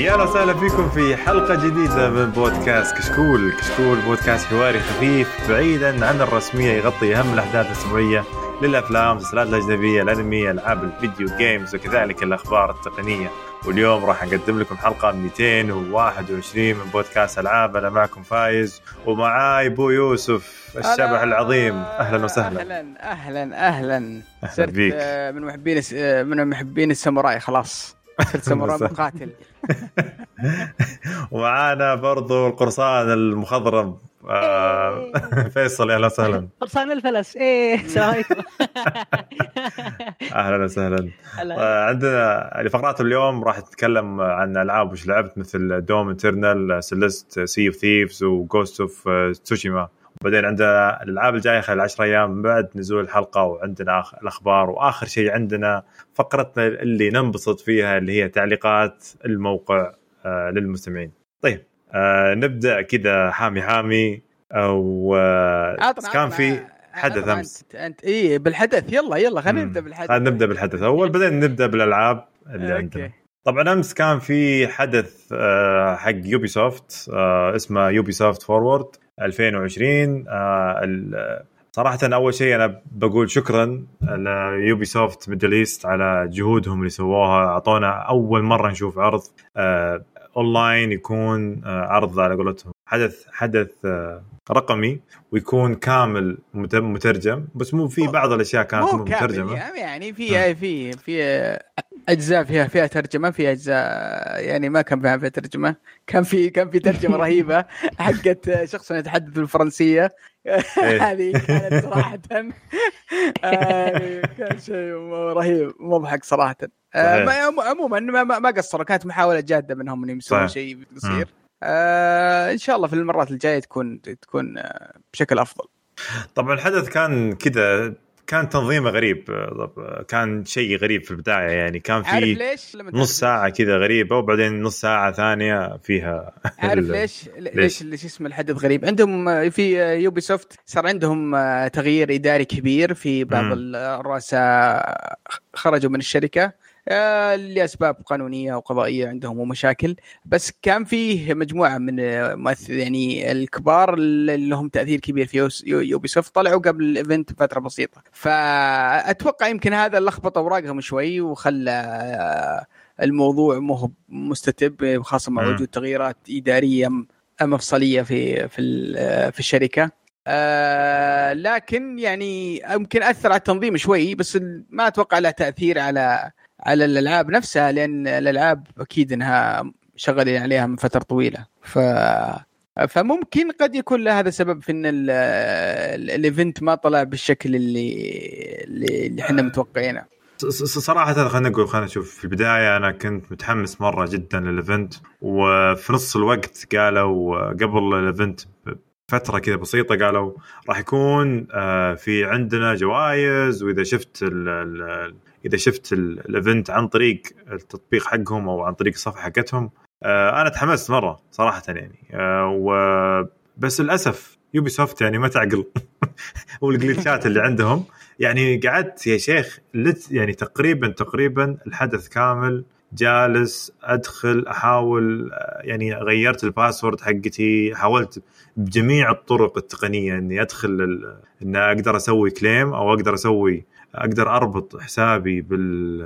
يا أهلا وسهلا فيكم في حلقة جديدة من بودكاست كشكول، كشكول بودكاست حواري خفيف بعيدا عن الرسمية يغطي أهم الأحداث الأسبوعية للأفلام، المسلسلات الأجنبية، الأنمي، ألعاب ال video games وكذلك الأخبار التقنية، واليوم راح نقدم لكم حلقة 221 من بودكاست ألعاب، أنا معكم فايز ومعاي بو يوسف الشبح العظيم، أهلا وسهلا. أهلا أهلا أهلا. أهلا صرت بيك. آه، من محبين آه، من محبين الساموراي خلاص. ساموراي. مقاتل ومعانا برضو القرصان المخضرم آه، فيصل أهلا وسهلا. قرصان الفلس إيه. السلام عليكم أهلا وسهلا. هلا. آه، عندنا لفقرات اليوم راح نتكلم عن ألعاب وش لعبت مثل Doom Eternal Celeste Sea of Thieves و Ghost of Tsushima وبعدين عندنا الألعاب الجاية خلال 10 أيام من بعد نزول الحلقة وعندنا الأخبار. وآخر شيء عندنا فقرتنا اللي ننبسط فيها اللي هي تعليقات الموقع آه، للمستمعين. طيب آه، نبدأ كذا حامي حامي. أو آه، كان في حدث أمس. انت, انت اي بالحدث. يلا يلا خلينا. نبدأ بالحدث. خلينا نبدأ بالحدث. أول بعدين نبدأ بالألعاب اللي عندنا. طبعا أمس كان في حدث آه، حق Ubisoft آه، اسمه Ubisoft Forward. 2020 آه، صراحة أول شيء أنا بقول شكرا ل Ubisoft Middle East على جهودهم اللي سووها. أعطونا أول مرة نشوف عرض آه، أونلاين يكون آه، عرض على قولتهم. حدث حدث آه، رقمي ويكون كامل مت- مترجم بس مو في بعض الأشياء كانت مو مترجمة. يعني يعني في في في أجزاء فيها فيها ترجمة في أجزاء يعني ما كان فيها, فيها ترجمة. كان في كان في ترجمة رهيبة حقت شخص يتحدث بالفرنسية. إيه. هذه كانت صراحة. كان شيء رهيب مضحك صراحة. آه، عموما ما, قصروا كانت محاولة جادة منهم إنهم يسوون. شيء قصير. آه إن شاء الله في المرات الجاية تكون تكون آه، بشكل أفضل طبعا الحدث كان كذا كان تنظيمه غريب طب- كان شيء غريب في البداية يعني كان في ليش؟ نص ساعة كذا غريبة وبعدين نص ساعة ثانية فيها عارف ليش؟ ليش ليش اسم الحدث غريب؟ عندهم آه، في آه، يوبي سوفت صار عندهم آه، تغيير إداري كبير في بعض الرؤساء خرجوا من الشركة آه، لأسباب قانونية وقضائية عندهم ومشاكل. بس كان فيه مجموعة من آه، مؤثر يعني الكبار اللي لهم تأثير كبير في يوبي سوفت طلعوا قبل ال event بفتره بسيطة. فأتوقع يمكن هذا لخبط أوراقهم شوي وخلى آه، الموضوع مو مستتب خاصة مع. وجود تغييرات إدارية مفصليه في في ال- في الشركة. آه لكن يعني يمكن أثر على التنظيم شوي بس ما أتوقع له تأثير على على الألعاب نفسها لأن الألعاب أكيد إنها شغالين عليها من فترة طويلة. ف فممكن قد يكون هذا سبب في إن ال- ال- ال event ما طلع بالشكل اللي اللي إحنا متوقعينه. صراحة خلينا نقول خلينا نشوف. في البداية أنا كنت متحمس مرة جدا لل event وفي نص الوقت قالوا قبل ال event فترة كذا بسيطة قالوا راح يكون آه، في عندنا جوائز وإذا شفت ال ال إذا شفت ال- ال event عن طريق التطبيق حقهم أو عن طريق الصفحة حقتهم آه، أنا تحمست مرة صراحة يعني. آه، و بس للأسف يوبي سوفت يعني ما تعقل. وال glitchات اللي عندهم يعني قعدت يا شيخ يعني تقريبا تقريبا الحدث كامل جالس أدخل أحاول يعني غيرت الباسورد حقتي حاولت بجميع الطرق التقنية إني أدخل ال- إن أقدر أسوي كليم أو أقدر أسوي أقدر أربط حسابي بال,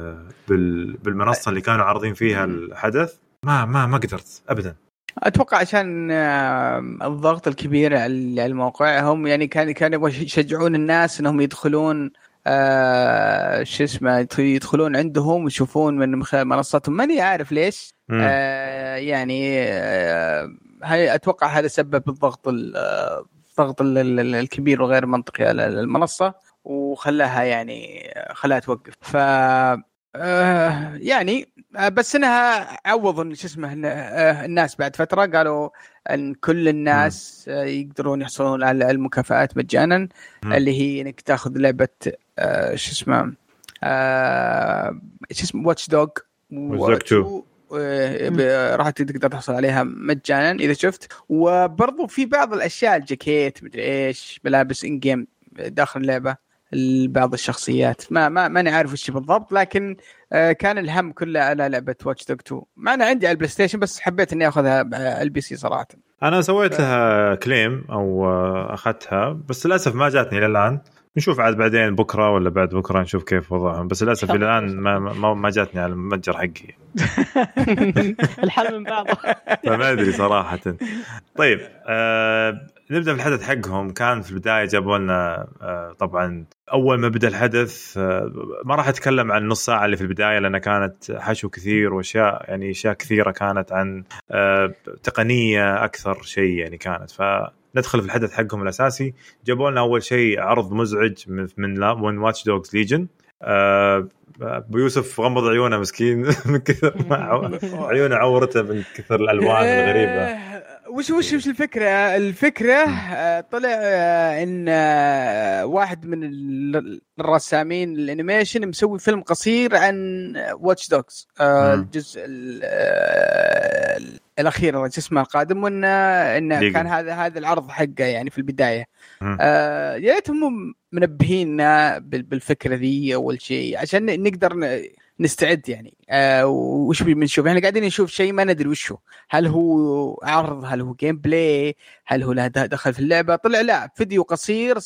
بال بالمنصة اللي كانوا عارضين فيها الحدث. ما ما ما قدرت ابدا. أتوقع عشان آه، الضغط الكبير على الموقع هم يعني كان كانوا يبغوا يشجعون الناس إنهم يدخلون آه شو اسمه يدخ- يدخلون عندهم ويشوفون من خلال منصتهم ماني عارف ليش. آه يعني آه هاي أتوقع هذا سبب الضغط ال- آه، الضغط ال- ال- الكبير وغير منطقي على المنصة. وخلاها يعني خلاها توقف. ف آه يعني آه بس إنها إن شو اسمه آه الناس بعد فترة قالوا إن كل الناس آه يقدرون يحصلون على المكافآت مجانا. اللي هي إنك تأخذ لعبة آه شو اسمه آه شو اسمه Watch Dogs Watch Dogs 2. راح تقدر تحصل عليها مجانا إذا شفت. وبرضو في بعض الأشياء الجاكيت مدري إيش ملابس in-game داخل اللعبة. بعض الشخصيات. ما ما ماني عارف وش بالضبط لكن آه، كان الهم كله على لعبة Watch Dogs 2 مع انها عندي على البلاي ستيشن بس حبيت إني آخذها على ال PC صراحة. أنا سويت لها كليم أو آه، أخذتها بس للأسف ما جاتني إلى الآن. نشوف عاد بعدين بكرة ولا بعد بكرة نشوف كيف وضعهم. بس للأسف إلى الآن ما ما, ما جاتني على المتجر حقي. الحل من بعضه. فما أدري صراحة. طيب آه نبدأ بالحدث حقهم. كان في البداية جابوا لنا آه طبعا أول ما بدأ الحدث آه ما راح أتكلم عن نص ساعة اللي في البداية لأنها كانت حشو كثير وأشياء يعني أشياء كثيرة كانت عن آه تقنية أكثر شيء يعني كانت. ف ندخل في الحدث حقهم الأساسي. جابوا لنا أول شيء عرض مزعج من من, من Watch Dogs Legion آه بيوسف غمض عيونه مسكين من كثر عيونه عورته من كثر الألوان الغريبة. وش وش وش الفكرة؟ الفكرة آه، طلع آه، إن آه، واحد من الرسامين ال animation مسوي فيلم قصير عن Watch Dogs الجزء الأخير شو اسمه القادم وانه انه كان هذا هذا العرض حقه يعني في البداية. آه يا ريتهم منبهينا بالفكرة ذي أول شيء عشان نقدر نستعد يعني. آه وش بنشوف؟ إحنا قاعدين نشوف شيء ما ندري وش هو هل هو عرض؟ هل هو gameplay هل هو له دخل في اللعبة؟ طلع لا فيديو قصير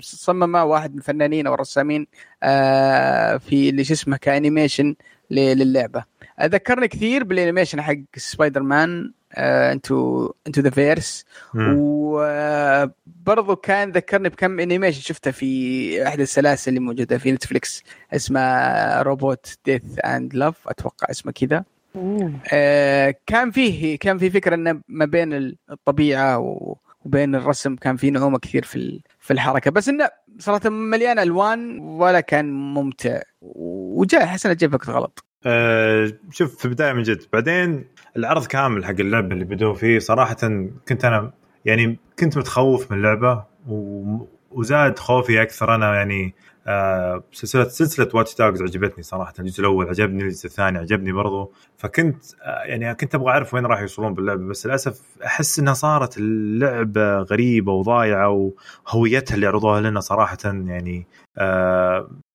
صممه واحد من الفنانين أو الرسامين آه في اللي شو اسمه ك animation للعبة. ذكرني كثير بال animation حق Spider-Man Into Into the Verse وبرضه كان ذكرني بكم animation شفته في أحد السلاسل اللي موجودة في نتفلكس اسمه Robot Death and Love أتوقع اسمه كذا. آه كان فيه كان في فكرة إنه ما بين الطبيعة وبين الرسم كان في نعومة كثير في في الحركة. بس إنه صراحة مليان ألوان ولا كان ممتع. وجاء احس انه جاء وقت غلط. أه شوف في البداية من جد. بعدين العرض كامل حق اللعبة اللي بدوا فيه صراحة كنت أنا يعني كنت متخوف من اللعبة وزاد خوفي أكثر. أنا يعني آه سلسله سلسلة واتش دوجز عجبتني صراحة. الجزء الأول عجبني الجزء الثاني عجبني برضو. فكنت آه يعني كنت أبغى أعرف وين راح يوصلون باللعبة بس للأسف أحس إنها صارت اللعبة غريبة وضايعة وهويتها اللي عرضوها لنا صراحة يعني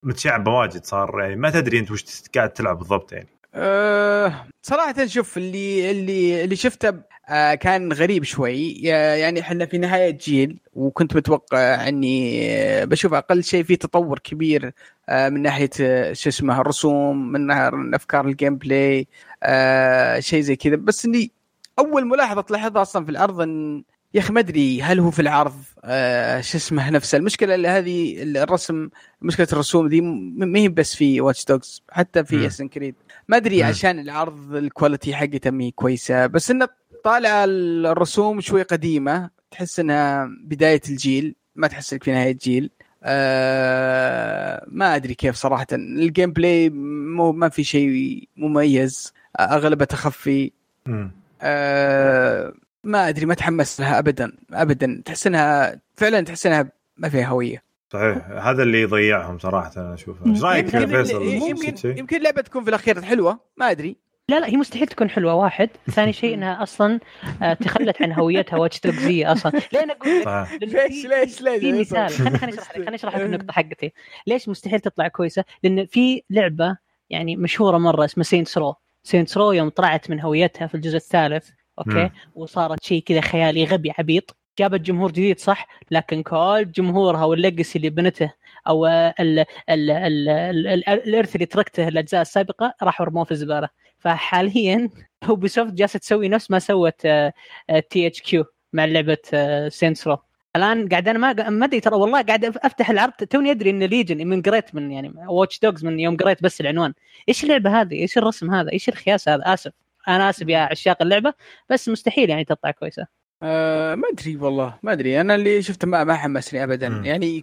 متشعبه واجد صار يعني ما تدري أنت وش قاعد تلعب بالضبط يعني. أه صراحة شوف اللي اللي اللي شفته آه كان غريب شوي. يعني إحنا في نهاية جيل وكنت متوقع إني بشوف أقل شيء في تطور كبير آه من ناحية آه، شو اسمه الرسوم من أفكار ال gameplay آه شيء زي كذا. بس إني أول ملاحظة تلاحظها أصلا في العرض إن يا أخي ما أدري هل هو في العرض؟ آه شو اسمه نفسه. المشكلة اللي هذه الرسم مشكلة الرسوم ذي ما هي بس في Watch Dogs حتى في Assassin's Creed ما أدري عشان العرض ال quality حقته مي كويسة بس إنه طالع الرسوم شوي قديمة. تحس إنها بداية الجيل ما تحس إنك في نهاية الجيل آه ما أدري كيف صراحة. ال gameplay مو ما في شيء مميز أغلبه تخفي. آه ما أدري ما تحمس لها ابدا ابدا. تحس انها فعلا تحس انها ما فيها هوية. صحيح. هذا اللي يضيعهم صراحة أنا أشوفه. إيش رأيك يا فيصل؟ يمكن يمكن اللعبة تكون في الأخير حلوة ما أدري. لا لا هي مستحيل تكون حلوة واحد. ثاني شيء إنها أصلا آه، تخلت عن هويتها واتش دوجزيه أصلا. لين أقول ليش ليش ليش؟ في مثال. خليني أشرح خليني أشرح لك النقطة حقتي. ليش مستحيل تطلع كويسة؟ لأن في لعبة يعني مشهورة مرة اسمها Saints Row Saints Row يوم طلعت من هويتها في الجزء الثالث. أوكي؟ وصارت شيء كذا خيالي غبي عبيط. جابت جمهور جديد صح؟ لكن كل جمهورها وال legacy اللي بنته أو ال ال ال ال ال الارث اللي تركته الأجزاء السابقة راحوا رموه في الزباله فحاليا يوبي سوفت جالسة تسوي نفس ما سوت THQ مع لعبة Saints Row الآن قاعد أنا ما ما أدري ترى والله قاعد أفتح العرض توني أدري إن Legion من قريت من يعني Watch Dogs من يوم قريت بس العنوان. إيش اللعبة هذه؟ إيش الرسم هذا؟ إيش الخياس هذا؟ آسف. أنا آسف يا عشاق اللعبة بس مستحيل يعني تطلع كويسة. أه ما أدري والله ما أدري. أنا اللي شفته ما, ما حمسني ابدا. م. يعني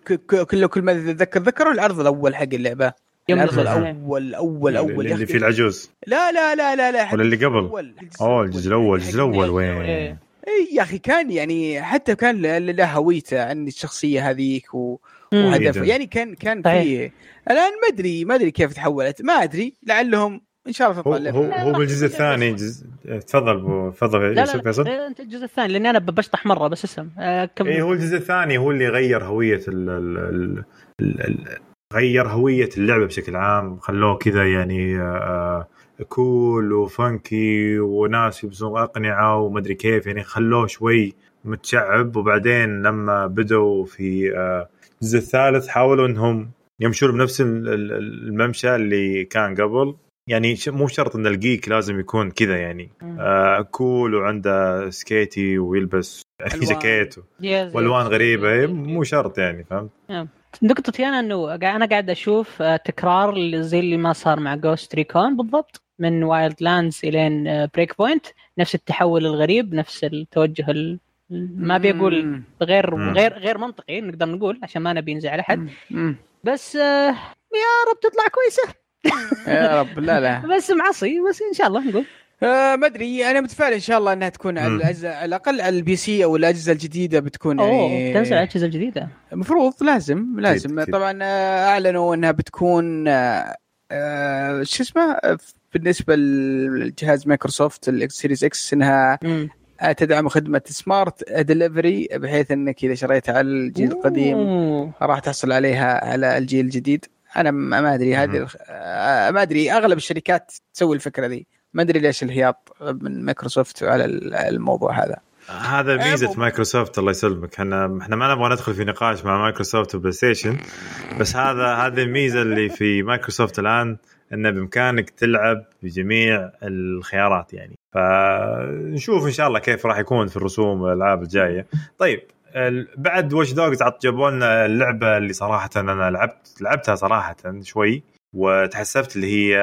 كل كل ما أتذكر ذكروا العرض الأول حق اللعبة. يوم العرض الأول الأول أول اللي, اللي فيه العجوز. لا لا لا لا لا ولا اللي قبل. أوه الجزء الأول الجزء الأول وين؟ اي يا أخي كان يعني حتى كان له هويته عن الشخصية هذيك و... وهدفه. يعني كان كان في الآن ما ادري ما أدري كيف تحولت. ما أدري. لعلهم إن شاء الله تطلع هو اللعبه هو, هو بالجزء الثاني. جزء... تفضل أبو تفضل لا لا, فيصل؟ لا أنت الجزء الثاني لاني أنا بشطح مرة بس اسم. آه كم اي هو الجزء الثاني هو اللي غير هوية ال ال ال ال ال غير هوية اللعبة بشكل عام. خلوه كذا يعني آه كول وفانكي وناس يلبسون أقنعة ومدري كيف. يعني خلوه شوي متشعب. وبعدين لما بدوا في آه الجزء الثالث حاولوا إنهم يمشون بنفس ال- ال- الممشى اللي كان قبل. يعني ش- مو شرط إن ال geek لازم يكون كذا يعني. آه كول وعنده سكيتي ويلبس يعني. جاكيت والوان غريبة مو شرط يعني فهمت؟ نقطتي أنا إنه أنا قاعد أشوف آه، تكرار زي اللي ما صار مع Ghost Recon بالضبط من Wildlands إلين Breakpoint نفس التحول الغريب نفس التوجه ال... ما أبي أقول. غير مم. غير غير منطقي نقدر نقول عشان ما نبي نزعل أحد مم. بس آه، يا رب تطلع كويسة يا رب لا لا بس معصي بس إن شاء الله نقول آه ما أدري أنا متفائل إن شاء الله إنها تكون على. الاجهزه على الأقل على ال PC أو الاجهزه الجديدة بتكون أوه يعني تنزل الاجهزه الجديدة المفروض لازم لازم أكيد. طبعا آه، أعلنوا إنها بتكون آه، آه، شو اسمه آه، بالنسبة لجهاز مايكروسوفت Xbox Series X إنها مم. تدعم خدمة smart delivery بحيث إنك إذا شريتها على الجيل القديم أوه. راح تحصل عليها على الجيل الجديد أنا ما أدري هذه آه، ما أدري أغلب الشركات تسوي الفكرة ذي. ما أدري ليش الهياط من مايكروسوفت على الموضوع هذا. هذا ميزة مايكروسوفت الله يسلمك. إحنا إحنا ما نبغى ندخل في نقاش مع مايكروسوفت وبلاي ستيشن بس هذا هذه الميزة اللي في مايكروسوفت الآن انه بإمكانك تلعب بجميع الخيارات يعني. فنشوف إن شاء الله كيف راح يكون في الرسوم والألعاب الجاية. طيب بعد Watch Dogs جابوا لنا اللعبة اللي صراحة أنا لعبت لعبتها صراحة شوي وتحسبت اللي هي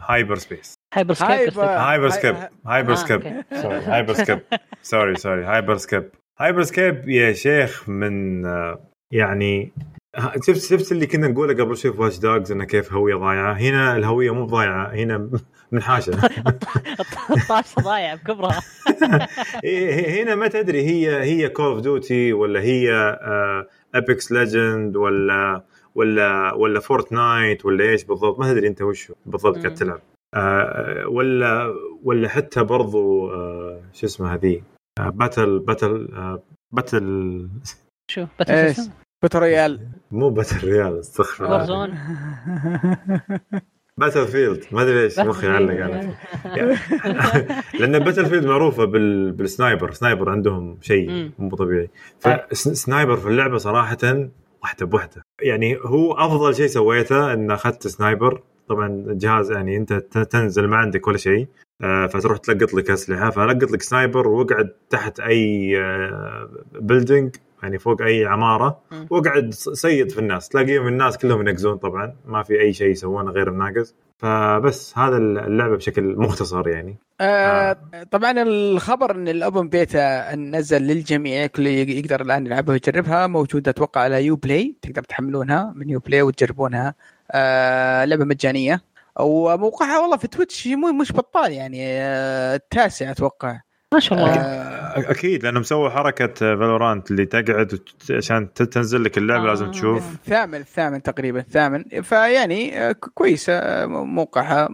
Hyper Space Hyper Scape Hyper- Scape Hy- Hyper Scape Hyper Scape sorry sorry Hyper Scape Hyper Scape يا شيخ من آه، يعني شفت شفت اللي كنا نقوله قبل؟ شوي في Watch Dogs إنه كيف هوية ضايعة. هنا الهوية مو ضايعة هنا منحاشه الطاسه ضايعه بكبرها إيه، هنا ما تدري هي هي Call of Duty ولا هي Apex Legends ولا ولا ولا Fortnite ولا إيش بالضبط؟ ما تدري أنت وش بالضبط قاعد. تلعب. آه، ولا ولا حتى برضو آه، شو اسمه هذه battle battle battle شو؟ إيش؟ battle battle royale مو battle royale استغفر الله. Battlefield ما أدري ليش مخي علق على لأن Battlefield معروفة بال... بال sniper sniper عندهم شيء. مو طبيعي. ف sniper في اللعبة صراحة واحدة بوحدة. يعني هو أفضل شيء سويته إن أخذت sniper طبعا الجهاز يعني أنت ت- تنزل ما عندك ولا شيء. آه، فتروح تلقط لك أسلحة. فلقط لك sniper وأقعد تحت أي building يعني فوق أي عمارة. مم. واقعد صيد في الناس. تلاقيهم الناس كلهم ينقزون طبعا. ما في أي شيء يسوونه غير الناقز. فبس هذا اللعبة بشكل مختصر يعني. آه طبعا الخبر إن ال open beta نزل للجميع كل يقدر الآن يلعبها ويجربها. موجودة أتوقع على Uplay تقدر تحملونها من Uplay وتجربونها. آه لعبة مجانية. وموقعها والله في تويتش مو مش بطال يعني آه التاسع أتوقع. ما شاء الله. آه أكيد لأنه مسوي حركة فالورانت اللي تقعد عشان تنزل لك اللعبة آه. لازم تشوف الثامن الثامن تقريبا الثامن فيعني آه، كويسة آه، موقعها.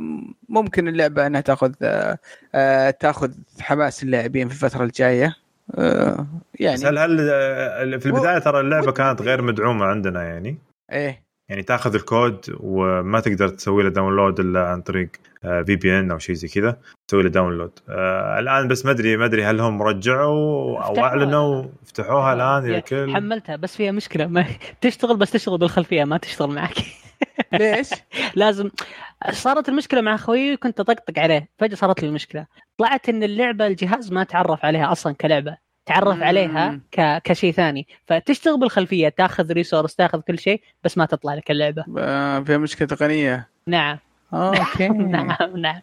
ممكن اللعبة إنها تأخذ آه، آه، تأخذ حماس اللاعبين في الفترة الجاية. آه، يعني هل هل في البداية ترى اللعبة كانت غير مدعومة عندنا يعني؟ إيه. يعني تاخذ الكود وما تقدر تسوي له download إلا عن طريق VPN أو شيء زي كذا تسوي له download آه الآن بس ما أدري ما أدري هل هم رجعوا أو. أعلنوا فتحوها الآن يا- الكل. حملتها بس فيها مشكلة. ما تشتغل بس تشتغل بالخلفية ما تشتغل معك. ليش؟ لازم صارت المشكلة مع أخوي كنت أطقطق عليه فجأة صارت لي المشكلة. طلعت إن اللعبة الجهاز ما تعرف عليها أصلا كلعبة. تعرف مم. عليها ك... كشيء ثاني. فتشتغل بالخلفية تاخذ resource تاخذ كل شيء بس ما تطلع لك اللعبة. آه، فيها مشكلة تقنيه نعم. okay. نعم نعم.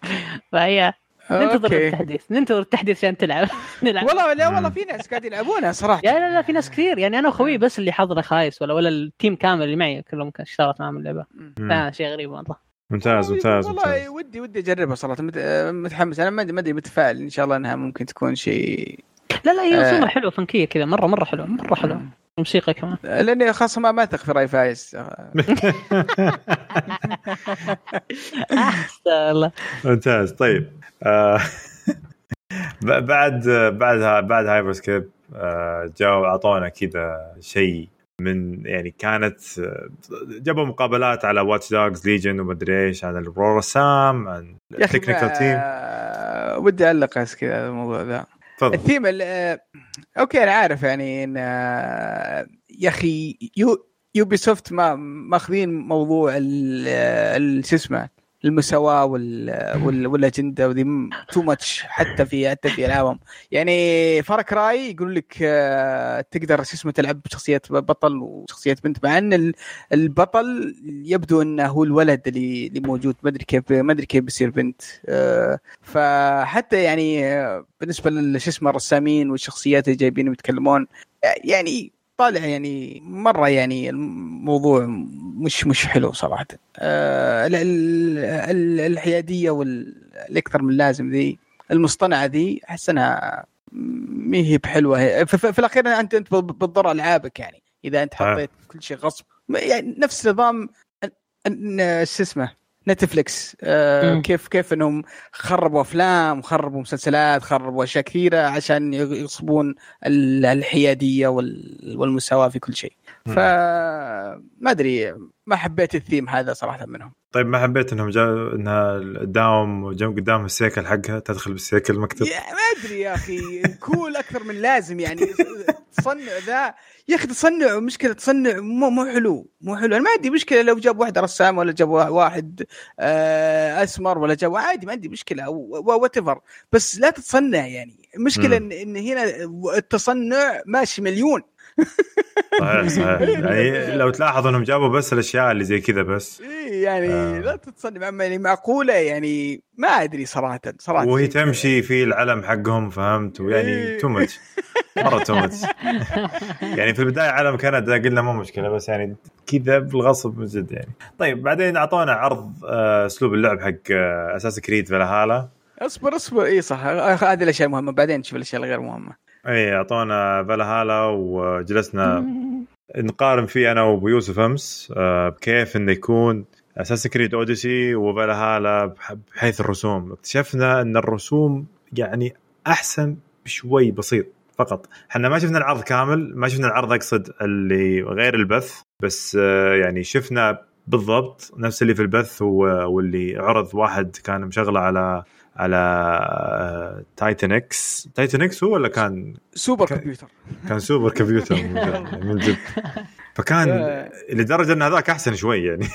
فهي ننتظر okay. التحديث. ننتظر التحديث عشان تلعب. نلعب. والله لا والله. في ناس قاعدين يلعبونها صراحة. لا لا لا في ناس كثير. يعني أنا وخوي بس اللي حظنا خايس ولا ولا ال team كامل اللي معي كلهم كان اشتغلت معهم اللعبة. شيء غريب مره ممتاز ممتاز والله ودي ودي أجربها صراحة. مت- متحمس. أنا ما أدري ما أدري متفائل. إن شاء الله إنها ممكن تكون شيء لا لا هي آه. رسومها حلوة funky ة كذا مرة مرة حلوة مرة حلوة. موسيقى كمان. لأني خاصة ما ما أثق في رأي فايز. الله ممتاز. طيب. آه، بعد بعد بعد Hyper Scape آه، جاوا أعطونا كذا شيء من يعني كانت آه، جابوا مقابلات على Watch Dogs Legion ومدري إيش عن الرسام عن ال technical team ودي أعلق بس كذا الموضوع ذا. تفضل. الثيم ال- okay أنا عارف يعني إن آه، يا أخي يو Ubisoft ما ماخذين موضوع ال- شو اسمه المساواة وال وال والأجندة وذي too much حتى في حتى في العالم يعني Far Cry يقول لك آه، تقدر شو اسمه تلعب بشخصية بطل وشخصية بنت مع إن ال- البطل يبدو إنه هو الولد اللي اللي موجود. ما أدري كيف ما أدري كيف بيصير بنت. آه، فحتى يعني آه، بالنسبة لش اسمه الرسامين والشخصيات اللي جايبين يتكلمون يعني طالع يعني مرة يعني الموضوع مش مش حلو صراحة آه، ال- ال- ال- الحيادية والأكثر من لازم ذي المصطنعة ذي أحس إنها ما هي بحلوة. في, الأخير انت أنت بتضر ألعابك يعني إذا أنت. حطيت كل شيء غصب يعني نفس نظام شو اسمه نتفلكس آه. كيف كيف إنهم خربوا أفلام خربوا مسلسلات خربوا أشياء كثيرة عشان يغصبون ال- الحيادية وال- والمساواة في كل شيء. فما أدري ما حبيت الثيم هذا صراحة منهم. طيب ما حبيت إنهم جا إنها داوم وجنب قدام السيكل حقها تدخل بالسيكل المكتب ما أدري يا أخي cool أكثر من لازم يعني. تصنع ذا يا أخي تصنع مشكلة تصنع مو مو حلو مو حلو. أنا ما عندي مشكلة لو جاب واحد رسام ولا جاب واحد آه، أسمر ولا جاب عادي ما عندي مشكلة whatever بس لا تتصنع يعني. المشكلة إن هنا التصنع ماشي مليون. صحيح صحيح. يعني لو تلاحظ انهم جابوا بس الاشياء اللي زي كذا بس. إيه يعني آه. لا تتصنع يعني معقولة يعني ما أدري صراحة صراحة. وهي تمشي في العلم حقهم فهمت؟ ويعني. too much مرة too much يعني في البداية علم كندا قلنا مو مشكلة بس يعني كذا بالغصب من جد يعني. طيب بعدين أعطونا عرض آه، أسلوب اللعب حق آه، Assassin's Creed Valhalla اصبر اصبر. إي صح. هذه الأشياء مهمة. بعدين نشوف الأشياء الغير مهمة. اي اعطونا فالهالا وجلسنا. نقارن فيه أنا وابو يوسف أمس آه، بكيف إنه يكون أساس كريد اوديسي وفالهالا بح- بحيث الرسوم. اكتشفنا إن الرسوم يعني أحسن بشوي بسيط فقط. إحنا ما شفنا العرض كامل ما شفنا العرض أقصد اللي غير البث بس آه، يعني شفنا بالضبط نفس اللي في البث واللي عرض واحد كان مشغله على على آه، Titan X Titan X هو ولا كان؟ super computer. كان super computer. من جد- فكان. لدرجة إن هذاك أحسن شوي يعني.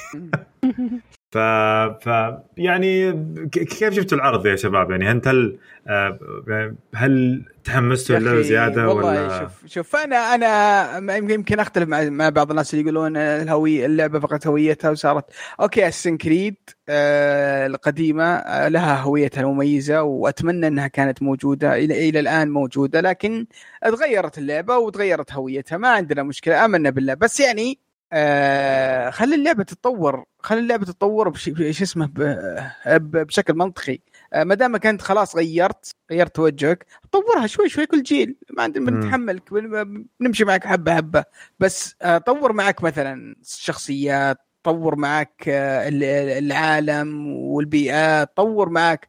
ف... ف يعني كيف شفتوا العرض يا شباب؟ يعني انت هل آه، هل تحمستوا اللعبه زيادة والله ولا؟ شوف شوف أنا أنا يمكن أختلف مع مع بعض الناس اللي يقولون الهوية اللعبة فقدت هويتها وصارت. أوكي اسن كريد آه القديمة آه لها هويتها المميزة وأتمنى إنها كانت موجودة إلى إلى الآن موجودة لكن تغيرت اللعبة وتغيرت هويتها. ما عندنا مشكلة آمنا بالله. بس يعني آه خلي اللعبة تتطور خلي اللعبة تتطور بش اسمه بشكل منطقي. آه ما دامك أنت خلاص غيرت غيرت توجهك طورها شوي شوي كل جيل. ما عندنا. بنتحملك بن- بنمشي معك حبة حبة. بس آه، طور معك مثلا شخصيات طور معك ال- ال- العالم والبيئات طور معك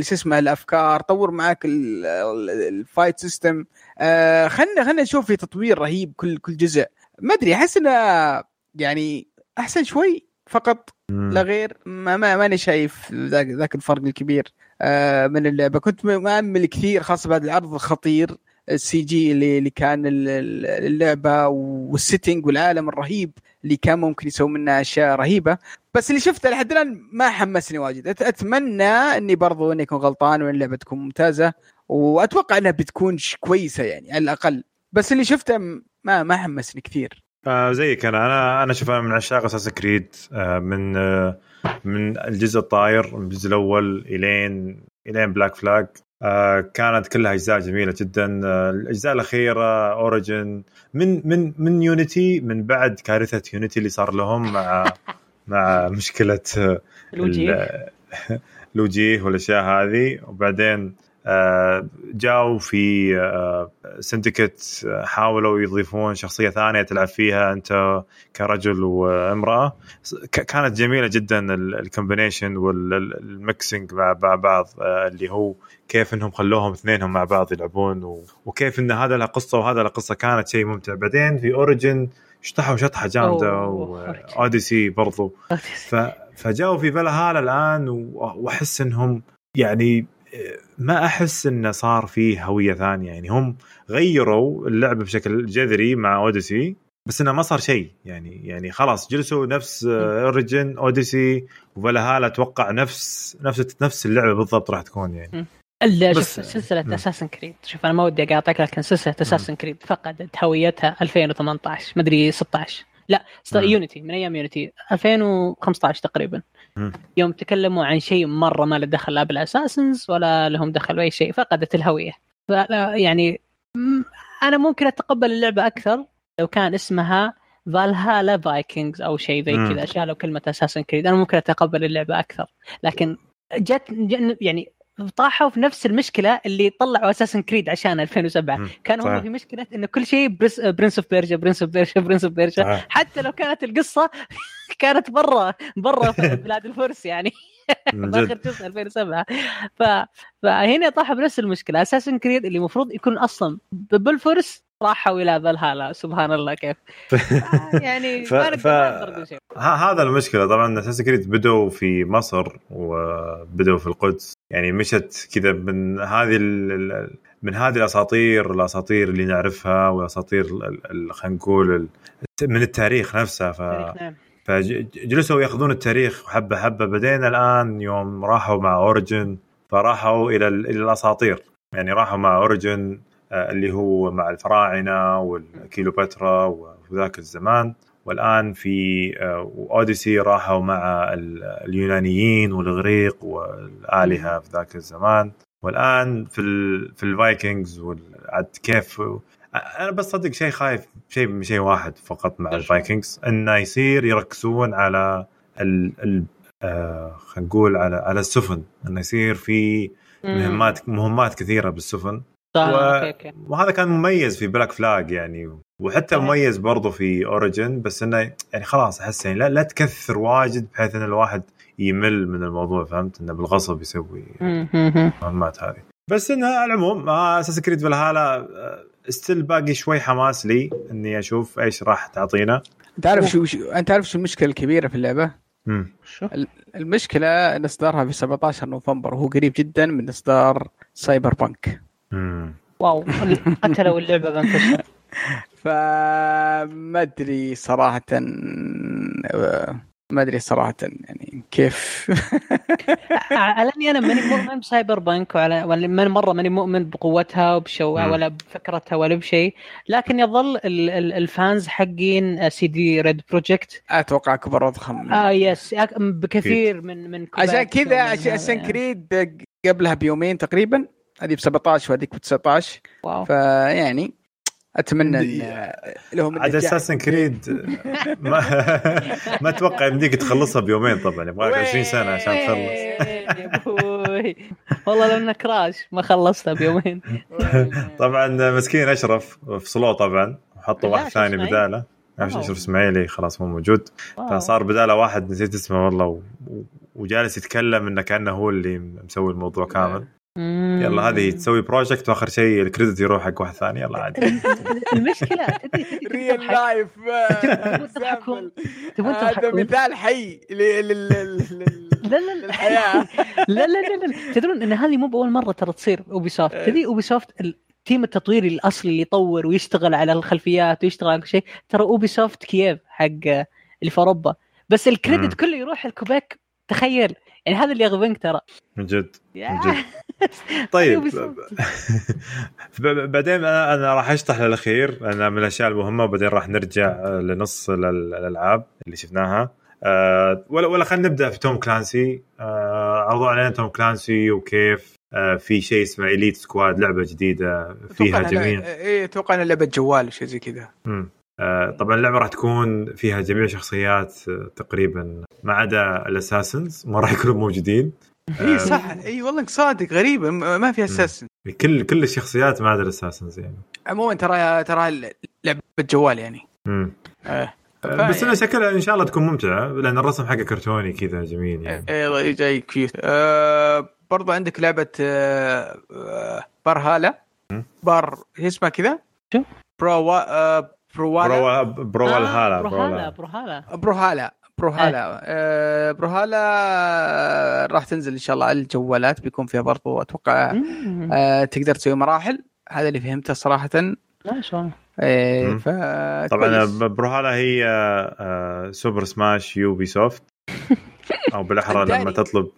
شو اسمه الأفكار طور معك ال- ال- ال fight system خلنا خلنا نشوف في تطوير رهيب كل كل جزء. ما أدري أحس إنه يعني أحسن شوي فقط. لا غير ما ما ماني شايف ذاك ذاك الفرق الكبير. آه، من اللعبة. كنت مأمل كثير خاصة بعد العرض الخطير ال CG اللي اللي كان ال- ال- اللعبة وال setting والعالم الرهيب اللي كان ممكن يسوي منها أشياء رهيبة. بس اللي شفته لحد الآن ما حمسني واجد. أتمنى إني برضو إني أكون غلطان وإن اللعبة تكون ممتازة وأتوقع إنها بتكون كويسة يعني على الأقل. بس اللي شفته ما ما حمسني كثير. آه زيك أنا. أنا أنا شوف أنا من عشاق Assassin's Creed آه من آه من الجزء الطاير من الجزء الأول إلين إلين Black Flag آه كانت كلها أجزاء جميلة جدا. آه الأجزاء الأخيرة Origin من من من Unity من بعد كارثة Unity اللي صار لهم مع مع مشكلة آه، الوجيه ال- الوجيه والأشياء هذه. وبعدين آه، جاوا في Syndicate حاولوا يضيفون شخصية ثانية تلعب فيها أنت كرجل وامرأة. كانت جميلة جدا ال combination وال mixing مع بعض اللي هو كيف إنهم خلوهم اثنينهم مع بعض يلعبون وكيف إن هذا له قصة وهذا له قصة. كانت شيء ممتع. بعدين في Origin شطحوا شطحة جامدة و Odyssey برضو. فجاوا في فالهالا الآن وأحس إنهم يعني ما أحس إنه صار فيه هوية ثانية. يعني هم غيروا اللعبة بشكل جذري مع Odyssey بس إنه ما صار شيء. يعني يعني خلاص جلسوا نفس Origin Odyssey و Valhalla أتوقع نفس نفس نفس اللعبة بالضبط راح تكون يعني. الا شوف سلسلة Assassin's Creed شوف أنا ما ودي أقاطعك لكن سلسلة Assassin's Creed فقدت هويتها 2018 مدري 16 لا Unity من أيام Unity 2015 تقريبا. مم. يوم تكلموا عن شيء مرة ما له دخل لا بال Assassins ولا لهم دخل بأي شيء فقدت الهويه يعني أنا ممكن أتقبل اللعبة أكثر لو كان اسمها Valhalla Vikings أو شيء زي كذا شالوا كلمة Assassin's Creed أنا ممكن أتقبل اللعبة أكثر. لكن جت يعني طاحوا في نفس المشكلة اللي طلعوا Assassin's Creed عشان 2007 كان هم في مشكلة إنه كل شيء Prince of Persia Prince of Persia Prince of Persia حتى لو كانت القصة كانت برا برا بلاد الفرس يعني. اخر جزء 2007 ف... فهنا طاحوا بنفس المشكلة. اساسن كريد اللي المفروض يكون أصلا بالفرس راحوا إلى فالهالا سبحان الله كيف. يعني ف... ف... هذا المشكلة. طبعا اساسن كريد بدوا في مصر وبدوا في القدس. يعني مشت كذا من هذه من هذه الأساطير الأساطير اللي نعرفها والأساطير خلينا نقول من التاريخ نفسه. ف نعم. فجلسوا يأخذون التاريخ حبة حبة. بدينا الآن يوم راحوا مع أوريجن فراحوا إلى إلى الأساطير. يعني راحوا مع Origin آه، اللي هو مع الفراعنة والكيلوباترا وذاك الزمان. والآن في Odyssey آه، راحوا مع اليونانيين والاغريق والآلهة في ذاك الزمان. والآن في في ال Vikings عاد كيف أنا بس صدق شيء خايف شيء شيء واحد فقط مع ال Vikings إنه يصير يركزون على ال ال آه خلينا نقول على على السفن. إنه يصير في مهمات مهمات كثيرة بالسفن. و... وهذا كان مميز في Black Flag يعني. وحتى مميز برضو في Origin بس إنه يعني خلاص أحس يعني لا, لا تكثر واجد بحيث إن الواحد يمل من الموضوع فهمت؟ إنه بالغصب يسوي المهمات هذه. بس انه على العموم Assassin's Creed Valhalla still باقي شوي حماس لي إني أشوف إيش راح تعطينا. انت عارف شو, شو أنت عارف شو المشكلة الكبيرة في اللعبة؟ امم شو؟ المشكلة ان إصدارها في 17 نوفمبر وهو قريب جدا من إصدار Cyberpunk. امم wow حتى لو اللعبة بنتشر فما أدري صراحة ما أدري صراحة يعني كيف. على أني أنا ماني مؤمن ب Cyberpunk ولا من مرة ماني مؤمن بقوتها وبشو ولا بفكرتها ولا بشيء. لكن يظل ال fans حقين CD Red Projekt. أتوقع أكبر واضخم آه yes بكثير من من عشان كذا عشان Creed قبلها بيومين تقريبا. هذه ب 17 وهذيك ب 19 wow. فيعني أتمنى إن لهم عاد Assassin's Creed ما ما أتوقع يمديك تخلصها بيومين طبعا يبغى 20 سنة عشان تخلص. والله لو انك كراش ما خلصتها بيومين. طبعا مسكين أشرف فصلوه طبعا وحطوا واحد ثاني بداله. اشرف إسماعيلي خلاص مو موجود. فصار بداله واحد نسيت اسمه والله وجالس يتكلم إنه كأنه هو اللي مسوي الموضوع كامل. يلا هذه تسوي project وآخر شيء ال credit يروح حق واحد ثاني. يلا عادي. المشكلة real life هذا مثال حي للحياة. لا لا لا لا. تدرون إن هذه مو بأول مرة ترى تصير Ubisoft. تدري Ubisoft ال team التطويري الأصلي اللي يطور ويشتغل على الخلفيات ويشتغل على كل شيء ترى Ubisoft كييف حق اللي في اوروبا بس ال credit كله يروح الكوبيك تخيل. يعني هذا اللي يغبنك ترى. من جد من جد. طيب بعدين أنا أنا راح أشطح للأخير. لأن من الأشياء المهمة وبعدين راح نرجع لنص الالعاب اللي شفناها. أه ولا ولا خلينا نبدأ في Tom Clancy. أه عرضوا علينا Tom Clancy وكيف أه في شيء اسمه Elite Squad لعبة جديدة فيها جميع. اي أتوقع إنها لعبة جوال شيء زي كذا. آه، طبعا اللعبة راح تكون فيها جميع شخصيات آه، تقريبا ما عدا الأساسنز ما راح يكونوا موجودين. اي صح. اي والله انك صادق غريبة ما فيها اساسن كل كل الشخصيات ما ادري الأساسنز يعني. عموما ترى ترى لعبة جوال يعني. مم. آه. آه، بس انها شكلها إن شاء الله تكون ممتعة لأن الرسم حقه كرتوني كذا جميل يعني. إيه جاي كيوت آه برضو عندك لعبة آه آه بارهالا م. بار هي اسمها كذا؟ شو؟ Brawl آه Brawlhalla Brawl Brawlhalla Brawl Brawlhalla. Brawlhalla Brawlhalla Brawlhalla آه Brawlhalla آه راح تنزل إن شاء الله على الجوالات بيكون فيها برضو أتوقع. آه تقدر تسوي مراحل هذا اللي فهمته صراحة ما شاء الله آه. ف طبعا. Brawlhalla هي آه، Super Smash Ubisoft أو بالأحرى. لما تطلب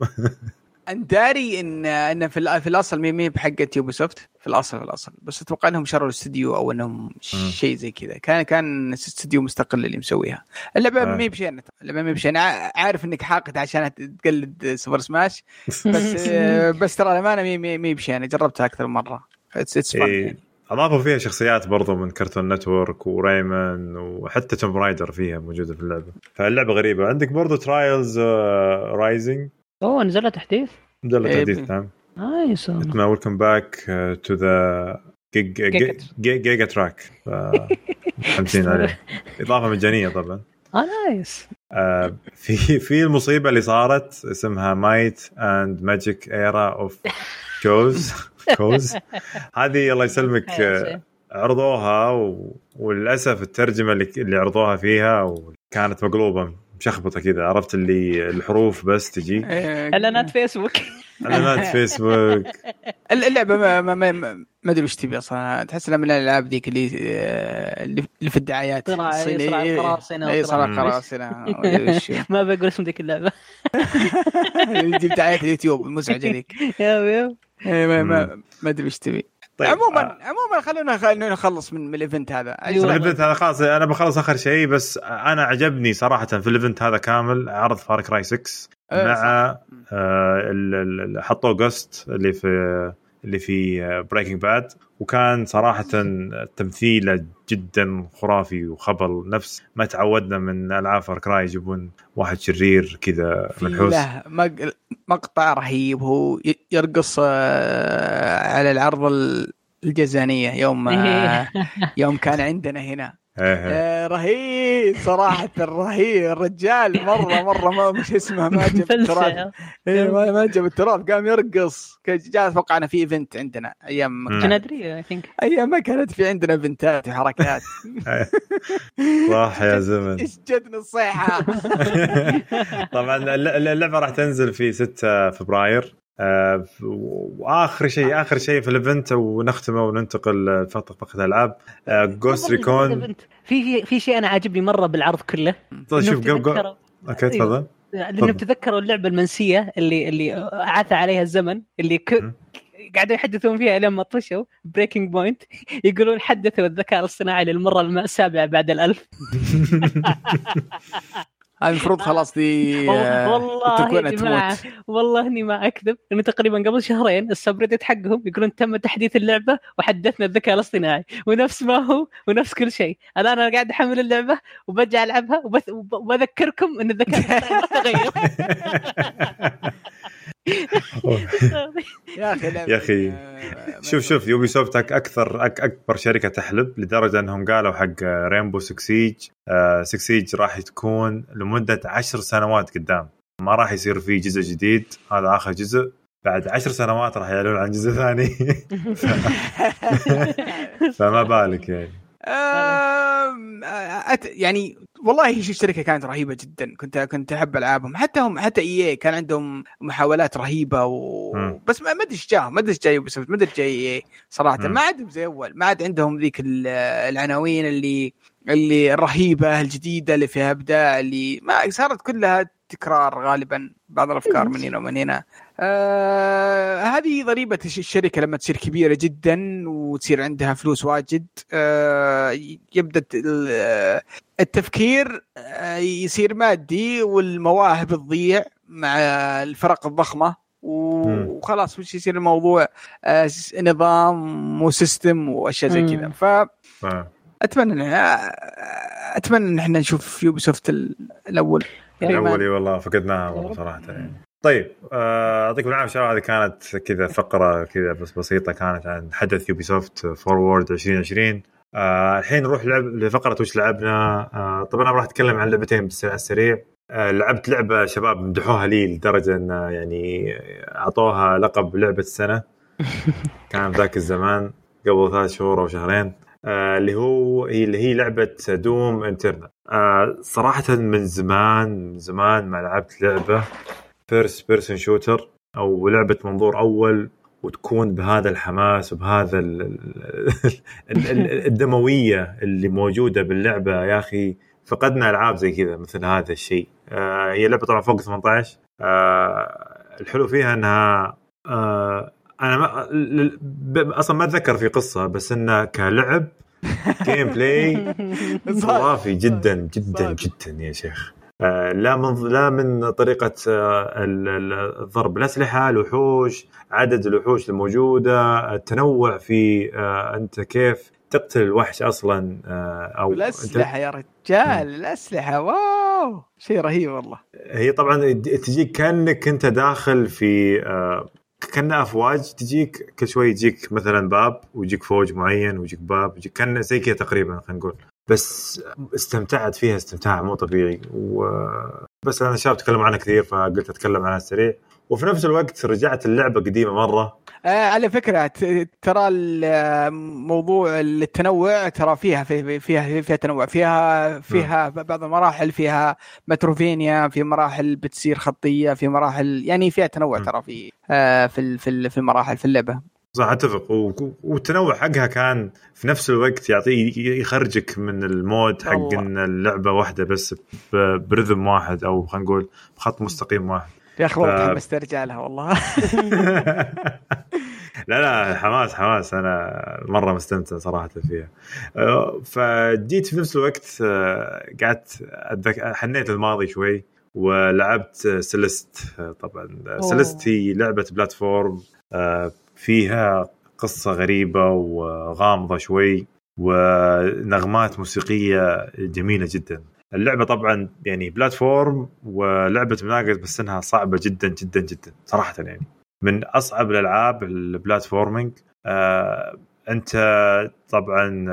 انت داري ان إن في, في الأصل مي مي بحقت Ubisoft في الأصل في الأصل. بس أتوقع إنهم شروا الاستديو أو إنهم شيء زي كذا. كان كان استديو مستقل اللي مسويها. اللعبة آه. مي بشينة اللعبة مي بشينة ع- عارف إنك حاقد عشان تقلد Super Smash بس آه، بس ترى الأمانة مي مي, مي بشينة جربتها أكثر من مرة. It's it's إيه. اضافوا فيها شخصيات برضو من Cartoon Network و Rayman وحتى Tomb Raider فيها موجودة في اللعبة. فاللعبه غريبة. عندك برضو Trials Rising أوه نزلت تحديث؟ مجلد إيه. تحديث نعم. Nice. اسمه Welcome back to the Giga Track متحمسين عليه. إضافة مجانية طبعا. آه nice. آه، في في المصيبة اللي صارت اسمها Might and Magic Era of Chaos Chaos هذه الله يسلمك آه، عرضوها و... وللاسف الترجمة اللي اللي عرضوها فيها كانت مقلوبة. مشخبطة كذا عرفت اللي الحروف بس تجي. إعلانات فيسبوك. إعلانات فيسبوك. اللعبة ما ما ما, ما, ما أدري وش تبي أصلا. تحس إنها من الألعاب ذيك اللي آه، اللي اللي في الدعايات. صراع- الصينية. صراع القراصنة اي صراع وش. ما بقول اسم ذيك اللعبة. يجيب دعايات اليوتيوب مزعجه ذيك إيه، ما ما ما أدري وش تبي. طيب عموما آه، عموما خلونا خلونا نخلص من من ال event هذا أيوة. ال event هذا خلاص أنا بخلص آخر شيء بس أنا عجبني صراحة في ال event هذا كامل عرض Far Cry 6 إيه، مع. آه، ال- ال- ال- حطوا جوست اللي في اللي في Breaking Bad وكان صراحة تمثيله جدا خرافي وخبل نفس. ما تعودنا من ألعاب Far Cry يجيبون واحد شرير كذا منحوس. له مق- مقطع رهيب. هو يرقص آه، على العرض ال- الجزانية يوم آه، يوم كان عندنا هنا. آه، رهيب صراحة رهيب. الرجال مرة مرة ما مش اسمه ما جاب التراب إيه، ما ما جاب التراب قام يرقص. جاء أتوقع أنا في ايفنت عندنا أيام ما مم. كان أدري اي ثينك أيام ما كانت في عندنا بنتات وحركات. صح يا زمن. إيش جتنا الصيحة؟ طبعا الل- الل- اللعبة راح تنزل في 6 فبراير. آه، وآخر شيء آخر شيء. في ال event ونختمه وننتقل لفقره فقره الألعاب. Ghost Recon في في شيء أنا عاجبني مرة بالعرض كله. طيب شوف تذكروا- أوكي تفضل. لانهم تذكروا اللعبة المنسية اللي اللي عاث عليها الزمن اللي ك... قاعدوا يحدثون فيها لما طشوا Breaking Point يقولون حدثوا الذكاء الاصطناعي للمرة السابعة بعد الألف. المفروض خلاص دي آه، والله جماعة تموت والله إني ما أكذب. إنه تقريبا قبل شهرين ال subreddit حقهم يقولون تم تحديث اللعبة وحدثنا الذكاء الاصطناعي. ونفس ما هو ونفس كل شيء. الآن أنا قاعد أحمل اللعبة وبرجع ألعبها وبذكركم إن الذكاء الاصطناعي ما تغير. يا أخي يا أخي، آه، شوف شوف Ubisoft أكثر أكبر شركة تحلب لدرجة إنهم قالوا حق Rainbow Six Siege Six Siege راح تكون لمدة عشر سنوات قدام. ما راح يصير في جزء جديد هذا آخر جزء. بعد عشر سنوات راح يعلنون عن جزء ثاني. فما بالك يعني. أت يعني والله هي الشركة كانت رهيبة جدا. كنت كنت أحب ألعابهم. حتى هم حتى إي كان عندهم محاولات رهيبة و... بس ما أدري إيش جاهم ما أدري إيش جاي ما أدري إيش جاي EA صراحة. مم. ما عندهم زي أول. ما عاد عندهم ذيك ال- العناوين اللي اللي الرهيبه الجديدة اللي فيها إبداع اللي ما صارت كلها تكرار غالبا بعض الأفكار من هنا ومن هنا. آه هذه ضريبة الش- الشركة لما تصير كبيرة جدا وتصير عندها فلوس واجد آه ال- آه، التفكير آه، يصير مادي والمواهب تضيع مع الفرق مم. وخلاص وش يصير الموضوع؟ آه، نظام و system وأشياء زي كذا. ف- إن- أتمنى إن إحنا نشوف Ubisoft ال- الأول. الأول والله فقدناها والله صراحة يعني. طيب آه، يعطيكم العافية. شباب هذه كانت كذا فقرة كذا بس بسيطة كانت عن حدث Ubisoft Forward 2020 آه الحين نروح لعب لفقرة وش لعبنا. آه طبعا أنا راح أتكلم عن لعبتين بس على السريع. آه لعبت لعبة شباب مدحوها لي لدرجة إن يعني أعطوها لقب لعبة السنة. كان ذاك الزمان قبل ثلاث شهور أو شهرين. آه اللي هو هي اللي هي لعبة Doom Eternal آه صراحة من زمان من زمان ما لعبت لعبة. First person shooter أو لعبة منظور أول وتكون بهذا الحماس وبهذا الدموية اللي موجودة باللعبة. يا أخي فقدنا ألعاب زي كذا مثل هذا الشيء. آه هي لعبة طبعا فوق 18 آه الحلو فيها إنها آه أنا ما أصلا ما أتذكر في قصة بس انه كلعب gameplay خرافي جدا جدا جدا يا شيخ. لا من لا من طريقة آه، الضرب الأسلحة الوحوش عدد الوحوش الموجودة التنوع في آه، أنت كيف تقتل الوحش أصلا أو الأسلحة يا رجال الأسلحة wow شيء رهيب والله. هي طبعا تجيك كأنك أنت داخل في كانها أفواج تجيك كل شوي يجيك مثلا باب ويجيك فوج معين ويجيك باب ويجيك كان زي كذا تقريبا خلينا نقول. بس استمتعت فيها استمتاع مو طبيعي. وبس أنا شاب تكلم عنها كثير فقلت أتكلم عنها سريع. وفي نفس الوقت رجعت اللعبة قديمة مرة. آه على فكرة ترى موضوع التنوع ترى فيها فيها فيها تنوع. فيها فيها بعض المراحل فيها متروفينيا في مراحل بتصير خطية في مراحل يعني فيها تنوع ترى في آه في في المراحل في اللعبة. صح أتفق. والتنوع حقها كان في نفس الوقت يعطي يخرجك من المود حق إن اللعبة واحدة بس برذم واحد أو خلينا نقول بخط مستقيم واحد. يا أخي والله تحمست ارجع لها والله. لا لا حماس حماس. أنا مرة مستمتع صراحة فيها. أه، فجيت في نفس الوقت أه، قعدت حنيت الماضي شوي ولعبت Celeste طبعا Celeste هي لعبة platform. أه، فيها قصة غريبة وغامضة شوي ونغمات موسيقية جميلة جدا. اللعبة طبعا يعني platform ولعبة مناقز بس إنها صعبة جدا جدا جدا صراحة يعني. من أصعب الألعاب ال platforming. آه أنت طبعا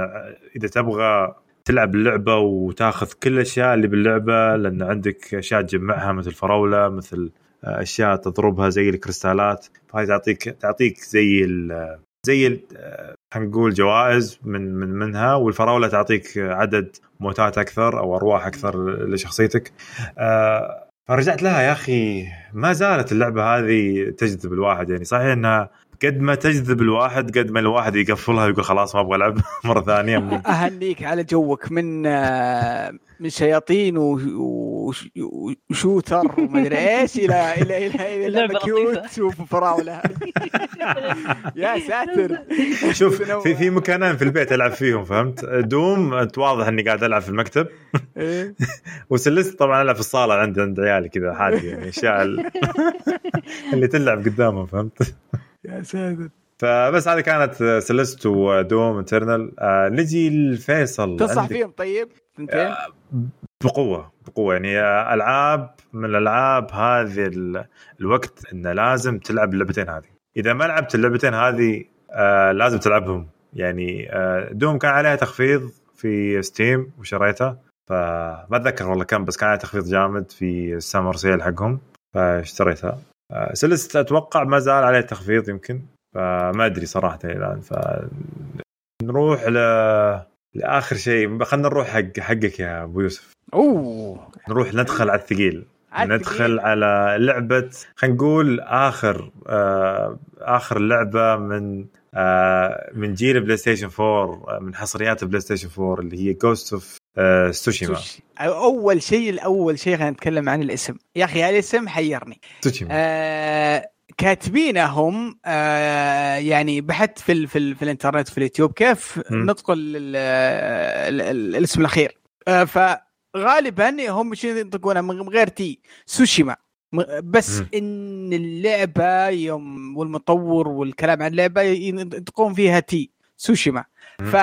إذا تبغى تلعب اللعبة وتاخذ كل الأشياء اللي باللعبة لأن عندك أشياء تجمعها مثل فراولة مثل أشياء تضربها زي الكريستالات. فهي تعطيك تعطيك زي ال زي خلينا نقول جوائز من من منها والفراولة تعطيك عدد موتات أكثر أو أرواح أكثر لشخصيتك. آه، فرجعت لها يا أخي ما زالت اللعبة هذه تجذب الواحد يعني. صحيح إنها قد ما تجذب الواحد قد ما الواحد يقفلها ويقول خلاص ما أبغى ألعب مرة ثانية. أهنيك على جوك من آه، من شياطين وشوتر وما أدري إيش إلى إلى إلى إلى كيوت وفراولة. يا ساتر. شوف في في مكانين في البيت ألعب فيهم فهمت؟ دوم أنت واضح إني قاعد ألعب في المكتب. إيه. وسلست طبعا ألعب في الصالة عند عند عيالي كذا حالي يعني أشياء اللي تلعب قدامهم فهمت؟ يا ساتر. فبس هذه كانت سلست ودوم انترنال. آه نجي لفيصل. تنصح فيهم؟ طيب؟ آه بقوة بقوة. يعني العاب من الألعاب هذه الوقت إنه لازم تلعب اللعبتين هذه. إذا ما لعبت اللعبتين هذه آه لازم تلعبهم. يعني آه دوم كان عليها تخفيض في Steam وشريتها فما أتذكر والله كم بس كان عليها تخفيض جامد في ال summer sale حقهم. فاشتريتها. آه Celeste أتوقع ما زال عليه تخفيض يمكن فما أدري صراحة الآن ف نروح ل لآخر شيء. خلينا نروح حق حقك يا أبو يوسف. أوه. نروح ندخل على الثقيل. ندخل على لعبة خلينا نقول آخر آه آخر لعبة من آه من جيل PlayStation 4 من حصريات PlayStation 4 اللي هي Ghost of آه سوشيما أول شيء الأول شيء خلينا نتكلم عن الاسم. يا أخي الاسم حيرني. سوشيما آه كاتبينهم آه يعني بحثت في ال في, ال في الإنترنت في اليوتيوب كيف نطق الاسم الأخير. آه فغالبا هم شنو ينطقونها من غير T. سوشيما. بس م. إن اللعبة يوم والمطور والكلام عن اللعبة ينطقون فيها T. سوشيما. ف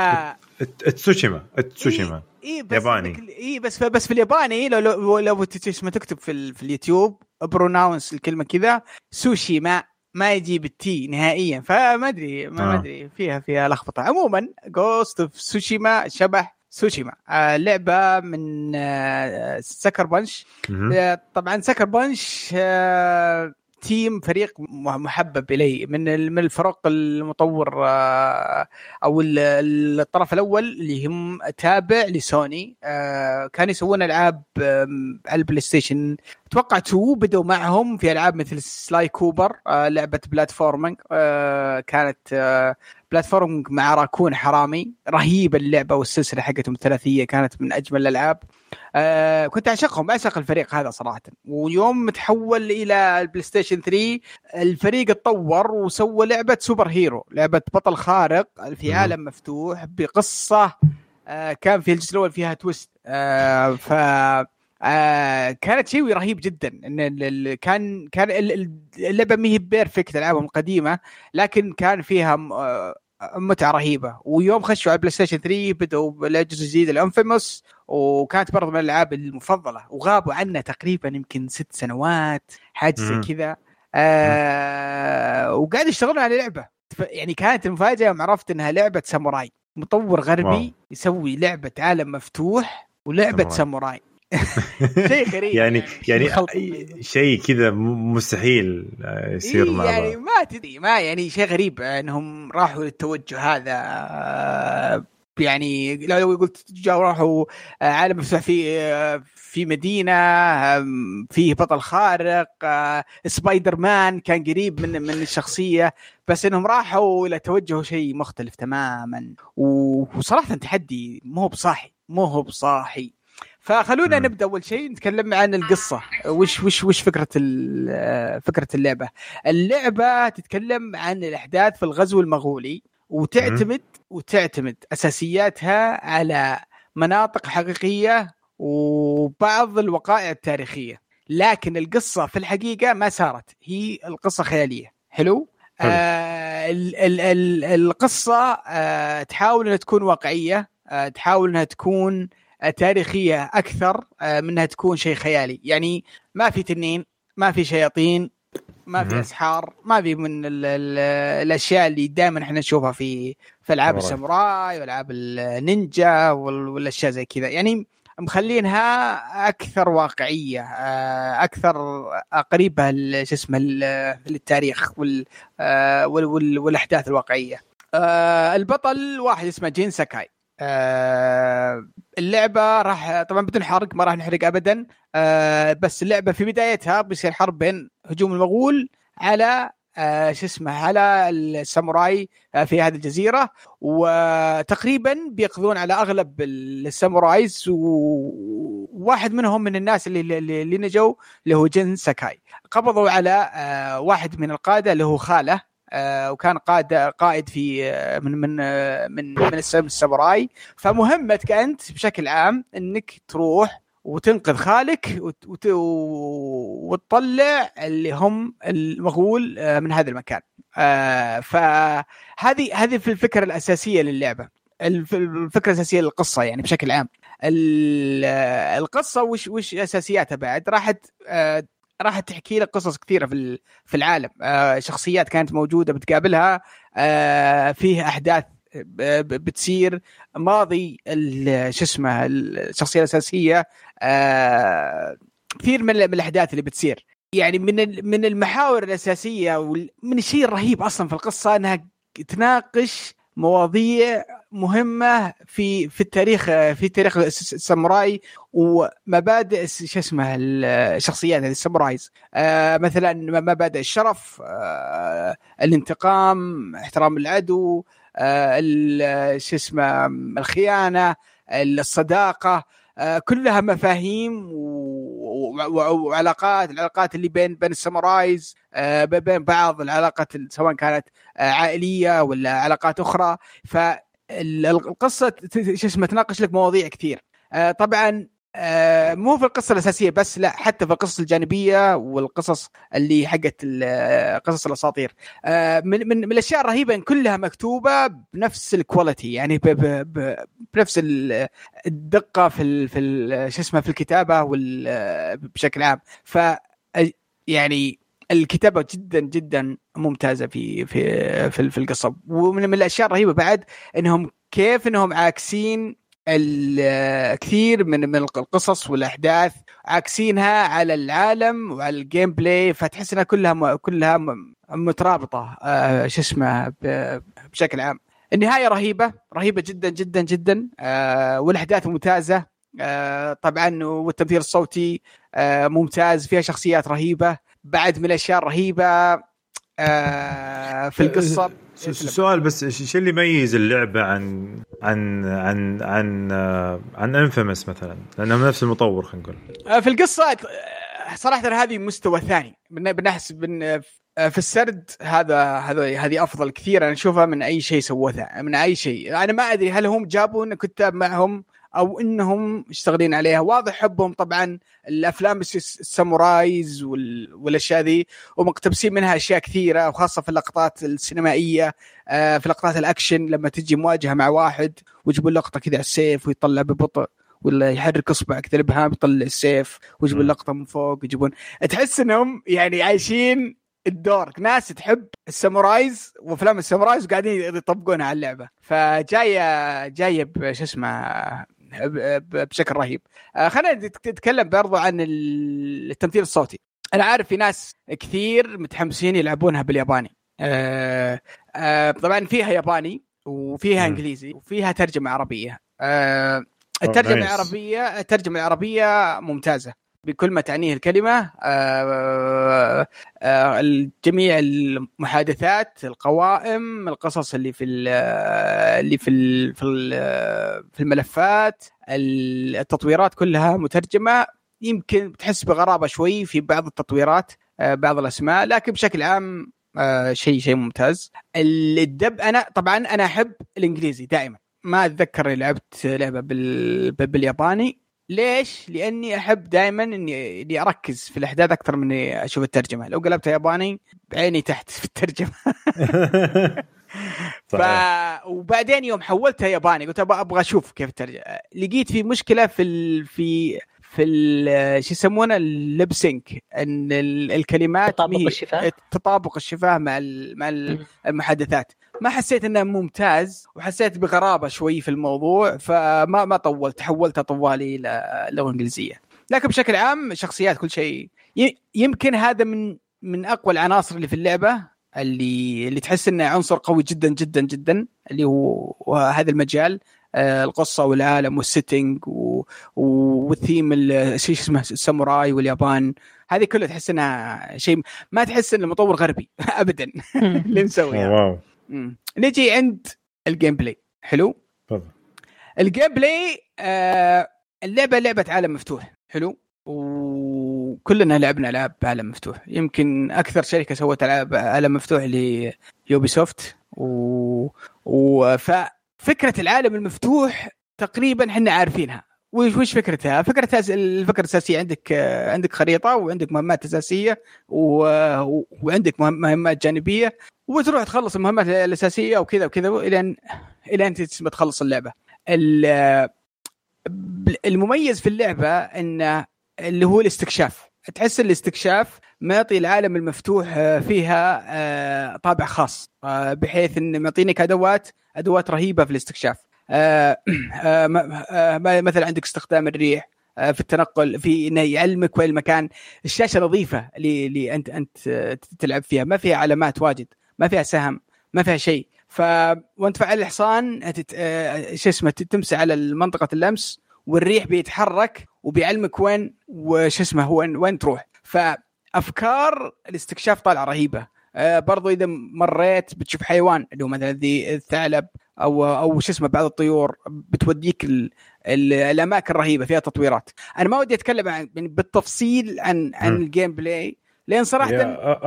تسوشيما تسوشيما اي بس ياباني. اي بس بس في الياباني لو لو, لو تكتب في, في اليوتيوب pronounce الكلمة كذا سوشي ما ما يجيب ال T نهائيا. فما أدري ما آه. أدري فيها فيها لخبطة. عموما Ghost of Tsushima شبح سوشيما آه لعبة من آه Sucker Punch. آه، طبعا Sucker Punch آه، team فريق محبب الي من من الفرق المطور آه، أو ال- ال- الطرف الأول اللي هم تابع لسوني آه، كانوا يسوون ألعاب على ال PlayStation. أتوقع 2 بدوا معهم في ألعاب مثل Sly Cooper آه، لعبة platforming كانت platforming مع راكون حرامي رهيبه اللعبة والسلسلة حقتهم الثلاثية كانت من أجمل الألعاب. آه كنت أعشقهم أعشق الفريق هذا صراحة. ويوم تحول إلى ال PlayStation 3 الفريق اتطور وسوى لعبة superhero لعبة بطل خارق في. عالم مفتوح بقصة آه كان في الجزء الأول فيها twist. آه ف آه كانت شيء رهيب جدا. إن كان كان ال- ال- اللعبة ما هي perfect ألعابهم القديمه لكن كان فيها متعة رهيبة. ويوم خشوا على PlayStation 3 بدأوا بالجزء الجديد ال Infamous وكانت برضه من الألعاب المفضلة. وغابوا عنها تقريبا يمكن ست سنوات حاجة زي. كذا. آه وقاعد يشتغلون على لعبة. يعني كانت المفاجأة يوم عرفت إنها لعبة ساموراي. مطور غربي واو. يسوي لعبة عالم مفتوح ولعبة ساموراي. ساموراي. شيء غريب يعني يعني. شيء كذا م- مستحيل آه، يصير إيه مع يعني ما تدري ما يعني شيء غريب إنهم راحوا للتوجه هذا آه، يعني لو قلت راحوا آه، عالم مفتوح في في مدينة فيه بطل خارق سبايدر مان كان قريب من من الشخصية بس إنهم راحوا إلى توجهوا شيء مختلف تماما. وصراحة تحدي مو بصاحي مو هو بصاحي. فخلونا. نبدأ أول شيء نتكلم عن القصة. وش وش وش فكرة فكرة اللعبة؟ اللعبة تتكلم عن الأحداث في الغزو المغولي وتعتمد وتعتمد أساسياتها على مناطق حقيقية وبعض الوقائع التاريخية. لكن القصة في الحقيقة ما صارت. هي القصة خيالية. حلو. آه ال ال ال القصة آه تحاول إنها تكون واقعية آه تحاول إنها تكون تاريخية أكثر آه من انها تكون شيء خيالي يعني ما في تنين ما في شياطين ما في. أسحار ما في من ال ال الأشياء اللي دائما إحنا نشوفها في في ألعاب ساموراي. الساموراي وألعاب النينجا وال- والأشياء زي كذا يعني مخلينها أكثر واقعية آه، أكثر قريبه شو اسمه للتاريخ وال آه، وال- وال- والأحداث الواقعية البطل واحد اسمه جين ساكاي آه، اللعبة راح طبعا بدون حرق ما راح نحرق ابدا. آه، بس اللعبة في بدايتها بيصير حرب بين هجوم المغول على آه، شو اسمه على الساموراي آه، في هذه الجزيرة. وتقريبا بيقضون على أغلب السامورايز وواحد منهم من الناس اللي اللي, نجوا اللي هو جن ساكاي. قبضوا على آه، واحد من القادة اللي هو خالة. وكان قائد قائد في آه، من من آه، من من الس- من الساموراي فمهمتك أنت بشكل عام إنك تروح وتنقذ خالك وت- وت- وتطلع اللي هم المغول آه، من هذا المكان. آه، فهذه هذه في الفكرة الأساسية للعبة. الف- الفكرة الأساسية للقصة يعني بشكل عام. ال- آه، القصة وش وش أساسياتها بعد؟ راحت آه، راح تحكي لك قصص كثيرة في في العالم. آه، شخصيات كانت موجودة بتقابلها. آه، فيه أحداث ب- بتصير. ماضي شو اسمه الشخصيه الأساسية. آه، كثير من الأحداث اللي بتصير. يعني من من المحاور الأساسية وال- من الشيء الرهيب أصلا في القصة إنها تناقش مواضيع مهمة في في التاريخ في تاريخ الس- الساموراي ومبادئ شو اسمه الشخصيات هذه السامورايز. آه مثلا مبادئ الشرف آه الانتقام احترام العدو آه شو اسمه الخيانة الصداقة كلها مفاهيم وعلاقات العلاقات اللي بين بين السامورايز بين بعض العلاقات سواء كانت عائلية ولا علاقات أخرى. فالقصة ت- شو اسمه تناقش لك مواضيع كثير. آه طبعا آه مو في القصة الأساسية بس لا حتى في القصص الجانبية والقصص اللي حقت ال- قصص الأساطير. آه من, من من الأشياء الرهيبة إن كلها مكتوبة بنفس ال quality يعني بنفس ال- الدقة في ال في شو اسمه في الكتابة بشكل عام. ف يعني الكتابة جدا جدا ممتازة في في في, في القصة. ومن الأشياء الرهيبة بعد إنهم كيف إنهم عاكسين الكثير من من القصص والأحداث عاكسينها على العالم وعلى ال gameplay فتحس إنها كلها كلها مترابطة آه شو اسمه بشكل عام. النهاية رهيبة رهيبة جدا جدا جدا آه والأحداث ممتازة آه طبعا والتمثيل الصوتي آه ممتاز فيها شخصيات رهيبة. بعد من الأشياء الرهيبة آه في القصة. سؤال بس إيش اللي يميز اللعبة عن عن عن عن آه، عن انفيمس مثلا؟ لانهم نفس المطور خلينا نقول. آه، في القصة صراحة هذه مستوى ثاني. بنحس في السرد هذا هذا هذه أفضل كثير. أنا أشوفها من أي شيء سووه من أي شيء. أنا ما أدري هل هم جابوا كتاب معهم أو إنهم مشتغلين عليها. واضح حبهم طبعا الأفلام ال samurais والأشياء ذي ومقتبسين منها أشياء كثيرة وخاصة في اللقطات السينمائية آه، في لقطات الأكشن لما تجي مواجهة مع واحد ويجيبون لقطة كذا على السيف ويطلع ببطء ولا يحرك اصبع كذا الابهام يطلع السيف ويجيبون لقطة من فوق يجيبون. تحس إنهم يعني عايشين الدور. ناس تحب ال samurais وأفلام ال samurais وقاعدين يطبقونها على اللعبة. فجاية جاية بش اسمه بشكل رهيب. آه، خلينا نتكلم برضو عن التمثيل الصوتي. أنا عارف في ناس كثير متحمسين يلعبونها بالياباني. آه، آه، طبعا فيها ياباني وفيها إنجليزي وفيها ترجمة عربية. الترجمة العربية الترجمة العربية ممتازة. بكل ما تعنيه الكلمة آه، آه، جميع المحادثات القوائم القصص اللي في اللي في في الملفات التطويرات كلها مترجمة. يمكن تحس بغرابة شوي في بعض التطويرات آه، بعض الأسماء لكن بشكل عام شيء شيء ممتاز. الدب أنا طبعا أنا أحب الإنجليزي دائما. ما أتذكر لعبت لعبة بالياباني. ليش؟ لأني أحب دائما اني إني أركز في الأحداث أكثر من إني أشوف الترجمة، لو قلبتها ياباني بعيني تحت في الترجمة. ف... وبعدين يوم حولتها ياباني قلت أبغى أشوف كيف الترجمه، لقيت في مشكلة في ال... في في شو يسمونه؟ اللبسنك إن الكلمات تطابق الشفاه؟ تطابق الشفاه مع مع المحادثات. ما حسيت إنه ممتاز وحسيت بغرابة شوي في الموضوع فما ما طولت حولت طوالي إلى اللغة الانجليزيه لكن بشكل عام شخصيات كل شيء يمكن هذا من من أقوى العناصر اللي في اللعبة اللي اللي تحس إنه عنصر قوي جدا جدا جدا اللي هو هذا المجال آه، القصة والعالم والسيتنج والثيم شيء اسمه الساموراي واليابان هذه كلها تحس إنها شيء ما تحس ان المطور غربي ابدا. اللي مسوي wow. نجي عند ال gameplay حلو؟ تفضل. ال gameplay آه اللعبة لعبة عالم مفتوح. حلو؟ وكلنا لعبنا ألعاب عالم مفتوح. يمكن أكثر شركة سوت ألعاب عالم مفتوح ل Ubisoft و... و... ففكره العالم المفتوح تقريبا إحنا عارفينها. وش وش فكرتها؟ فكرتها الفكرة الأساسية عندك عندك خريطة وعندك مهمات أساسية و... وعندك مهمات جانبية وتروح تخلص المهمات الأساسية وكذا وكذا إلى إلى تخلص اللعبة. المميز في اللعبة انه اللي هو الاستكشاف تحس الاستكشاف معطي العالم المفتوح فيها آه، طابع خاص آه، بحيث انه معطينك أدوات أدوات رهيبة في الاستكشاف آه، مثلا عندك استخدام الريح في التنقل في إنه يعلمك وين المكان. الشاشة نظيفة اللي أنت أنت تلعب فيها. ما فيها علامات واجد ما فيها سهم ما فيها شيء. ف وأنت فعل الحصان شو اسمه تمسح على منطقة اللمس والريح بيتحرك وبيعلمك وين وش اسمه وين وين تروح. فأفكار الاستكشاف طالعة رهيبة. آه برضو إذا مريت بتشوف حيوان اللي هو مثلا ذي الثعلب أو أو شو اسمه بعض الطيور بتوديك ال ال الأماكن رهيبه فيها تطويرات. أنا ما ودي أتكلم عن يعني بالتفصيل عن عن ال gameplay لأن صراحة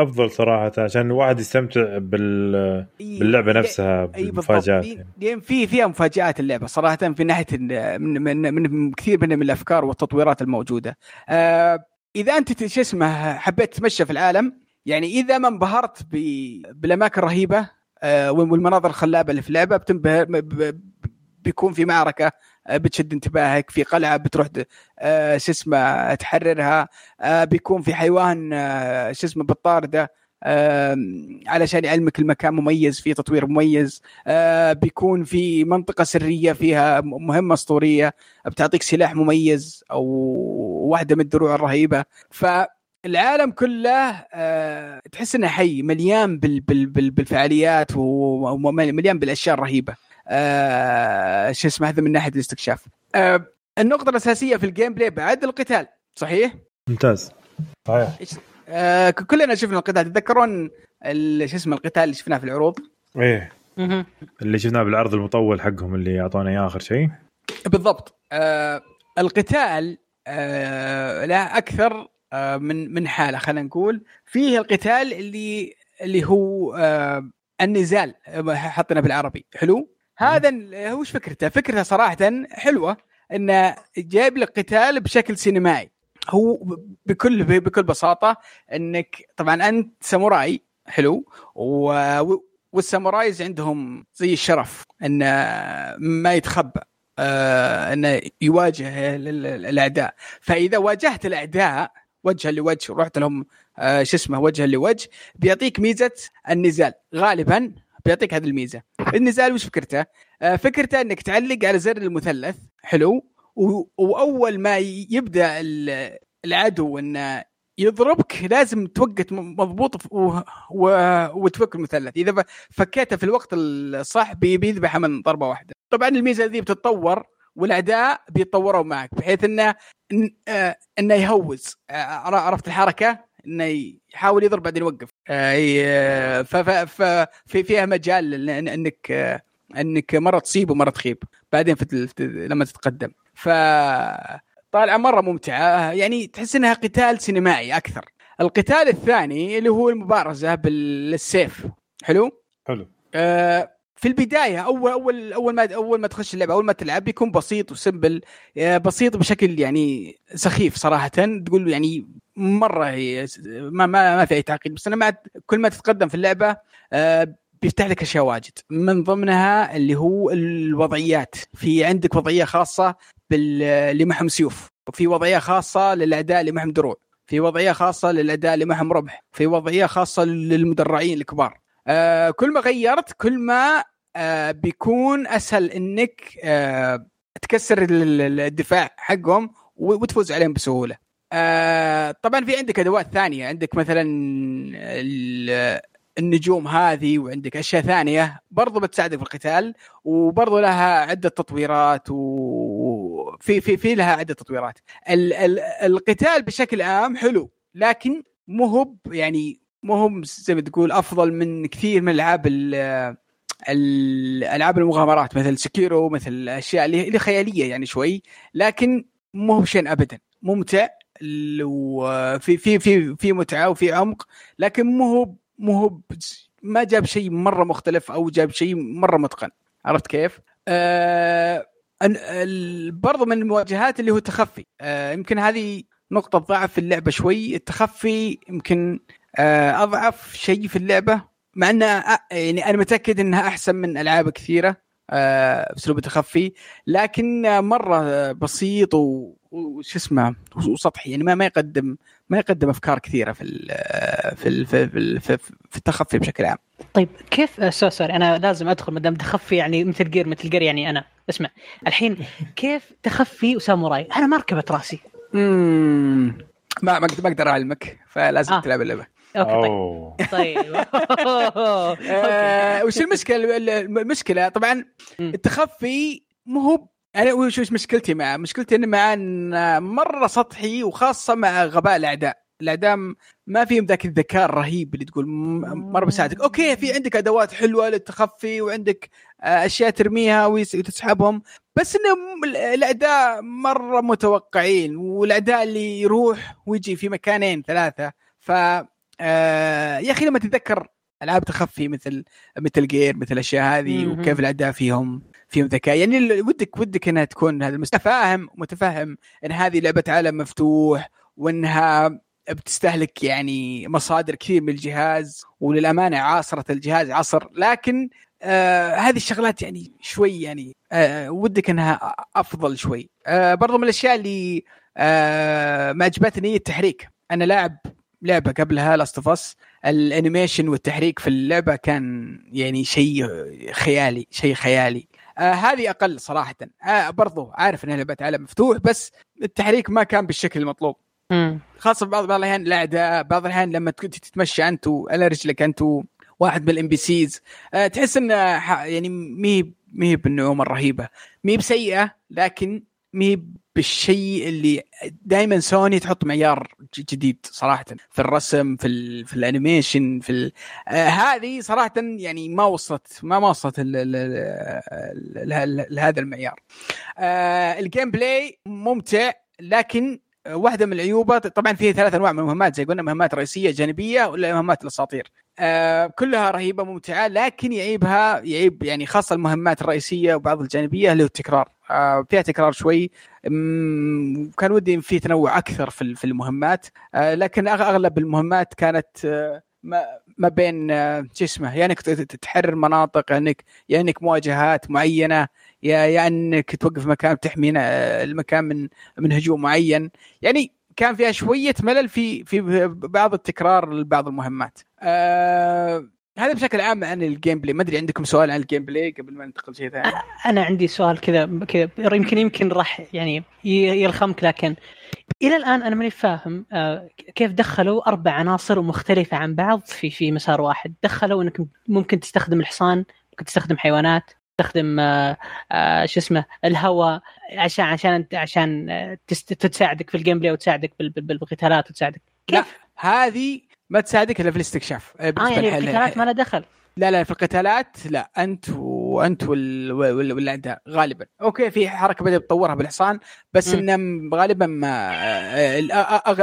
أفضل صراحة عشان الواحد يستمتع بال باللعبة نفسها بالمفاجآت يعني. في فيها مفاجآت اللعبة صراحة في ناحية من, من, من كثير من, من الأفكار والتطويرات الموجودة. آه إذا أنت شو اسمه حبيت تتمشى في العالم يعني إذا ما انبهرت بالأماكن الرهيبة والمناظر الخلابة اللي في اللعبه بتنبهر بيكون في معركة بتشد انتباهك في قلعة بتروح شو اسمه تحررها بيكون في حيوان شو اسمه بالطاردة علشان يعلمك المكان مميز في تطوير مميز بيكون في منطقة سرية فيها مهمة أسطورية بتعطيك سلاح مميز أو واحدة من الدروع الرهيبة. ف العالم كله أه تحس إنه حي مليان بال بال بال بالفعاليات ومليان بالأشياء الرهيبة. أه شو اسمه هذا من ناحية الاستكشاف. أه النقطة الأساسية في ال gameplay بعد القتال صحيح؟ ممتاز. صحيح. آه كلنا شفنا القتال. تتذكرون شو اسمه القتال اللي شفناه في العروض؟ إيه. اللي شفناه بالعرض المطول حقهم اللي اعطونا إياه آخر شيء. بالضبط. آه القتال آه له أكثر من من حاله خلينا نقول. فيه القتال اللي اللي هو آه النزال حطنا بالعربي. حلو؟ هذا هو وش فكرته؟ فكرته صراحة حلوة إنه جايب لك قتال بشكل سينمائي. هو بكل بكل بساطة إنك طبعا أنت ساموراي حلو؟ و... والسامورايز عندهم زي الشرف انه ما يتخبى آه إنه يواجه الأعداء. فإذا واجهت الأعداء وجها لوجه ورحت لهم آه شو اسمه وجها لوجه. بيعطيك ميزة النزال. غالبا بيعطيك هذه الميزة. النزال وش فكرته؟ آه فكرته إنك تعلق على زر المثلث حلو وأول ما يبدأ العدو إنه يضربك لازم توقت مضبوط و... و... وتفك المثلث. إذا فكيته في الوقت الصح بيذبحه من ضربة واحدة. طبعا الميزة ذي بتتطور والاعداء بيتطوروا معك بحيث إنه إنه يهوز. عرفت الحركة؟ إنه يحاول يضرب بعدين يوقف. ففي فيها مجال إنك إنك مرة تصيب ومرة تخيب. بعدين لما تتقدم. ف طالعة مرة ممتعة. يعني تحس إنها قتال سينمائي أكثر. القتال الثاني اللي هو المبارزة بالسيف. حلو؟ حلو. آه في البداية اول اول أول ما أول ما تخش اللعبة أول ما تلعب بيكون بسيط وسمبل آه بسيط بشكل يعني سخيف صراحة. تقول يعني مرة ما ما, ما في أي تعقيد. بس أنا مع كل ما تتقدم في اللعبة آه بيفتح لك أشياء واجد. من ضمنها اللي هو الوضعيات. في عندك وضعية خاصة اللي معهم سيوف. وفي وضعية خاصة للاعداء اللي معهم دروع. في وضعية خاصة للاعداء اللي معهم رمح في وضعية خاصة للمدرعين الكبار. آه كل ما غيرت كل ما آه بيكون أسهل إنك آه تكسر الدفاع حقهم وتفوز عليهم بسهولة. طبعا في عندك أدوات ثانية. عندك مثلا النجوم هذه وعندك أشياء ثانية برضو بتساعدك في القتال وبرضو لها عدة تطويرات وفي في في لها عدة تطويرات. ال ال القتال بشكل عام حلو لكن مو هو يعني مو هو زي ما تقول أفضل من كثير من ألعاب الالعاب المغامرات مثل سكيرو مثل الاشياء اللي خيالية يعني شوي لكن مو هو ابدا. ممتع وفي في في في متعة وفي عمق لكن مو هو مو هو ما جاب شيء مرة مختلف أو جاب شيء مرة متقن. عرفت كيف؟ آه برضو من المواجهات اللي هو التخفي. آه يمكن هذه نقطة ضعف في اللعبة شوي. التخفي يمكن آه أضعف شيء في اللعبة مع أنه يعني أنا متأكد أنها أحسن من ألعاب كثيرة آه بأسلوب التخفي لكن مرة بسيط وش اسمه وسطحي يعني ما ما يقدم ما يقدم أفكار كثيرة في ال في ال في, ال في, في التخفي بشكل عام. طيب كيف سو sorry أنا لازم أدخل ما دام تخفي يعني مثل جير مثل جير يعني أنا اسمع الحين كيف تخفي وساموراي؟ أنا ما ركبت رأسي. اممم ما ما أقدر أعلمك فلازم آه. تلعب اللعبة. أوكي طيب. طيب. آه وش المشكلة؟ المشكلة طبعا التخفي مو هو أنا وش مشكلتي معه؟ مشكلتي إنه مع مرة سطحي وخاصة مع غباء الأعداء، الأعداء ما فيهم ذاك الذكاء الرهيب اللي تقول مرة بيساعدك، أوكي في عندك أدوات حلوة للتخفي وعندك أشياء ترميها وتسحبهم، بس إنه الأعداء مرة متوقعين والأعداء اللي يروح ويجي في مكانين ثلاثة ف يا أخي لما تتذكر ألعاب تخفي مثل مثل جير مثل الاشياء هذه وكيف الاعداء فيهم فيهم ذكاء. يعني ودك ودك إنها تكون هذا متفاهم متفهم إن هذه لعبة عالم مفتوح وإنها بتستهلك يعني مصادر كثير من الجهاز وللأمانة عاصرت الجهاز عصر. لكن آه هذه الشغلات يعني شوي يعني آه ودك إنها أفضل شوي. آه برضو من الأشياء اللي آه ما عجبتني التحريك. أنا لاعب لعبة قبلها Last of Us ال animation والتحريك في اللعبة كان يعني شيء خيالي شيء خيالي. آه هذه أقل صراحة. آه برضو عارف انها لعبة عالم مفتوح بس التحريك ما كان بالشكل المطلوب. خاصة بعض بعض الأحيان الأعداء بعض الأحيان لما تتمشى انت على رجلك انت واحد من ال NPCs تحس إنه يعني مي مي بالنعومة الرهيبة. مي بسيئة لكن مي بالشيء اللي دائما سوني تحط معيار جديد صراحة. في الرسم في ال في ال animation في آه هذه صراحة يعني ما وصلت ما ما وصلت لهذا المعيار. آه ال gameplay ممتع لكن واحدة من العيوبات طبعا في ثلاث أنواع من المهمات زي قلنا مهمات رئيسية جانبية ولا مهمات الأساطير. آه كلها رهيبة ممتعه لكن يعيبها يعيب يعني خاصة المهمات الرئيسية وبعض الجانبية اللي هو التكرار. آه فيها تكرار شوي. كان ودي في تنوع أكثر في المهمات. آه لكن أغلب المهمات كانت آه ما بين آه شو اسمه يا إنك تحرر مناطق انك يا إنك مواجهات معينة. يا يا انك توقف مكان تحمي المكان من من هجوم معين. يعني كان فيها شوية ملل في في بعض التكرار لبعض المهمات. آه هذا بشكل عام عن ال gameplay ما أدري عندكم سؤال عن ال gameplay قبل ما ننتقل شيء ثاني؟ أنا عندي سؤال كذا كذا يمكن يمكن راح يعني يلخمك لكن إلى الآن أنا ماني فاهم كيف دخلوا أربع عناصر مختلفة عن بعض في في مسار واحد؟ دخلوا إنك ممكن تستخدم الحصان ممكن تستخدم حيوانات. تستخدم شو اسمه الهواء عشان عشان عشان تساعدك في ال gameplay وتساعدك بالقتالات وتساعدك. كيف؟ لا هذه ما تساعدك إلا في الاستكشاف. آه يعني القتالات ما لها دخل. لا لا في القتالات لا أنت وانت والأعداء غالبا. أوكي في حركة بدأ تطورها بالحصان بس إنه غالبا ما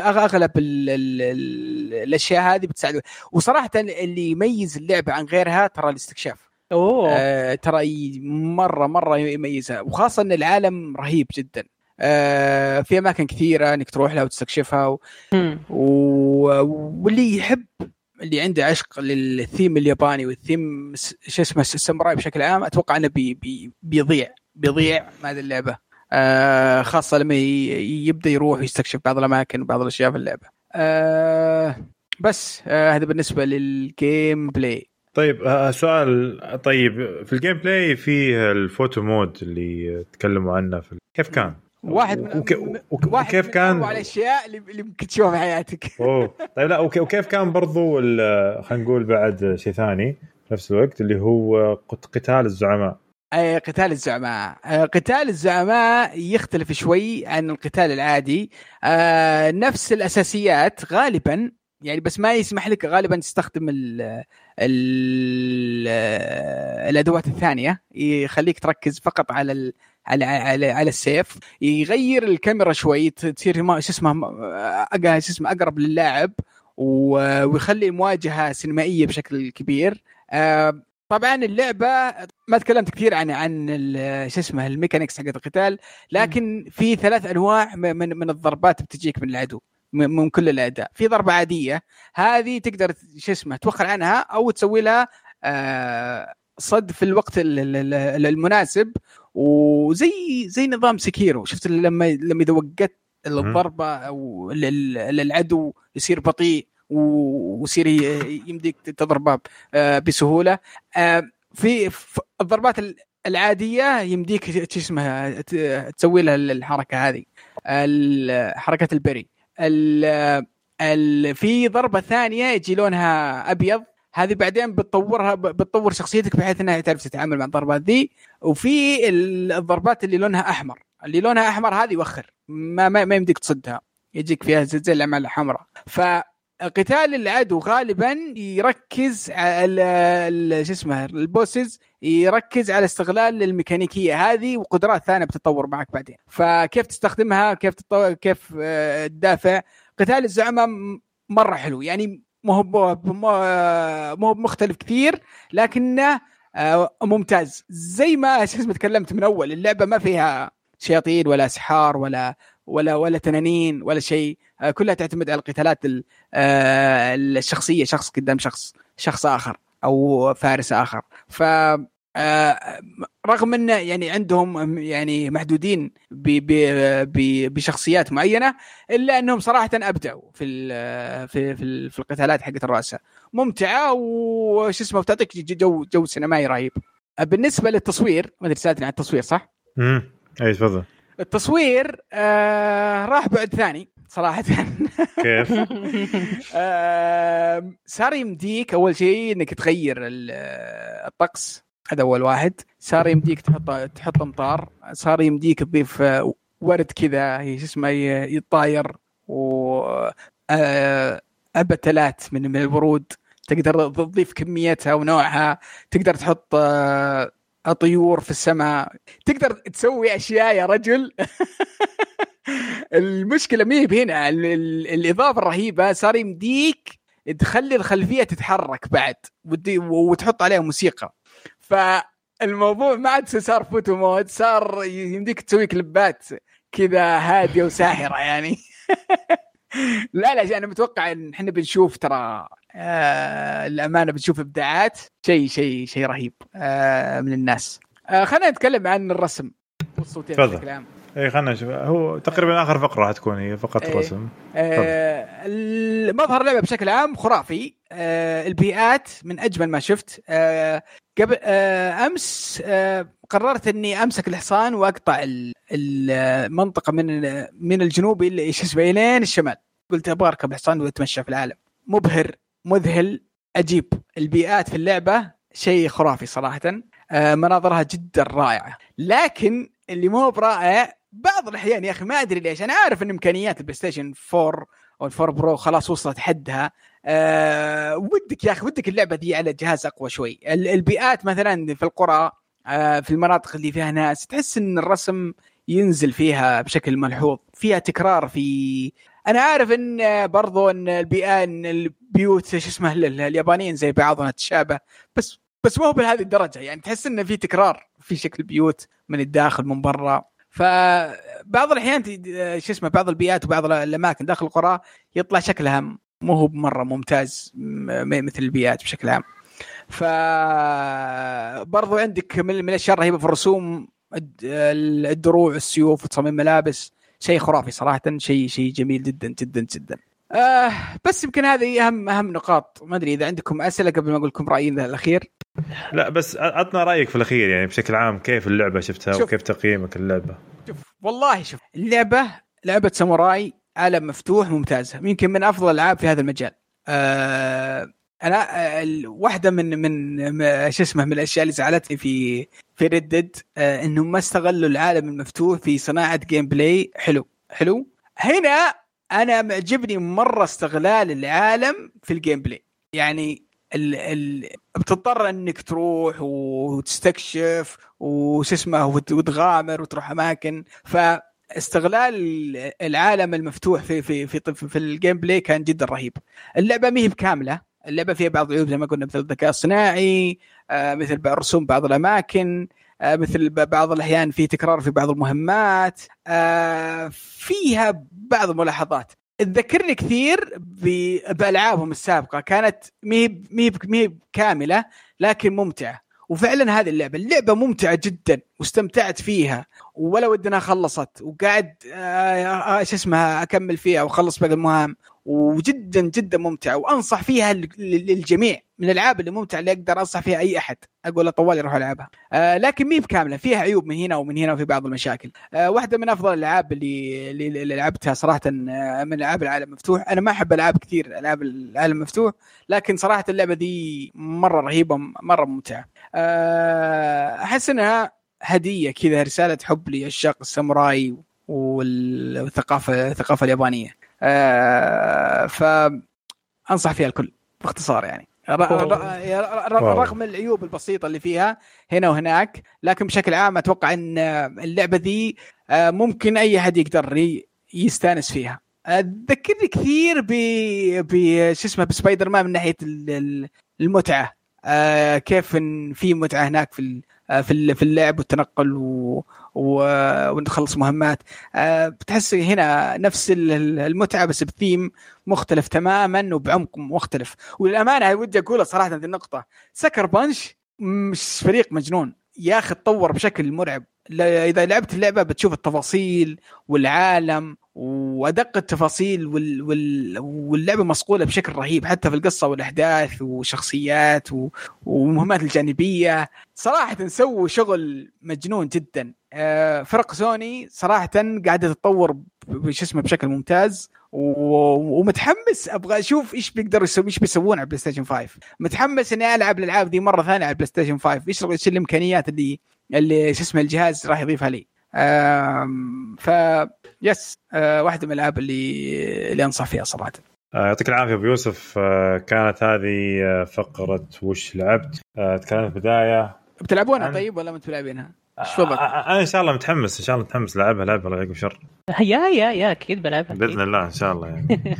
اغلب ال ال ال الأشياء هذه بتساعد. وصراحه اللي يميز اللعبة عن غيرها ترى الاستكشاف. أوه. آه ترى مرة مرة يميزها. وخاصة إن العالم رهيب جدا. آه في أماكن كثيرة إنك تروح لها وتستكشفها و... و... واللي يحب اللي عنده عشق للثيم الياباني والثيم شو اسمه الساموراي بشكل عام أتوقع إنه بي... بي... بيضيع بيضيع مع هذه اللعبة. آه خاصة لما ي... يبدأ يروح ويستكشف بعض الأماكن وبعض الأشياء في اللعبة. آه بس آه هذا بالنسبة لل gameplay طيب آه سؤال طيب في ال gameplay في ال photo mode اللي تكلموا عنه في كيف كان؟ واحد من وك... وك... واحد وكيف من كان؟ على الأشياء اللي ممكن تشوفها في حياتك. أوه. طيب لا وك... وكيف كان برضو ال... خلينا نقول بعد شيء ثاني في نفس الوقت اللي هو قتال الزعماء. أي قتال الزعماء. قتال الزعماء يختلف شوي عن القتال العادي. آه نفس الأساسيات غالبا يعني بس ما يسمح لك غالبا تستخدم ال ال الأدوات الثانية. يخليك تركز فقط على ال على على على السيف. يغير الكاميرا شوي تصير ما شو اسمه شو اسمه أقرب للاعب ويخلي المواجهه سينمائية بشكل كبير. طبعا اللعبة ما تكلمت كثير عن عن شو اسمه ال mechanics حقت القتال لكن في ثلاث أنواع من من الضربات بتجيك من العدو من كل الاعداء في ضربة عادية. هذه تقدر شو اسمه توخر عنها أو تسوي لها صد في الوقت المناسب. وزي زي نظام Sekiro. شفت لما لما إذا وقت الضربة أو للعدو يصير بطيء ويصير يمديك تضربه بسهولة. في الضربات العادية يمديك شو اسمه تسوي لها الحركة هذه. حركة البري. ال ال في ضربة ثانية يجي لونها أبيض. هذه بعدين بتطورها بتطور شخصيتك بحيث إنها تعرف تتعامل مع الضربات ذي. وفي الضربات اللي لونها أحمر. اللي لونها أحمر هذه يوخر. ما ما, يمديك تصدها. يجيك فيها زي الاعمال الحمراء. فقتال العدو غالبا يركز على شو اسمه البوسز يركز على استغلال الميكانيكية هذه وقدرات ثانية بتتطور معك بعدين. فكيف تستخدمها؟ كيف تطور كيف تدافع؟ قتال الزعماء مرة حلو. يعني مو هو هو مختلف كثير لكنه ممتاز. زي ما اسمه تكلمت من أول اللعبة ما فيها شياطين ولا أسحار ولا ولا ولا تنانين ولا شيء. كلها تعتمد على القتالات الشخصية شخص قدام شخص شخص آخر أو فارس آخر. ف آه رغم انه يعني عندهم يعني محدودين بشخصيات معينة إلا أنهم صراحة أبدعوا في ال في في, في القتالات حقت الرؤساء ممتعة وش اسمه بتعطيك جو جو سينمائي رهيب. بالنسبة للتصوير ما أدري سألتني عن التصوير صح؟ امم أي تفضل. التصوير آه راح بعد ثاني. صراحة. كيف؟ آه صار يمديك أول شيء إنك تغير الطقس هذا أول واحد. صار يمديك تحط تحط أمطار. صار يمديك تضيف ورد كذا شو اسمه يتطاير و آه، أبتلات من من الورود تقدر تضيف كميتها ونوعها. تقدر تحط آه، طيور في السماء. تقدر تسوي أشياء يا رجل. المشكلة مي هنا الإضافة الرهيبة صار يمديك تخلي الخلفية تتحرك بعد وتحط عليها موسيقى. فالموضوع ما عاد صار photo mode صار يمديك تسوي كليبات كذا هادية وساحره يعني. لا لا أنا متوقع إن إحنا بنشوف ترى آه الامانه بنشوف إبداعات شيء شيء شيء رهيب آه من الناس. آه خلينا نتكلم عن الرسم. والصوتين بشكل عام. اي خلينا نشوف. هو تقريبا آخر فقرة حتكون هي فقط إيه. رسم. آه المظهر اللعبة بشكل عام خرافي. آه البيئات من أجمل ما شفت. آه قبل آه أمس آه قررت إني أمسك الحصان وأقطع المنطقة من من الجنوب إلى إيش اسمه الين الشمال. قلت أبغى اركب حصان وأتمشى في العالم. مبهر مذهل عجيب البيئات في اللعبة شيء خرافي صراحة. آه مناظرها جدا رائعة. لكن اللي مو برائع بعض الأحيان يا أخي ما أدري ليش. أنا عارف إن إمكانيات البلاي ستيشن 4 أو ال four pro خلاص وصلت حدها. أه ودك يا أخي ودك اللعبة دي على جهاز أقوى شوي. البيئات مثلا في القرى أه في المناطق اللي فيها ناس تحس إن الرسم ينزل فيها بشكل ملحوظ فيها تكرار في أنا عارف إن برضو إن البيئة إن البيوت شو اسمه اليابانيين زي بعضها تتشابه بس بس مو بهذه الدرجة. يعني تحس انه في تكرار في شكل بيوت من الداخل من برا. فبعض الأحيان شو اسمه بعض البيئات وبعض الأماكن داخل القرى يطلع شكلها مو هو مره ممتاز مثل البيئات بشكل عام. ف برضو عندك من الأشياء الرهيبة في الرسوم الدروع السيوف وتصميم ملابس. شيء خرافي صراحة شيء شيء جميل جدا جدا جدا. آه بس يمكن هذه أهم أهم نقاط. ما أدري إذا عندكم أسئلة قبل ما أقول لكم رأيي الأخير. لا بس عطنا رأيك في الأخير يعني بشكل عام كيف اللعبة شفتها شوف. وكيف تقييمك اللعبة؟ شوف والله شوف اللعبة لعبة ساموراي عالم مفتوح ممتازه يمكن من أفضل الألعاب في هذا المجال. آه أنا واحدة من من شو اسمه من الأشياء اللي زعلتني في في Red Dead آه إنهم ما استغلوا العالم المفتوح في صناعة gameplay حلو حلو. هنا أنا معجبني مرة استغلال العالم في ال gameplay. يعني ال ال بتضطر إنك تروح وتستكشف وش اسمه وتغامر وتروح أماكن. فاستغلال العالم المفتوح في في في في ال gameplay كان جدا رهيب. اللعبة ما هي بكاملة، اللعبة فيها بعض العيوب زي ما قلنا مثل الذكاء الصناعي، آه مثل رسوم بعض الأماكن، مثل بعض الأحيان في تكرار في بعض المهمات، آه فيها بعض الملاحظات تذكرني كثير بألعابهم السابقة. كانت مي مي مي كاملة لكن ممتعة. وفعلا هذه اللعبة اللعبة ممتعة جدا واستمتعت فيها. ولا ودنا خلصت وقاعد آه، آه، إيش اسمها أكمل فيها وأخلص باقي المهام. وجدا جدا ممتعة وأنصح فيها للجميع. من الألعاب اللي ممتعة اللي أقدر أنصح فيها أي أحد. أقول له طوال يروح ألعبها. آه لكن مي بكاملة فيها عيوب من هنا ومن هنا وفي بعض المشاكل. آه واحدة من أفضل الألعاب اللي اللي لعبتها صراحة آه، من ألعاب العالم المفتوح أنا ما أحب ألعاب كثير ألعاب العالم المفتوح لكن صراحة اللعبة دي مرة رهيبة مرة ممتعة. آه أحس إنها هدية كذا رسالة حب لعشاق الساموراي والثقافة الثقافة اليابانية. فانصح فيها الكل باختصار يعني. رغم العيوب البسيطة اللي فيها هنا وهناك لكن بشكل عام أتوقع إن اللعبة ذي آه، ممكن أي أحد يقدر يستانس فيها. تذكرني كثير ب ب شو اسمه بسبايدر مان من ناحية المتعة. آه، كيف إن في متعة هناك في آه، في في اللعب والتنقل. ونخلص مهمات. آه، بتحس هنا نفس المتعة بس بثيم مختلف تماما وبعمق مختلف. وللأمانة ودي اقولها صراحة هذه النقطة. سكر بانش مش فريق مجنون. يا أخي تطور بشكل مرعب. إذا لعبت اللعبه بتشوف التفاصيل والعالم وأدق التفاصيل وال... وال... واللعبة مصقولة بشكل رهيب حتى في القصة والأحداث وشخصيات و... والمهمات الجانبية. صراحة سووا شغل مجنون جدا. آه، فرق سوني صراحة قاعدة تتطور بش اسمه بشكل ممتاز. و... ومتحمس أبغى أشوف إيش بيقدروا يسوي إيش بيسوون على بلاي ستيشن 5 متحمس إني ألعب الألعاب دي مرة ثانية على بلاي ستيشن 5 إيش إيش الإمكانيات اللي اللي شو اسمه الجهاز راح يضيفها لي. ف yes آه، واحدة من الالعاب اللي اللي أنصح فيها صراحة. آه، يعطيك العافية أبو يوسف. آه، كانت هذه فقرة وش لعبت. تكلمنا في البداية بتلعبونها عن... طيب ولا ما تلعبينها؟ إيش أنا إن شاء الله متحمس إن شاء الله متحمس. لعبها لعبها الله يعقب شر. يا يا يا أكيد بلعبها بإذن الله إن شاء الله يعني.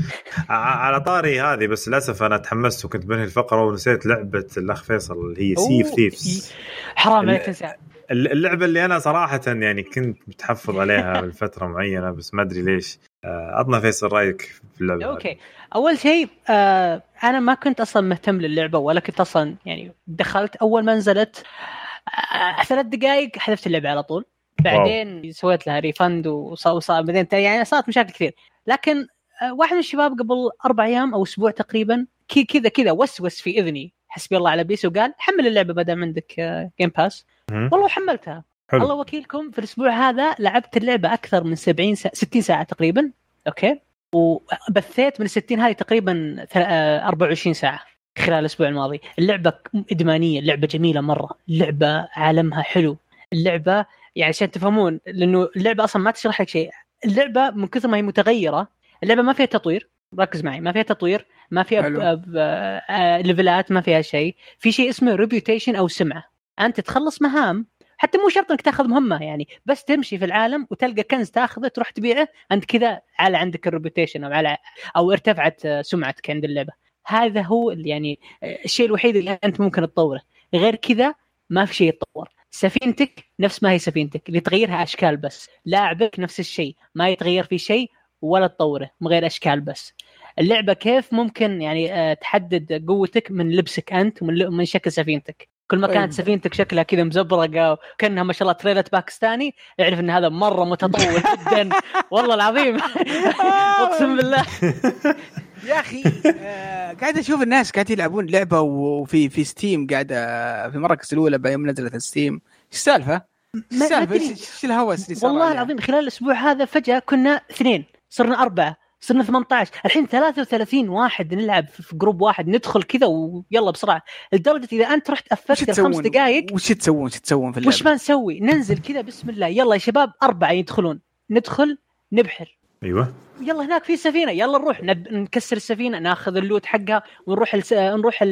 على طاري هذه بس للأسف أنا تحمست وكنت بنهي الفقرة ونسيت لعبة الأخ فيصل اللي هي Sea of Thieves حرام عليك تنسى اللعبة اللي أنا صراحة يعني كنت متحفظ عليها لفتره معينة بس ما أدري ليش. عطنا فيصل رأيك في اللعبة okay. هذه. أول شيء آه أنا ما كنت أصلا مهتم للعبة ولا كنت أصلا يعني دخلت. أول ما نزلت آه ثلاث دقائق حذفت اللعبة على طول. بعدين wow. سويت لها refund وصار بعدين يعني صارت مشاكل كثير. لكن آه واحد من الشباب قبل أربع أيام أو أسبوع تقريبا كذا كذا وسوس في إذني حسبي الله على بيس وقال حمل اللعبة بدل عندك Game آه، Pass والله حملتها. حلو. الله وكيلكم في الأسبوع هذا لعبت اللعبة أكثر من 70 ساعة 60 ساعة تقريبا. okay. وبثيت من 60 هذه تقريبا 24 آه، ساعة خلال الأسبوع الماضي. اللعبة إدمانية اللعبة جميلة مرة. اللعبة عالمها حلو. اللعبة يعني عشان تفهمون لأنه اللعبة أصلا ما تشرح لك شيء. اللعبة من كثر ما هي متغيرة اللعبة ما فيها تطوير. ركز معي. ما فيها تطوير ما فيها ليفلات آه، ما فيها شيء. في شيء اسمه reputation أو سمعة. أنت تخلص مهام. حتى مو شرط إنك تاخذ مهمة يعني بس تمشي في العالم وتلقى كنز تاخذه تروح تبيعه أنت كذا على عندك ال reputation أو على أو ارتفعت سمعتك عند اللعبة. هذا هو يعني الشيء الوحيد اللي أنت ممكن تطوره. غير كذا ما في شيء يتطور. سفينتك نفس ما هي سفينتك اللي تغيرها أشكال بس. لاعبك نفس الشيء ما يتغير في شيء ولا تطوره من غير أشكال بس. اللعبة كيف ممكن يعني آه، تحدد قوتك من لبسك أنت ومن من شكل سفينتك. كل ما كانت أيوة. سفينتك شكلها كذا مزبرقة وكأنها ما شاء الله تريلة باكستاني اعرف إن هذا مرة متطور جدا. والله العظيم. أقسم بالله. يا أخي آه قاعد أشوف الناس قاعد يلعبون لعبة وفي في Steam قاعدة في المراكز الأولى يوم نزلت Steam إيش السالفة؟ إيش السالفة؟ إيش الهوس اللي صار والله العظيم خلال الأسبوع هذا فجأة كنا اثنين صرنا أربعة. صرنا 18 الحين 33 واحد نلعب في group واحد ندخل كذا ويلا بسرعة. لدرجة إذا أنت رحت افلت الخمس دقائق وش تسوون؟ وش تسوون في اللعبة؟ وش ما نسوي؟ ننزل كذا بسم الله. يلا يا شباب أربعة يدخلون. ندخل نبحر. أيوه. يلا هناك في سفينة. يلا نروح. نب... نكسر السفينة ناخذ ال loot حقها ونروح الس... نروح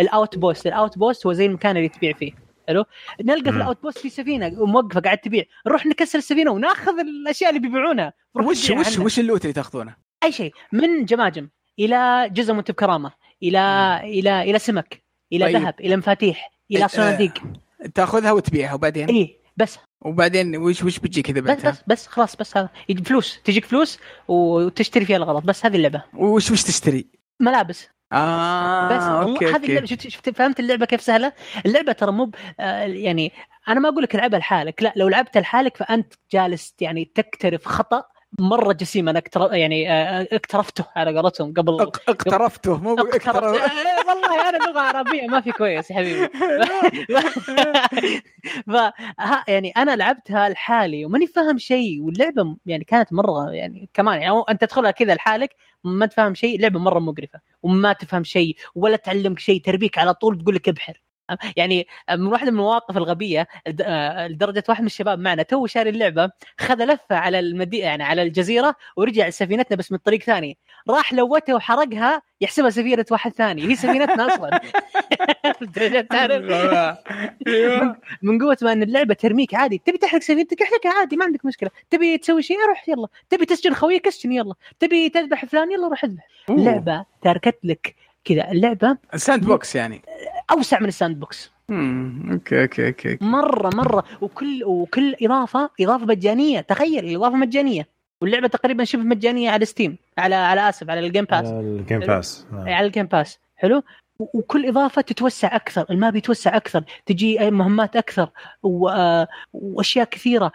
ال outpost ال outpost هو زي المكان اللي تبيع فيه. حلو؟ نلقى في ال outpost في سفينة. موقفة قاعد تبيع. نروح نكسر السفينة وناخذ الأشياء اللي بيبيعونها. وش وش وش ال loot اللي تأخذونه؟ أي شيء من جماجم إلى جزء من بكرامه إلى. إلى إلى سمك إلى طيب. ذهب إلى مفاتيح إلى صناديق آه تأخذها وتبيعها وبعدين اي بس وبعدين وش وش بتجي كذا بس بس بس خلاص بس هذا فلوس تجيك فلوس وتشتري فيها الغلط بس هذه اللعبة وش وش تشتري؟ ملابس آه بس والله هذه اللعبة شفت شفت فهمت اللعبة كيف سهلة؟ اللعبة ترى مو آه يعني أنا ما أقول لك العبها لحالك لا لو لعبتها لحالك فأنت جالس يعني تكترف خطأ مرة جسيم أنا أكتر يعني آه، اقترفته على قولتهم قبل اقترفته مو اقترف آه، والله أنا لغه عربية ما في كويس يا حبيبي. ف يعني أنا لعبتها لحالي وماني فاهم شيء واللعبة يعني كانت مرة يعني كمان يعني أنت تدخلها كذا لحالك ما تفهم شيء لعبه مرة مقرفة وما تفهم شيء ولا تعلمك شيء تربيك على طول تقول لك ابحر. يعني من واحدة من المواقف الغبية لدرجة واحد من الشباب معنا تو شاري اللعبة خذ لفة على المدينة يعني على الجزيرة ورجع سفينتنا بس من طريق ثاني. راح لوتها وحرقها يحسبها سفينة واحد ثاني. هي سفينتنا أصلا. أيوه. من قوة ما إن اللعبة ترميك عادي. تبي تحرق سفينتك احرقها عادي ما عندك مشكلة. تبي تسوي شيء روح يلا. تبي تسجن خويك اسجن يلا. تبي تذبح فلان يلا روح اذبح. اللعبه تركت لك كذا. اللعبة sandbox يعني. أوسع من ال sandbox. امم okay okay okay مرة مرة. وكل وكل إضافة إضافة مجانية. تخيل الإضافة مجانية. واللعبة تقريبا شبه مجانية على Steam على على آسف على ال Game Pass على ال Game Pass نعم. على ال Game Pass حلو؟ وكل إضافة تتوسع أكثر. ال map يتوسع أكثر. تجي مهمات أكثر. آه، وأشياء كثيرة.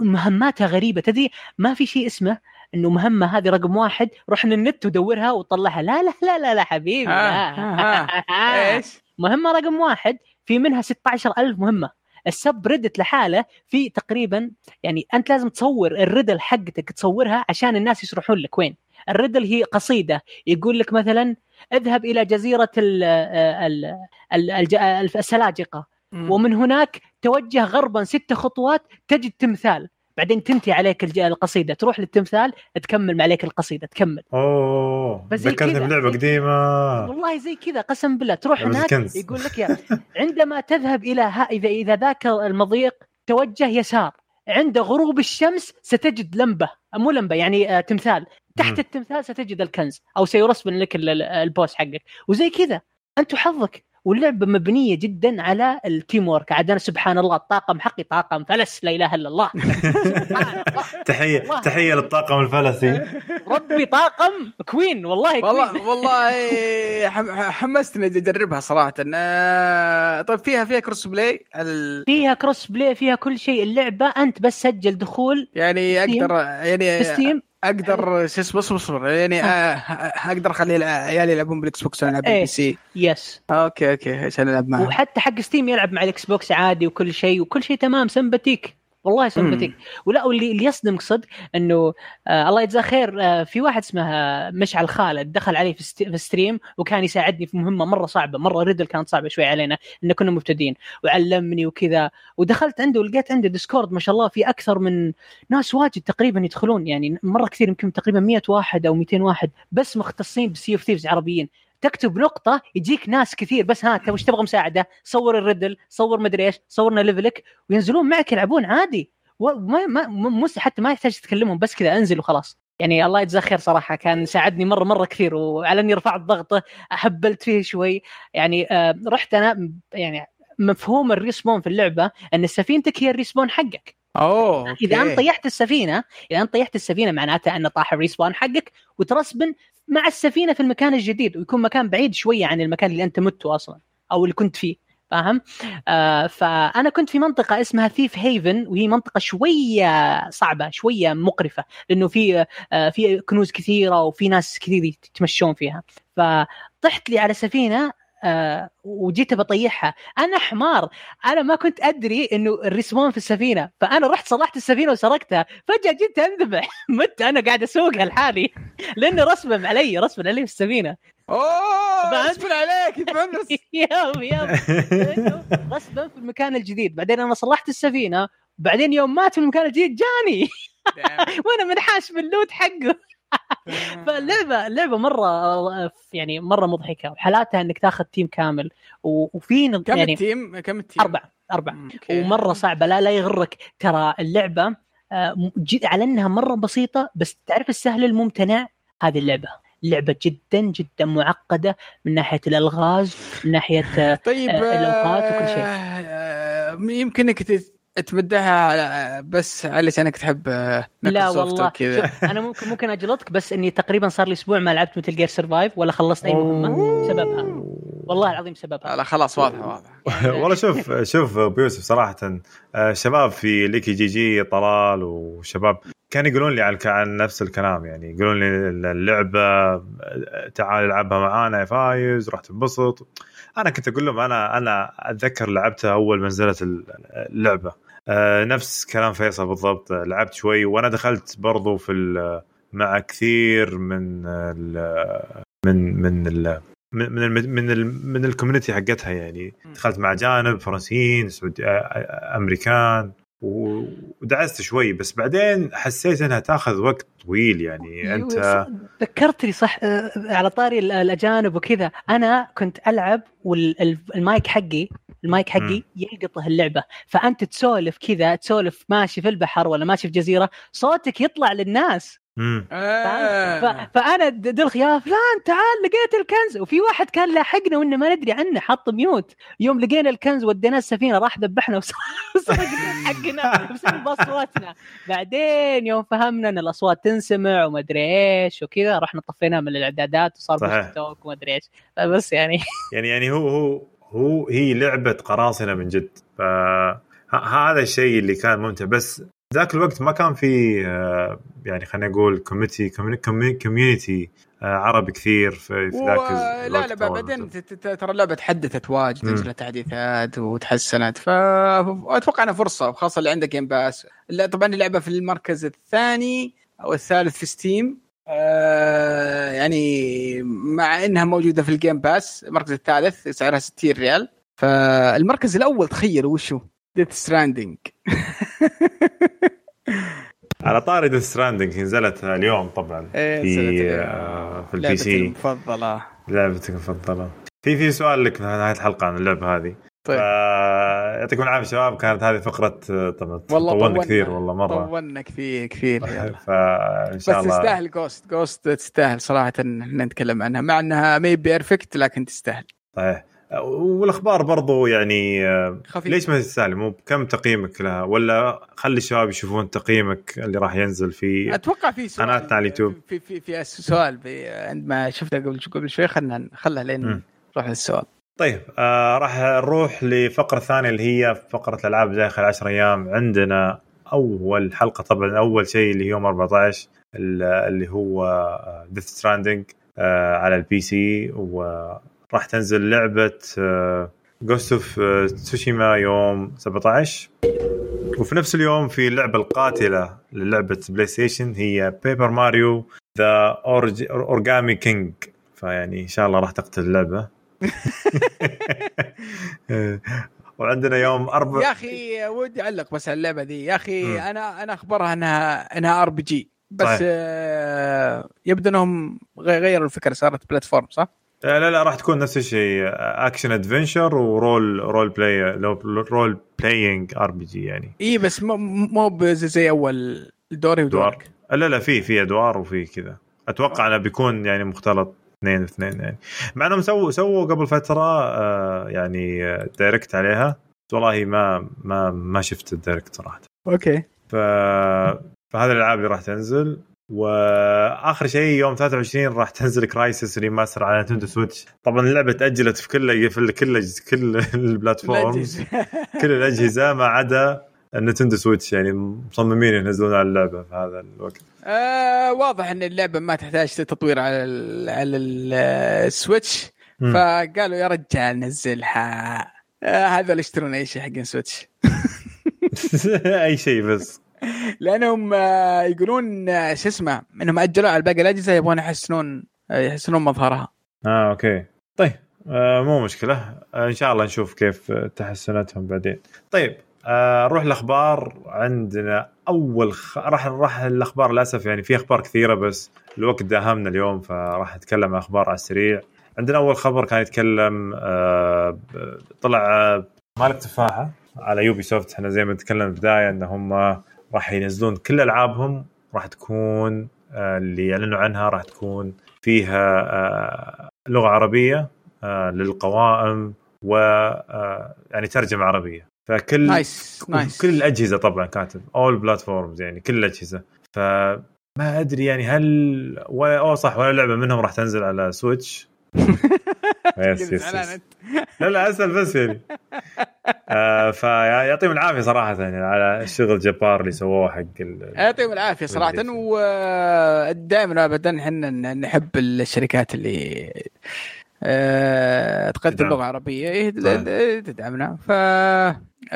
ومهماتها غريبة. تدري ما في شيء اسمه إنه مهمة هذه رقم واحد روح للنت ودورها وطلعها. لا لا لا لا لا حبيبي لا. إيش؟ مهمة رقم واحد في منها 16000 مهمة. ال subreddit لحاله في تقريبا يعني أنت لازم تصور ال riddle حقتك تصورها عشان الناس يشرحون لك وين. ال riddle هي قصيدة يقول لك مثلا اذهب إلى جزيرة ال ال ال السلاجقة. ومن هناك توجه غربا ست خطوات تجد تمثال. بعدين تنتهي عليك القصيدة. تروح للتمثال تكمل عليك القصيدة تكمل. أوه ذكرتني بلعبة قديمة. والله زي كذا قسم بالله. تروح هناك يقول لك يا عندما تذهب إلى ها اذا إذا ذاك المضيق توجه يسار. عند غروب الشمس ستجد لمبة. مو لمبة يعني آه تمثال. تحت م. التمثال ستجد الكنز أو سيرسبن لك البوس حقك. وزي كذا. أنت حظك واللعبة مبنية جدا على ال team work. عاد أنا سبحان الله الطاقم حقي طاقم فلس لا إله إلا الله. تحية تحية للطاقم الفلسي. ربي طاقم كوين والله والله كوين. والله حمستني أجربها صراحة. آه، طيب فيها فيها cross play ال... فيها cross play فيها كل شيء. اللعبة أنت بس سجل دخول يعني أقدر يعني Steam أقدر شو اسمه اصبر اصبر. يعني آه، أقدر أخلي عيالي يلعبون بال Xbox وأنا ألعب بال PC yes okay okay عشان ألعب معهم وحتى حق Steam يلعب مع ال Xbox عادي وكل شيء وكل شيء تمام سمباتيك. والله سمباتيك ولا واللي اللي يصدمك صدق إنه آه الله يجزاه خير آه في واحد اسمه مشعل خالد دخل علي في, في stream وكان يساعدني في مهمة مرة صعبة مرة riddle كانت صعبة شوي علينا إن كنا مبتدئين وعلمني وكذا ودخلت عنده ولقيت عنده Discord ما شاء الله في أكثر من ناس واجد تقريبا يدخلون يعني مرة كثير يمكن تقريبا 100 واحد أو 200 واحد بس مختصين ب Sea of Thieves عربيين. تكتب نقطة يجيك ناس كثير بس ها وش تبغى مساعدة؟ صور ال riddle، صور مدري إيش، صورنا level ك وينزلون معك يلعبون عادي وما ما حتى ما يحتاج تكلمهم بس كذا انزل وخلاص يعني الله يجزاه خير صراحة كان ساعدني مره مرة كثير وعلى إني رفعت ضغطه هبلت فيه شوي يعني آه رحت أنا يعني مفهوم ال respawn في اللعبة إن سفينتك هي ال respawn حقك أوه okay. إذا أنت طيحت السفينة إذا أنت طيحت السفينة معناته ان طاح ال respawn حقك وترسبن مع السفينة في المكان الجديد ويكون مكان بعيد شوية عن المكان اللي أنت مت أصلا أو اللي كنت فيه فاهم؟ آه فأنا كنت في منطقة اسمها Thieves Haven وهي منطقة شوية صعبة شوية مقرفة لأنه في آه في كنوز كثيرة وفي ناس كثير يتمشون فيها فطحت لي على سفينة آه وجيت بطيحها. أنا حمار. أنا ما كنت أدري إنه الريسمون في السفينة. فأنا رحت صلحت السفينة وسرقتها. فجأة جيت أنذبح. مت أنا قاعد اسوقها لحالي لأنه رسمم علي رسمم علي في السفينة. أوه! غصبا عليك يتفنس يوم يوم. غصبا في المكان الجديد. بعدين أنا صلحت السفينة. بعدين يوم مات في المكان الجديد جاني. وأنا منحاش باللوت حقه. فاللعبة اللعبة مرة يعني مرة مضحكة وحالاتها إنك تاخذ team كامل وفي كم يعني ال team؟ كم ال team؟ أربعة أربعة. ومرة صعبة لا لا يغرك. ترى اللعبة آه، على إنها مرة بسيطة بس تعرف السهل الممتنع؟ هذه اللعبة. لعبة جدا جدا معقدة من ناحية الألغاز من ناحية آه، طيب الأوقات وكل شيء. آه، تمدحها بس علشانك تحب لا والله. أنا ممكن ممكن أجلطك بس إني تقريبا صار لي أسبوع ما لعبت Metal Gear Survive ولا خلصت أي مهمه سببها. والله العظيم سببها. لا خلاص واضح واضح. والله شوف شوف بيوسف صراحة شباب في ليكي GG طلال وشباب كانوا يقولون لي عن نفس الكلام يعني يقولون لي اللعبة تعال العبها معانا يا فايز راح تنبسط أنا كنت أقول لهم أنا أنا أتذكر لعبتها أول ما نزلت اللعبة. آه نفس كلام فيصل بالضبط لعبت شوي وأنا دخلت برضو في مع كثير من ال من من ال من من من, من ال community حقتها يعني. دخلت مع أجانب فرنسيين سعودي أمريكان ودعست شوي بس بعدين حسيت إنها تأخذ وقت طويل يعني. أيوة، أنت ذكرتني صح على طاري الأجانب وكذا. أنا كنت ألعب والمايك حقي المايك حقي يلقطه اللعبة. فأنت تسولف كذا تسولف ماشي في البحر ولا ماشي في جزيره صوتك يطلع للناس. آه. فأنا دلخ يا فلان تعال لقيت الكنز. وفي واحد كان لاحقنا وإنه ما ندري عنه حط ميوت. يوم لقينا الكنز ودينا السفينة راح ذبحنا وسرقنا حقنا بسبب أصواتنا. بعدين يوم فهمنا إن الأصوات تنسمع وما أدري إيش وكذا رحنا طفيناه من الإعدادات وصار توك وما أدري إيش. بس يعني. يعني يعني هو هو هو هي لعبة قراصنة من جد. ف هذا الشيء اللي كان ممتع. بس ذاك الوقت ما كان في آه، يعني خلينا نقول commu community عربي كثير في ذاك لا لا بعدين ترى اللعبة تحدثت واجد نزلت تحديثات وتحسنت فاتوقع إنها فرصة خاصة اللي عندك Game Pass لا طبعا اللعبة في المركز الثاني أو الثالث في Steam آه يعني مع إنها موجودة في ال Game Pass المركز الثالث سعرها 60 ريال. فالمركز الأول تخيل وشو؟ Death Stranding على طاري Death Stranding نزلت اليوم طبعا. إيه في آه في ال PC. المفضلة. لعبتك المفضلة. في في سؤال لك في نهاية الحلقة عن اللعبة هذه. طيب. يعطيكم العافية شباب كانت هذه فقرة آه، طبعا والله طولنا كثير والله مرة. طولنا كثير كثير فإن شاء الله بس تستاهل just just تستاهل صراحة إن نتكلم عنها مع إنها مي perfect لكن تستاهل. صحيح. والأخبار برضو يعني خفيف. ليش ما تستاهل مو كم تقييمك لها؟ ولا خلي الشباب يشوفون تقييمك اللي راح ينزل في أتوقع في سؤال قناتنا على اليوتيوب. في في في سؤال عندما شفته قبل قبل شوي خلنا خلها لين نروح للسؤال. طيب آه راح نروح لفقرة ثانية اللي هي فقرة الألعاب داخل 10 أيام. عندنا أول حلقة طبعا أول شيء اللي يوم 14 اللي هو Death Stranding آه على ال PC و راح تنزل لعبة Ghost of Tsushima يوم 17 وفي نفس اليوم في اللعبه القاتلة للعبة PlayStation هي Paper Mario The Origami King فيعني إن شاء الله راح تقتل اللعبة وعندنا يوم أربع يا أخي ودي أعلق بس على اللعبة دي يا أخي م. أنا أنا أخبرها إنها إنها RPG بس طيب. آه يبدو إنهم غيروا الفكرة صارت platform صح؟ آه، لا لا راح تكون نفس الشيء. action adventure و role role play role playing RPG يعني. إي بس مو زي أول دوري ودورك. لا لا في في إدوار وفي كذا. أتوقع إنه بيكون يعني مختلط اثنين اثنين يعني. مع إنهم سووا سووا قبل فترة آه يعني direct عليها. والله ما ما ما شفت ال direct صراحة. okay. ف فهذه الألعاب اللي راح تنزل. وآخر شيء يوم 23 راح تنزل Crysis Remaster على نتندو سويتش. طبعا اللعبة تأجلت في كل في كل كل ال platforms كل الأجهزة ما عدا النتندو سويتش يعني مصممين ينزلون على اللعبة في هذا الوقت. آه واضح إن اللعبة ما تحتاج تطوير على ال على السويتش. فقالوا يا رجال نزلها. آه هذا اللي يشترون أي شيء حق سويتش. أي شيء بس. لأنهم آه، يقولون آه، شو اسمه إنهم أجلوا على باقي الاجهزه يبغون يحسنون آه، يحسنون مظهرها. آه okay. طيب آه مو مشكلة. آه إن شاء الله نشوف كيف تحسناتهم بعدين. طيب آه نروح الاخبار عندنا. أول خ... راح راح الأخبار للأسف يعني في أخبار كثيرة بس الوقت داهمنا اليوم فراح نتكلم عن أخبار على السريع. عندنا أول خبر كان يتكلم آه طلع مالك تفاحه على يوبي سوفت إحنا زي ما تكلمنا في البداية إن هم راح ينزلون كل ألعابهم راح تكون آه، اللي يعلنوا عنها راح تكون فيها آه، لغة عربية آه، للقوائم و يعني ترجمة عربية. فكل nice nice كل الأجهزة طبعا كاتب all platforms يعني كل الأجهزة. فما أدري يعني هل ولا اوه صح ولا لعبة منهم راح تنزل على سويتش yes yes, yes. لا لا أسأل بس يعني. آه فيعطيهم العافية صراحة يعني على الشغل الجبار اللي سووه حق يعطيهم العافية صراحة ودائما ابدا إحنا نحب الشركات اللي آه تقدم لغة عربية. إيه، طيب. تدعمنا. ف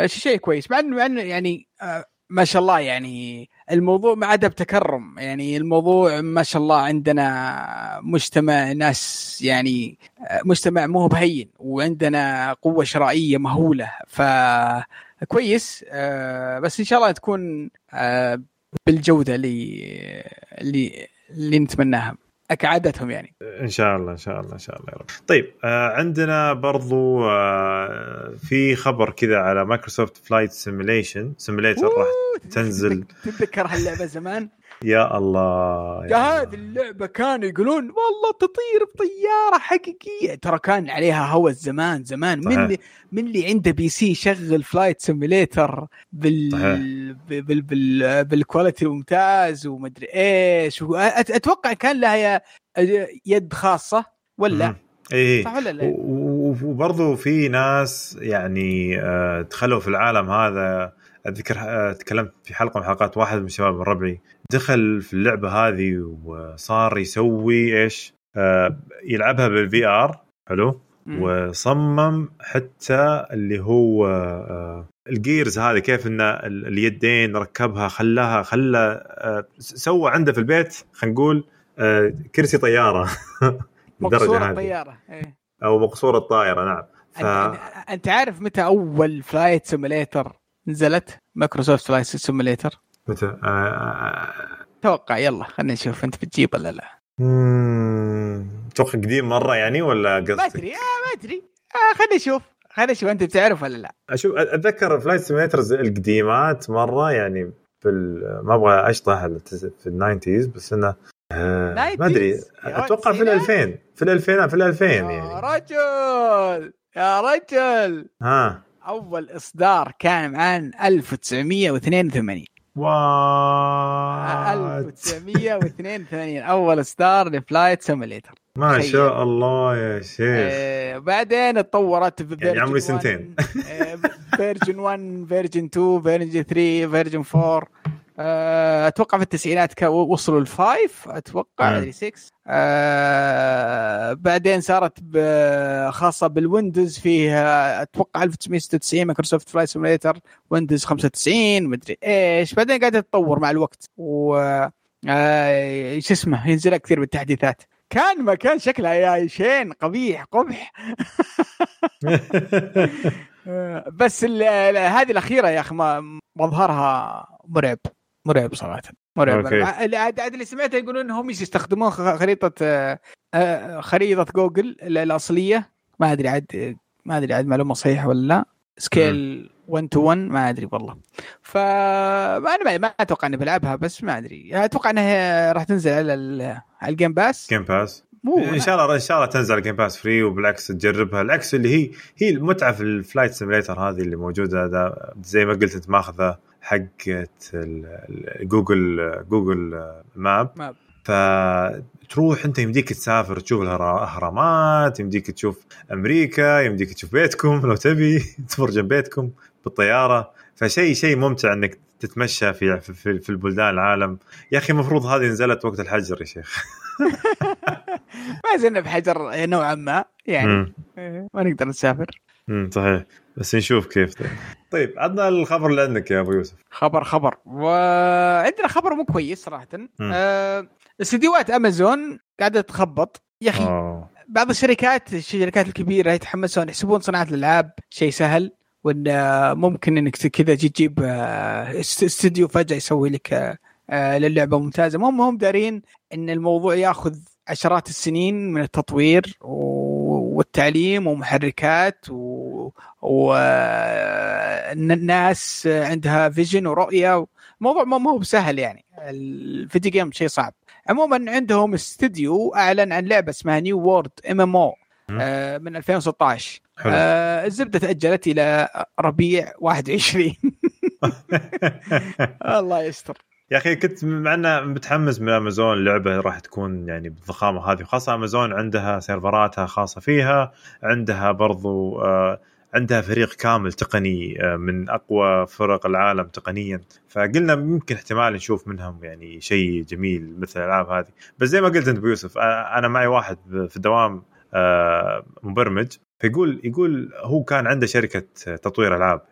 شيء كويس. مع إنه يعني آه ما شاء الله يعني الموضوع ما عاد بتكرم. يعني الموضوع ما شاء الله عندنا مجتمع ناس يعني مجتمع مو بهين وعندنا قوة شرائية مهولة. فكويس آه، بس إن شاء الله تكون آه، بالجودة اللي اللي اللي نتمناها. كعادتهم يعني. إن شاء الله إن شاء الله إن شاء الله يا رب. طيب آه عندنا برضو آه في خبر كذا على مايكروسوفت flight simulation. simulator راح تنزل. تتذكر هاللعبة زمان؟ يا الله يا هذه اللعبة كانوا يقولون والله تطير بطيارة حقيقية. ترى كان عليها هوس زمان زمان. من اللي من اللي عنده PC يشغل flight simulator بال بال بال بال quality ممتاز ومدري إيش. أتوقع كان لها يد خاصة ولا إيه. صح ولا لا؟ وبرضه في ناس يعني آه، دخلوا في العالم هذا أذكر آه، تكلمت في حلقة من حلقات واحد من شباب ربعي دخل في اللعبة هذه وصار يسوي إيش؟ آه يلعبها بال VR حلو؟ وصمم حتى اللي هو آه ال gears هذه كيف إن اليدين ركبها خلاها خلى آه سوى عنده في البيت خلينا نقول آه كرسي طيارة مقصورة الطيارة إيه. أو مقصورة الطائرة نعم ف... انت عارف متى أول flight simulator نزلت مايكروسوفت flight simulator متى؟ آه... آه، توقع يلا خلينا نشوف انت بتجيب ولا لا. أتوقع قديم مرة يعني ولا قصدك؟ ما أدري آه ما أدري. آه خلينا نشوف خلينا نشوف انت بتعرف ولا لا. أشوف أتذكر flight simulators القديمات مرة يعني في ما أبغى أشطح في ال nineties بس إنه آه ما أدري. أتوقع في ال 2000 في ال 2000 في ال 2000 يعني. يا رجل يا رجل. ها. أول إصدار كان عام 1982 wow. 1982 أول إصدار ل flight simulator. ما شاء الله يا شيخ. آه بعدين اتطورت يعني عمري سنتين. version 1 version 2 version 3 version 4 آه، أتوقع في التسعينات وصلوا ال five أتوقع أدري 6 آه بعدين صارت خاصة بالويندوز فيها أتوقع 1996 مايكروسوفت flight simulator ويندوز 95 مدري إيش. بعدين قاعدة تتطور مع الوقت و آه شو اسمه ينزل كثير بالتحديثات. كان ما كان شكلها يا شين قبيح قبح. آه، بس هذه الأخيرة يا أخي مظهرها مرعب. مرعب صراحة. مرعب. عاد اللي سمعته يقولون إنهم يستخدمون خريطة آه، آه، خريطة جوجل الأصلية. ما أدري عاد ما أدري عاد معلومة صحيحة ولا لا. scale 1 to 1 ما أدري والله. فانا ما أتوقع إني بلعبها بس ما أدري. أتوقع إنها راح تنزل على على ال Game Pass Game Pass إن شاء الله إن شاء الله تنزل Game Pass free وبالعكس تجربها. العكس اللي هي هي المتعة في ال flight simulator هذه اللي موجودة زي ما قلت أنت ماخذة حقت جوجل جوجل map. map. فتروح انت يمديك تسافر تشوف الأهرامات يمديك تشوف أمريكا يمديك تشوف بيتكم لو تبي تمر جنب بيتكم بالطيارة. فشيء شيء ممتع إنك تتمشى في في, في البلدان العالم. يا أخي المفروض هذه نزلت وقت الحجر يا شيخ. ما زلنا بحجر نوعا ما يعني. ما نقدر نسافر. امم صحيح. بس نشوف كيف. ده. طيب عندنا الخبر اللي عندك يا أبو يوسف. خبر خبر. وعندنا خبر مو كويس صراحة. آه استديوهات أمازون قاعدة تخبط. يا أخي أوه. بعض الشركات الشركات الكبيرة يتحمسون يحسبون صناعة الألعاب شيء سهل وإن ممكن إنك كذا تجيب آه، استديو فجأة يسوي لك آه، للعبة ممتازة. هم هم دارين إن الموضوع ياخذ عشرات السنين من التطوير والتعليم ومحركات و... والناس عندها vision ورؤية. الموضوع ما هو بسهل يعني. ال video game شيء صعب. عموما عندهم استديو أعلن عن لعبة اسمها New World MMO من 2016 حلو. آه الزبدة تأجلت إلى ربيع 21 الله يستر. يا أخي كنت مع إنه متحمس من أمازون اللعبه راح تكون يعني بالضخامة هذه وخاصة أمازون عندها سيرفراتها خاصة فيها عندها برضو آه عندها فريق كامل تقني آه من أقوى فرق العالم تقنيا. فقلنا يمكن احتمال نشوف منهم يعني شيء جميل مثل الألعاب هذه. بس زي ما قلت أنت بيوسف آه، أنا معي واحد في الدوام مبرمج. فيقول يقول هو كان عنده شركة تطوير ألعاب.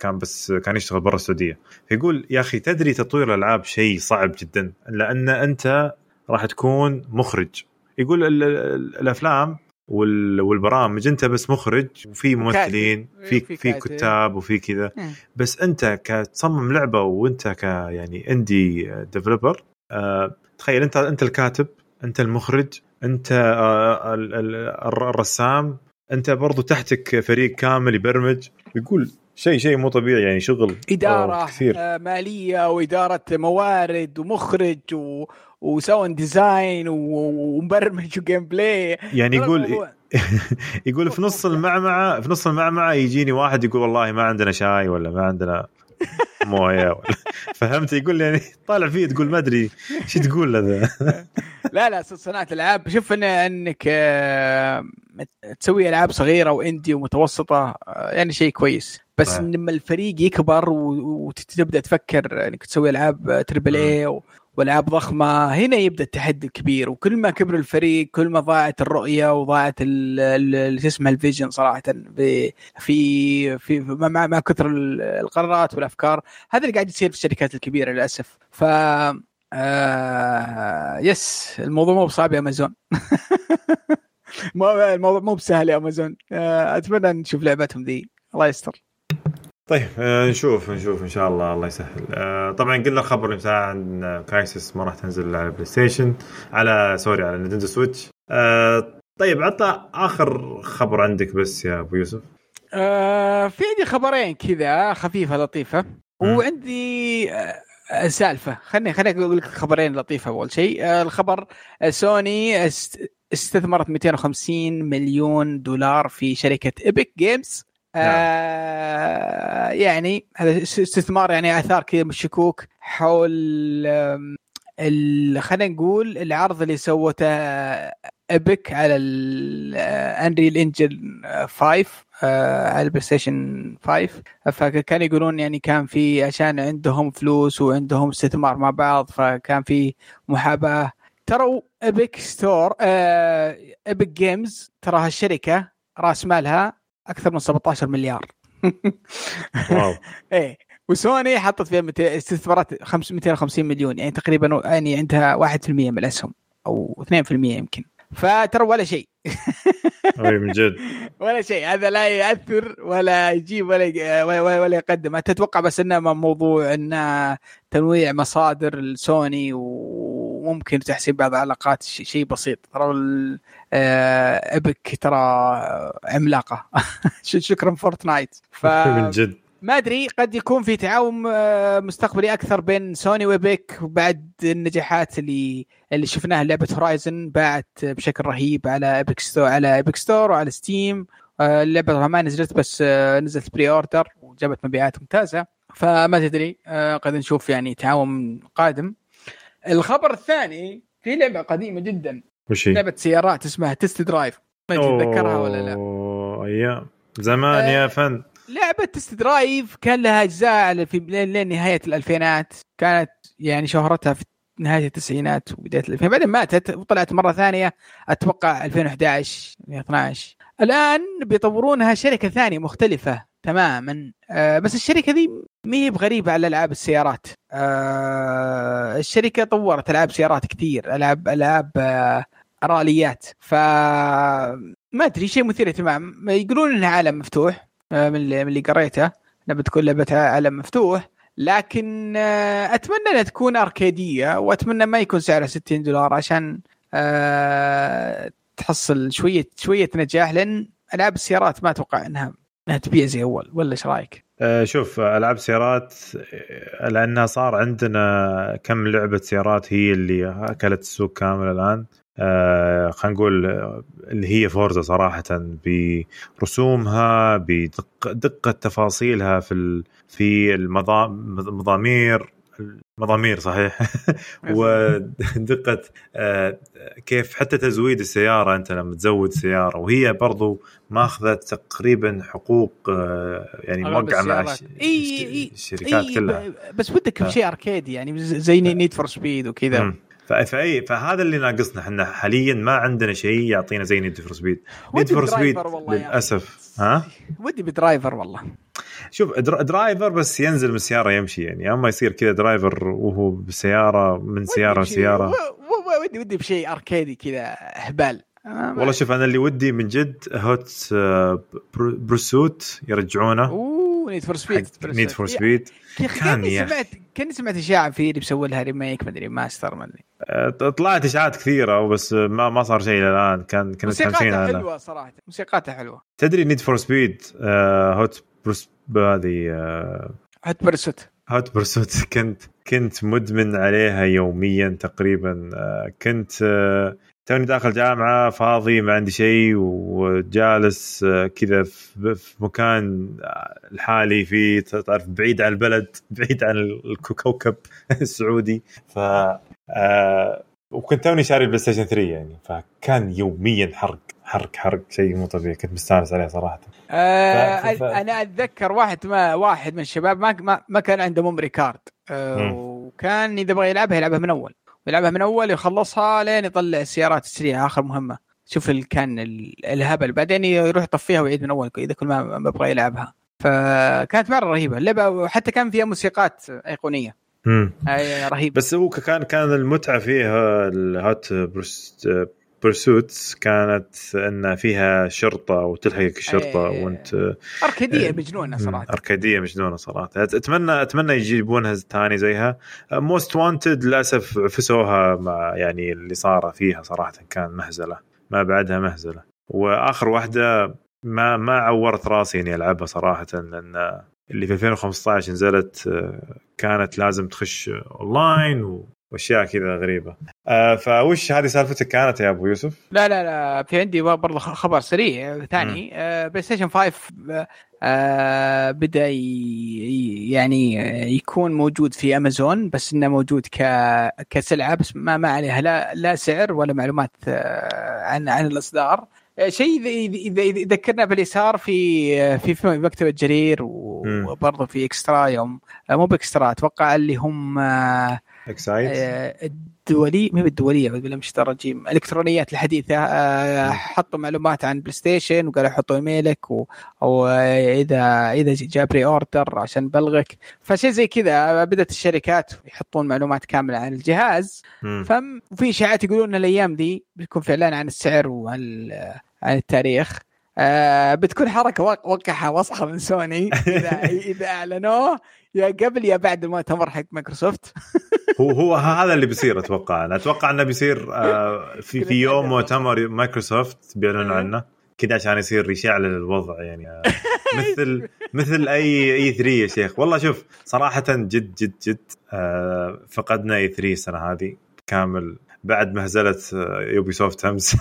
كان بس كان يشتغل برا السعودية. فيقول يا أخي تدري تطوير الألعاب شيء صعب جدا لأن أنت راح تكون مخرج. يقول الأفلام والبرامج أنت بس مخرج وفي ممثلين في في كتاب وفي كذا. بس أنت كتصمم لعبة وأنت ك يعني اندي ديفلوبر آه تخيل انت أنت الكاتب أنت المخرج أنت آه الرسام أنت برضو تحتك فريق كامل يبرمج. يقول شيء شيء مو طبيعي يعني شغل إدارة كثير. آه مالية وإدارة موارد ومخرج و... وسوى design ومبرمج و gameplay يعني يقول يقول في نص المعمعة في نص المعمعة يجيني واحد يقول والله ما عندنا شاي ولا ما عندنا مويه فهمت؟ يقول لي يعني طالع فيه تقول ما أدري إيش تقول هذا. لا لا صناعة العاب شوف إن إنك آه، تسوي ألعاب صغيرة وإندي ومتوسطة آه، يعني شيء كويس. بس. لما الفريق يكبر وتبدا تفكر إنك تسوي ألعاب تربل اي والعاب ضخمة هنا يبدأ التحدي الكبير وكل ما كبر الفريق كل ما ضاعت الرؤية وضاعت اللي اسمها الفيجن صراحة في في في مع, مع كثر القرارات والأفكار هذا اللي قاعد يصير في الشركات الكبيرة للأسف. ف آه yes الموضوع مو بصعب يا أمازون. الموضوع مو بسهل يا أمازون. آه أتمنى نشوف لعبتهم ذي. الله يستر. طيب آه نشوف نشوف إن شاء الله الله يسهل. آه طبعا قلنا خبر مساء عن كرايسس ما راح تنزل على بلاي ستيشن على سوري على نينتندو سويتش آه طيب عطى آخر خبر عندك بس يا أبو يوسف. آه في عندي خبرين كذا خفيفة لطيفة. وعندي آه سالفة. خليني خليني أقول لك خبرين لطيفة أول شيء. آه الخبر سوني استثمرت 250 مليون دولار في شركة ايبك جيمز. آه يعني هذا استثمار يعني آثار كذا الشكوك حول خلينا نقول العرض اللي سوته Epic على ال Unreal Engine 5 على البلاي ستيشن 5 فكانوا يقولون يعني كان في عشان عندهم فلوس وعندهم استثمار مع بعض فكان في محاباة. ترى Epic Store Epic Games ترى هالشركة راس مالها أكثر من 17 مليار. wow. إيه. وسوني حطت فيها استثمارات 250 مليون. يعني تقريبا يعني عندها 1% من الأسهم أو 2% يمكن. فترى ولا شيء. اي من جد. ولا شيء. هذا لا ياثر ولا يجيب ولا ولا, ولا يقدم. تتوقع بس إنه موضوع إنه تنويع مصادر لسوني وممكن تحسين بعض العلاقات شيء بسيط. ترى Epic ترى عملاقة. شكرا Fortnite ف من جد. ما أدري قد يكون في تعاون آه، مستقبلي أكثر بين سوني و Epic بعد النجاحات اللي اللي شفناها لعبة Horizon باعت بشكل رهيب على Epic Store على Epic Store وعلى Steam آه، اللعبة ما نزلت بس آه، نزلت pre-order وجابت مبيعات ممتازة. فما تدري قد نشوف يعني تعاون قادم. الخبر الثاني في لعبة قديمة جدا. وش لعبة سيارات اسمها Test Drive ما تتذكرها ولا لا. أيام زمان آه يا fun لعبة Test Drive كان لها أجزاء في لين نهاية الألفينات. كانت يعني شهرتها في نهاية التسعينات وبداية الالفين بعدين ماتت وطلعت مرة ثانية. أتوقع 2011 2012 الآن بيطورونها شركة ثانية مختلفة. تماما. آه بس الشركة ذي ما هي بغريبة على ألعاب السيارات. آه الشركة طورت ألعاب سيارات كثير ألعاب ألعاب آه راليات. ف ما أدري شيء مثير اهتمام يقولون إنها عالم مفتوح آه، من اللي, من اللي قريته. انها بتكون لعبه عالم مفتوح. لكن آه، أتمنى إنها تكون أركيدية وأتمنى ما يكون سعرها 60 دولار عشان أه تحصل شوية شوية نجاح لأن ألعاب السيارات ما أتوقع إنها إنها تبيع زي أول ولا إيش رأيك؟ أه شوف ألعاب سيارات لأنها صار عندنا كم لعبة سيارات هي اللي أكلت السوق كامل الآن آه خلينا نقول اللي هي فورزا صراحة برسومها بدقه تفاصيلها في في المضامير المضامير صحيح؟ ودقه آه كيف حتى تزويد السيارة أنت لما تزود سيارة وهي برضو ماخذة تقريبا حقوق آه يعني موقعه مع الشركات كلها. بس ودك بشيء أركيدي يعني زي Need for Speed وكذا. فاي فهذا اللي ناقصنا إحنا حاليا ما عندنا شيء يعطينا زي Need for Speed Need for Speed للأسف. ها؟ ودي ب Driver والله. شوف Driver بس ينزل من السياره يمشي يعني. أما يصير كذا Driver وهو بالسياره من سيارة لسيارة. ودي ودي بشيء أركيدي كذا هبال. والله شوف أنا اللي ودي من جد Hot Pursuit يرجعونه. أوه Need for Speed Need for Speed كان سمعت كاني سمعت اشاعه في اللي بيسوي لها remake ما أدري ماستر ما أدري. أه، طلعت اشاعات كثيرة بس ما ما صار شيء الآن. كان كانت موسيقاتها حلوة صراحة. موسيقاتها حلوة. تدري Need for Speed Hot Purs هذه Hot Pursuit. Hot Pursuit. كنت كنت مدمن عليها يوميا تقريبا. آه، كنت آه، توني داخل جامعة فاضي ما عندي شيء وجالس آه، كذا في مكان لحالي في تعرف بعيد عن البلد بعيد عن الكوكب السعودي. ف وكنت توني شاري البلاي ستيشن 3 يعني فكان يوميا حرق حرق حرق شيء مو طبيعي كنت مستانس عليه صراحة. آه ف... أنا أتذكر واحد ما واحد من الشباب ما ما, ما كان عنده memory card آه وكان إذا بغى يلعبها يلعبها من أول. يلعبها من أول يخلصها لين يطلع السيارات السريعه آخر مهمة. شوف كان الهبل. بعدين يروح يطفيها ويعيد من أول إذا كل ما بغى يلعبها. فكانت مرة رهيبة. اللعبه وحتى كان فيها موسيقات أيقونية. امم رهيب. بس هو كان كان المتعة فيها الهات برسوتس كانت إن فيها شرطة وتلحقك الشرطة أيه. وأنت اركاديه مجنونة صراحة. اركاديه مجنونة صراحة. اتمنى أتمنى يجيبونها ثاني زيها. موست وانتد للأسف عفسوها مع يعني اللي صار فيها صراحة كان مهزلة. ما بعدها مهزلة. وآخر واحدة ما ما عورت راسي إني ألعبها صراحة لأن اللي في 2015 نزلت كانت لازم تخش أونلاين وأشياء كذا غريبة. آه فوش هذه سالفتك كانت يا أبو يوسف؟ لا لا لا في عندي برضه خبر سريع ثاني. آه بلاي ستيشن 5 آه بدأ يعني يكون موجود في امازون بس إنه موجود ك كسلعة بس ما ما عليها لا لا سعر ولا معلومات آه عن عن الإصدار. آه، شيء يذكرنا باللي صار في في مكتبة جرير وبرضه في إكسترا يوم آه، مو بإكسترا أتوقع اللي هم إكسايد؟ آه، الدولي ما بالدوليه أعوذ بالله من الشيطان الرجيم الالكترونيات الحديثة آه، حطوا معلومات عن بلاي ستيشن وقالوا حطوا إيميلك و... أو اذا إذا جاب pre-order عشان بلغك فشيء زي كذا بدأت الشركات يحطون معلومات كاملة عن الجهاز. ففي إشاعات يقولون إن الأيام دي بيكون في اعلان عن السعر وعن عن التاريخ. آه بتكون حركة وقعها وسخه من سوني. إذا إذا أعلنوه يا قبل يا بعد المؤتمر حق مايكروسوفت. هو هو هذا اللي بيصير أتوقع. أنا أتوقع إنه بيصير آه في في يوم مؤتمر مايكروسوفت بيعلنوا عنه. كذا عشان يصير يشعل الوضع يعني. آه مثل مثل E E3 يا شيخ. والله شوف صراحة جد جد جد آه فقدنا E3 السنة هذه كامل بعد مهزله يوبي سوفت امس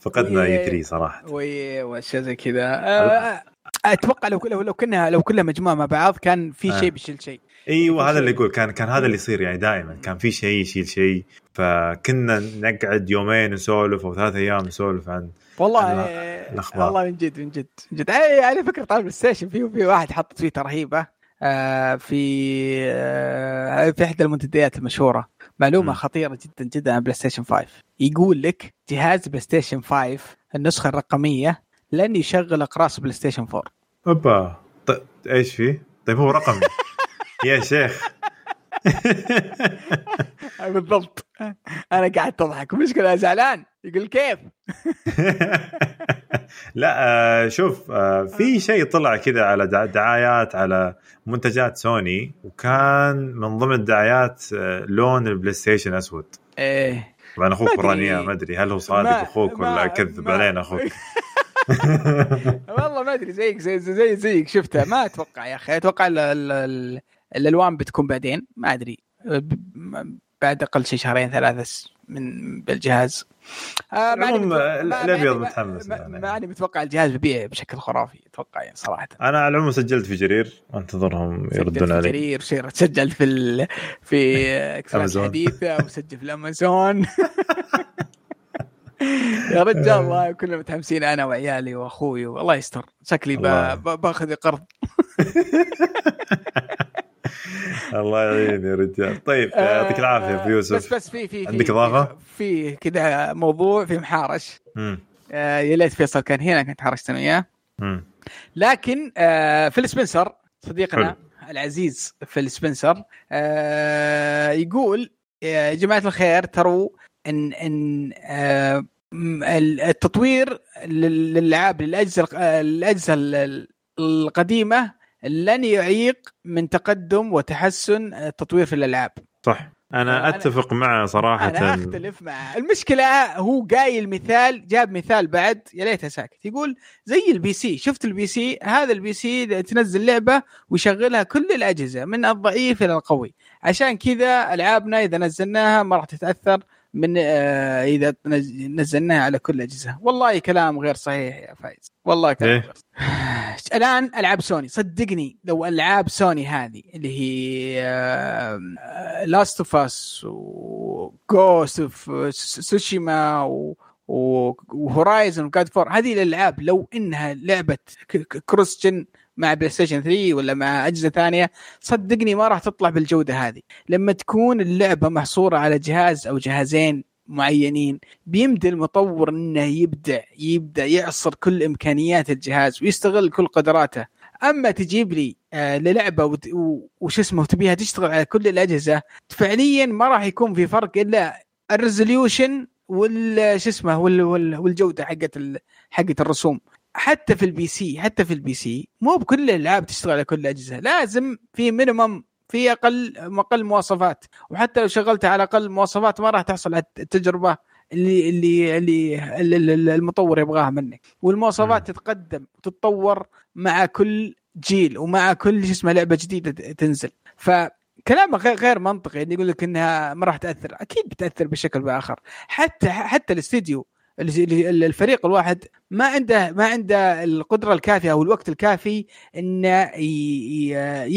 فقدنا اي 3 صراحة. وي وأشياء زي كذا. آه، أتوقع لو لو لو كنا لو كلها مجموعة مع بعض كان في شيء بيشيل شيء. إيوه هذا اللي يقول. كان كان هذا اللي يصير يعني دائما. كان في شيء يشيل شيء. فكنا نقعد يومين نسولف أو ثلاث أيام نسولف عن والله الأخبار. والله من جد من جد من جد. على فكرة طالب ستيشن في في واحد حط تويتر رهيبه آه في آه في إحدى المنتديات المشهورة. معلومة م. خطيرة جدا جدا عن بلاي ستيشن 5 يقول لك جهاز بلاي ستيشن 5 النسخة الرقمية لن يشغل اقراص بلاي ستيشن 4 أوبا. طيب إيش فيه؟ طيب هو رقمي. يا شيخ. بالضبط. أنا قاعد تضحك مشكلة زعلان. يقول كيف؟ لا آه، شوف آه، في شيء طلع كذا على دعايات على منتجات سوني وكان من ضمن الدعايات آه، لون البلاي ستيشن أسود. إيه. طبعا أخوك وراني ما أدري هل هو صادق أخوك ولا كذب علينا أخوك؟ والله ما أدري زيك زي زي زيك شفتها ما أتوقع يا أخي أتوقع الألوان بتكون بعدين ما أدري. بعد أقل شيء شهرين ثلاثة من بالجهاز. آه الأبيض متحمس يعني. ماني متوقع الجهاز بيبيع بشكل خرافي أتوقع يعني صراحة. أنا على العموم سجلت في جرير وأنتظرهم يردون علي. جرير سجلت في ال... في اكسبرس حديثه وسجل في الأمازون. يا رجال الله كلنا متحمسين أنا وعيالي وأخوي والله يستر. شكلي باخذ قرض. الله يعين يا رجال. طيب يعطيك العافية أبو يوسف. بس بس في في عندك إضافة؟ في كذا موضوع في محارش. آه يا ليت فيصل كان هنا كنت حرشت أنا اياه لكن آه فيل سبنسر صديقنا حلو. العزيز فيل سبنسر آه يقول يا جماعة الخير تروا ان إن آه التطوير للألعاب للاجهزه الاجهزه القديمة لن يعيق من تقدم وتحسن التطوير في الألعاب. صح. أنا أتفق معه صراحة. أنا أختلف معه. المشكلة هو قايل مثال جاب مثال بعد يا ليته ساكت. يقول زي ال PC. شفت ال PC؟ هذا ال PC تنزل لعبة ويشغلها كل الأجهزة من الضعيف إلى القوي. عشان كذا ألعابنا إذا نزلناها ما راح تتأثر من آه إذا نزلناها على كل الأجهزة. والله كلام غير صحيح يا فايز. والله كلام إيه؟ غير الآن ألعاب سوني. صدقني لو ألعاب سوني هذه اللي هي لاست اوف اس وجوست اوف سوشيما وهورايزن وجاد فور هذه الألعاب لو إنها لعبه cross-gen مع بلاي ستيشن 3 ولا مع أجهزة ثانية صدقني ما راح تطلع بالجودة هذه. لما تكون اللعبة محصورة على جهاز أو جهازين معينين. بيمدي المطور إنه يبدع يبدأ يعصر كل إمكانيات الجهاز ويستغل كل قدراته. أما تجيب لي آه للعبة وش اسمه وتبيها تشتغل على كل الأجهزة فعليا ما راح يكون في فرق إلا ال resolution وال شو اسمه والجودة حقت حقت الرسوم. حتى في ال PC حتى في ال PC مو بكل الألعاب تشتغل على كل الأجهزة. لازم في minimum في أقل أقل مواصفات. وحتى لو شغلتها على أقل مواصفات ما راح تحصل على التجربة اللي اللي اللي المطور يبغاها منك. والمواصفات تتقدم وتتطور مع كل جيل ومع كل شو اسمه لعبة جديدة تنزل. فكلامه غير منطقي اللي يقول لك إنها ما راح تأثر. أكيد بتأثر بشكل بآخر. حتى حتى الاستديو الفريق الواحد ما عنده ما عنده القدرة الكافية أو الوقت الكافي إنه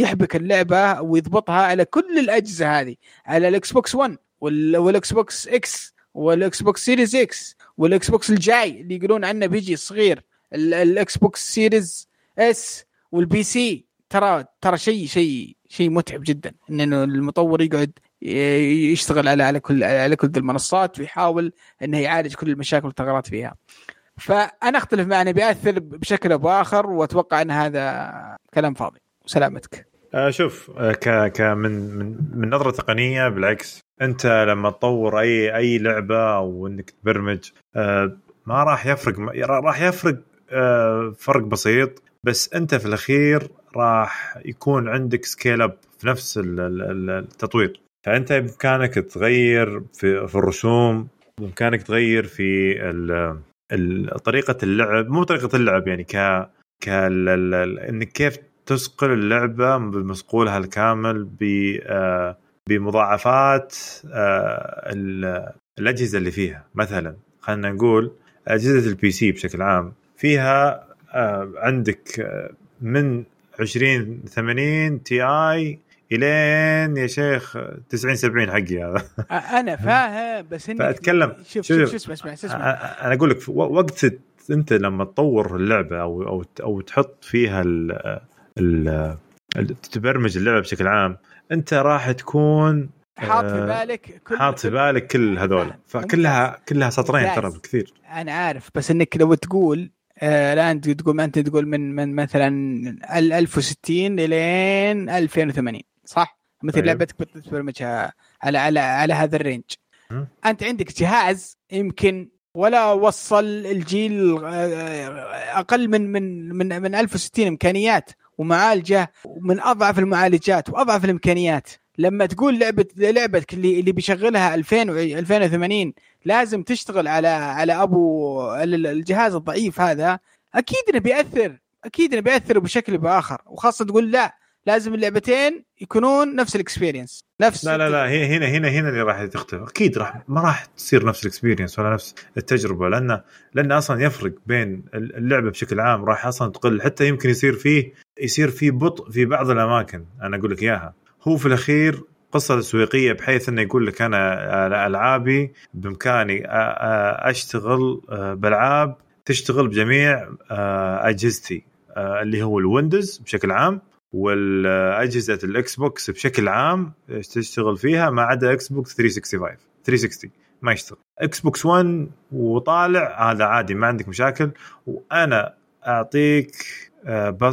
يحبك اللعبة ويضبطها على كل الأجهزة هذه على ال Xbox 1 وال Xbox X وال Xbox Series X وال Xbox الجاي اللي يقولون عنه بيجي صغير ال Xbox Series S وال PC ترى ترى شيء شيء شيء متعب جدا إنه المطور يقعد يشتغل على على كل على كل المنصات ويحاول انه يعالج كل المشاكل والثغرات فيها. فأنا أختلف معه بيأثر بشكل أو بآخر وأتوقع إن هذا كلام فاضي وسلامتك. آه شوف آه ك ك من من من نظرة تقنية بالعكس أنت لما تطور أي أي لعبة أو إنك تبرمج آه ما راح يفرق راح يفرق فرق بسيط بس أنت في الأخير راح يكون عندك scale up في نفس التطوير فأنت بإمكانك تغير في, في الرسوم بإمكانك تغير في طريقة اللعب مو طريقة اللعب يعني ك ك إنك كيف تصقل اللعبة بمصقولها الكامل ب آه، بمضاعفات آه، الأجهزة اللي فيها. مثلا خلينا نقول أجهزة البي سي بشكل عام فيها آه، عندك من 20 80 تي اي إلين يا شيخ 90 70 حقي هذا. أنا فاهم بس انك فأتكلم. شوف شوف, شوف اسمع اسمع. اسمع أنا أقول لك وقت أنت لما تطور اللعبة أو أو أو تحط فيها ال ال تبرمج اللعبة بشكل عام أنت راح تكون حاط في بالك كل حاط في بالك كل هذول. فكلها كلها سطرين ترى بكثير. أنا عارف بس إنك لو تقول آه الان تقول ما أنت تقول من من مثلا 1060 لين 2080 صح؟ مثل أيوه. لعبتك بتبرمجها على على على هذا الرينج م? أنت عندك جهاز يمكن ولا وصل الجيل آه، أقل من من من من 1060 إمكانيات ومعالجه من أضعف المعالجات وأضعف الإمكانيات لما تقول لعبه لعبتك اللي اللي بيشغلها 2000 2080 لازم تشتغل على على أبو الجهاز الضعيف هذا أكيد إنه بيأثر أكيد إنه بيأثر بشكل بآخر وخاصة تقول لا لازم اللعبتين يكونون نفس الاكسبيرينس نفس لا لا لا هنا هنا هنا اللي راح تختلف أكيد راح ما راح تصير نفس ال experience ولا نفس التجربة لأن لأن أصلا يفرق بين اللعبة بشكل عام راح أصلا تقل. حتى يمكن يصير فيه يصير فيه بطء في بعض الأماكن أنا أقول لك إياها. هو في الأخير قصة تسويقية بحيث إنه يقول لك أنا ألعابي بإمكاني أشتغل بألعاب تشتغل بجميع أجهزتي اللي هو ال Windows بشكل عام والأجهزة ال Xbox بشكل عام تشتغل فيها؟ ما عدا Xbox 365 360 ما يشتغل. إكس بوكس 1 وطالع هذا عادي ما عندك مشاكل. وأنا أعطيك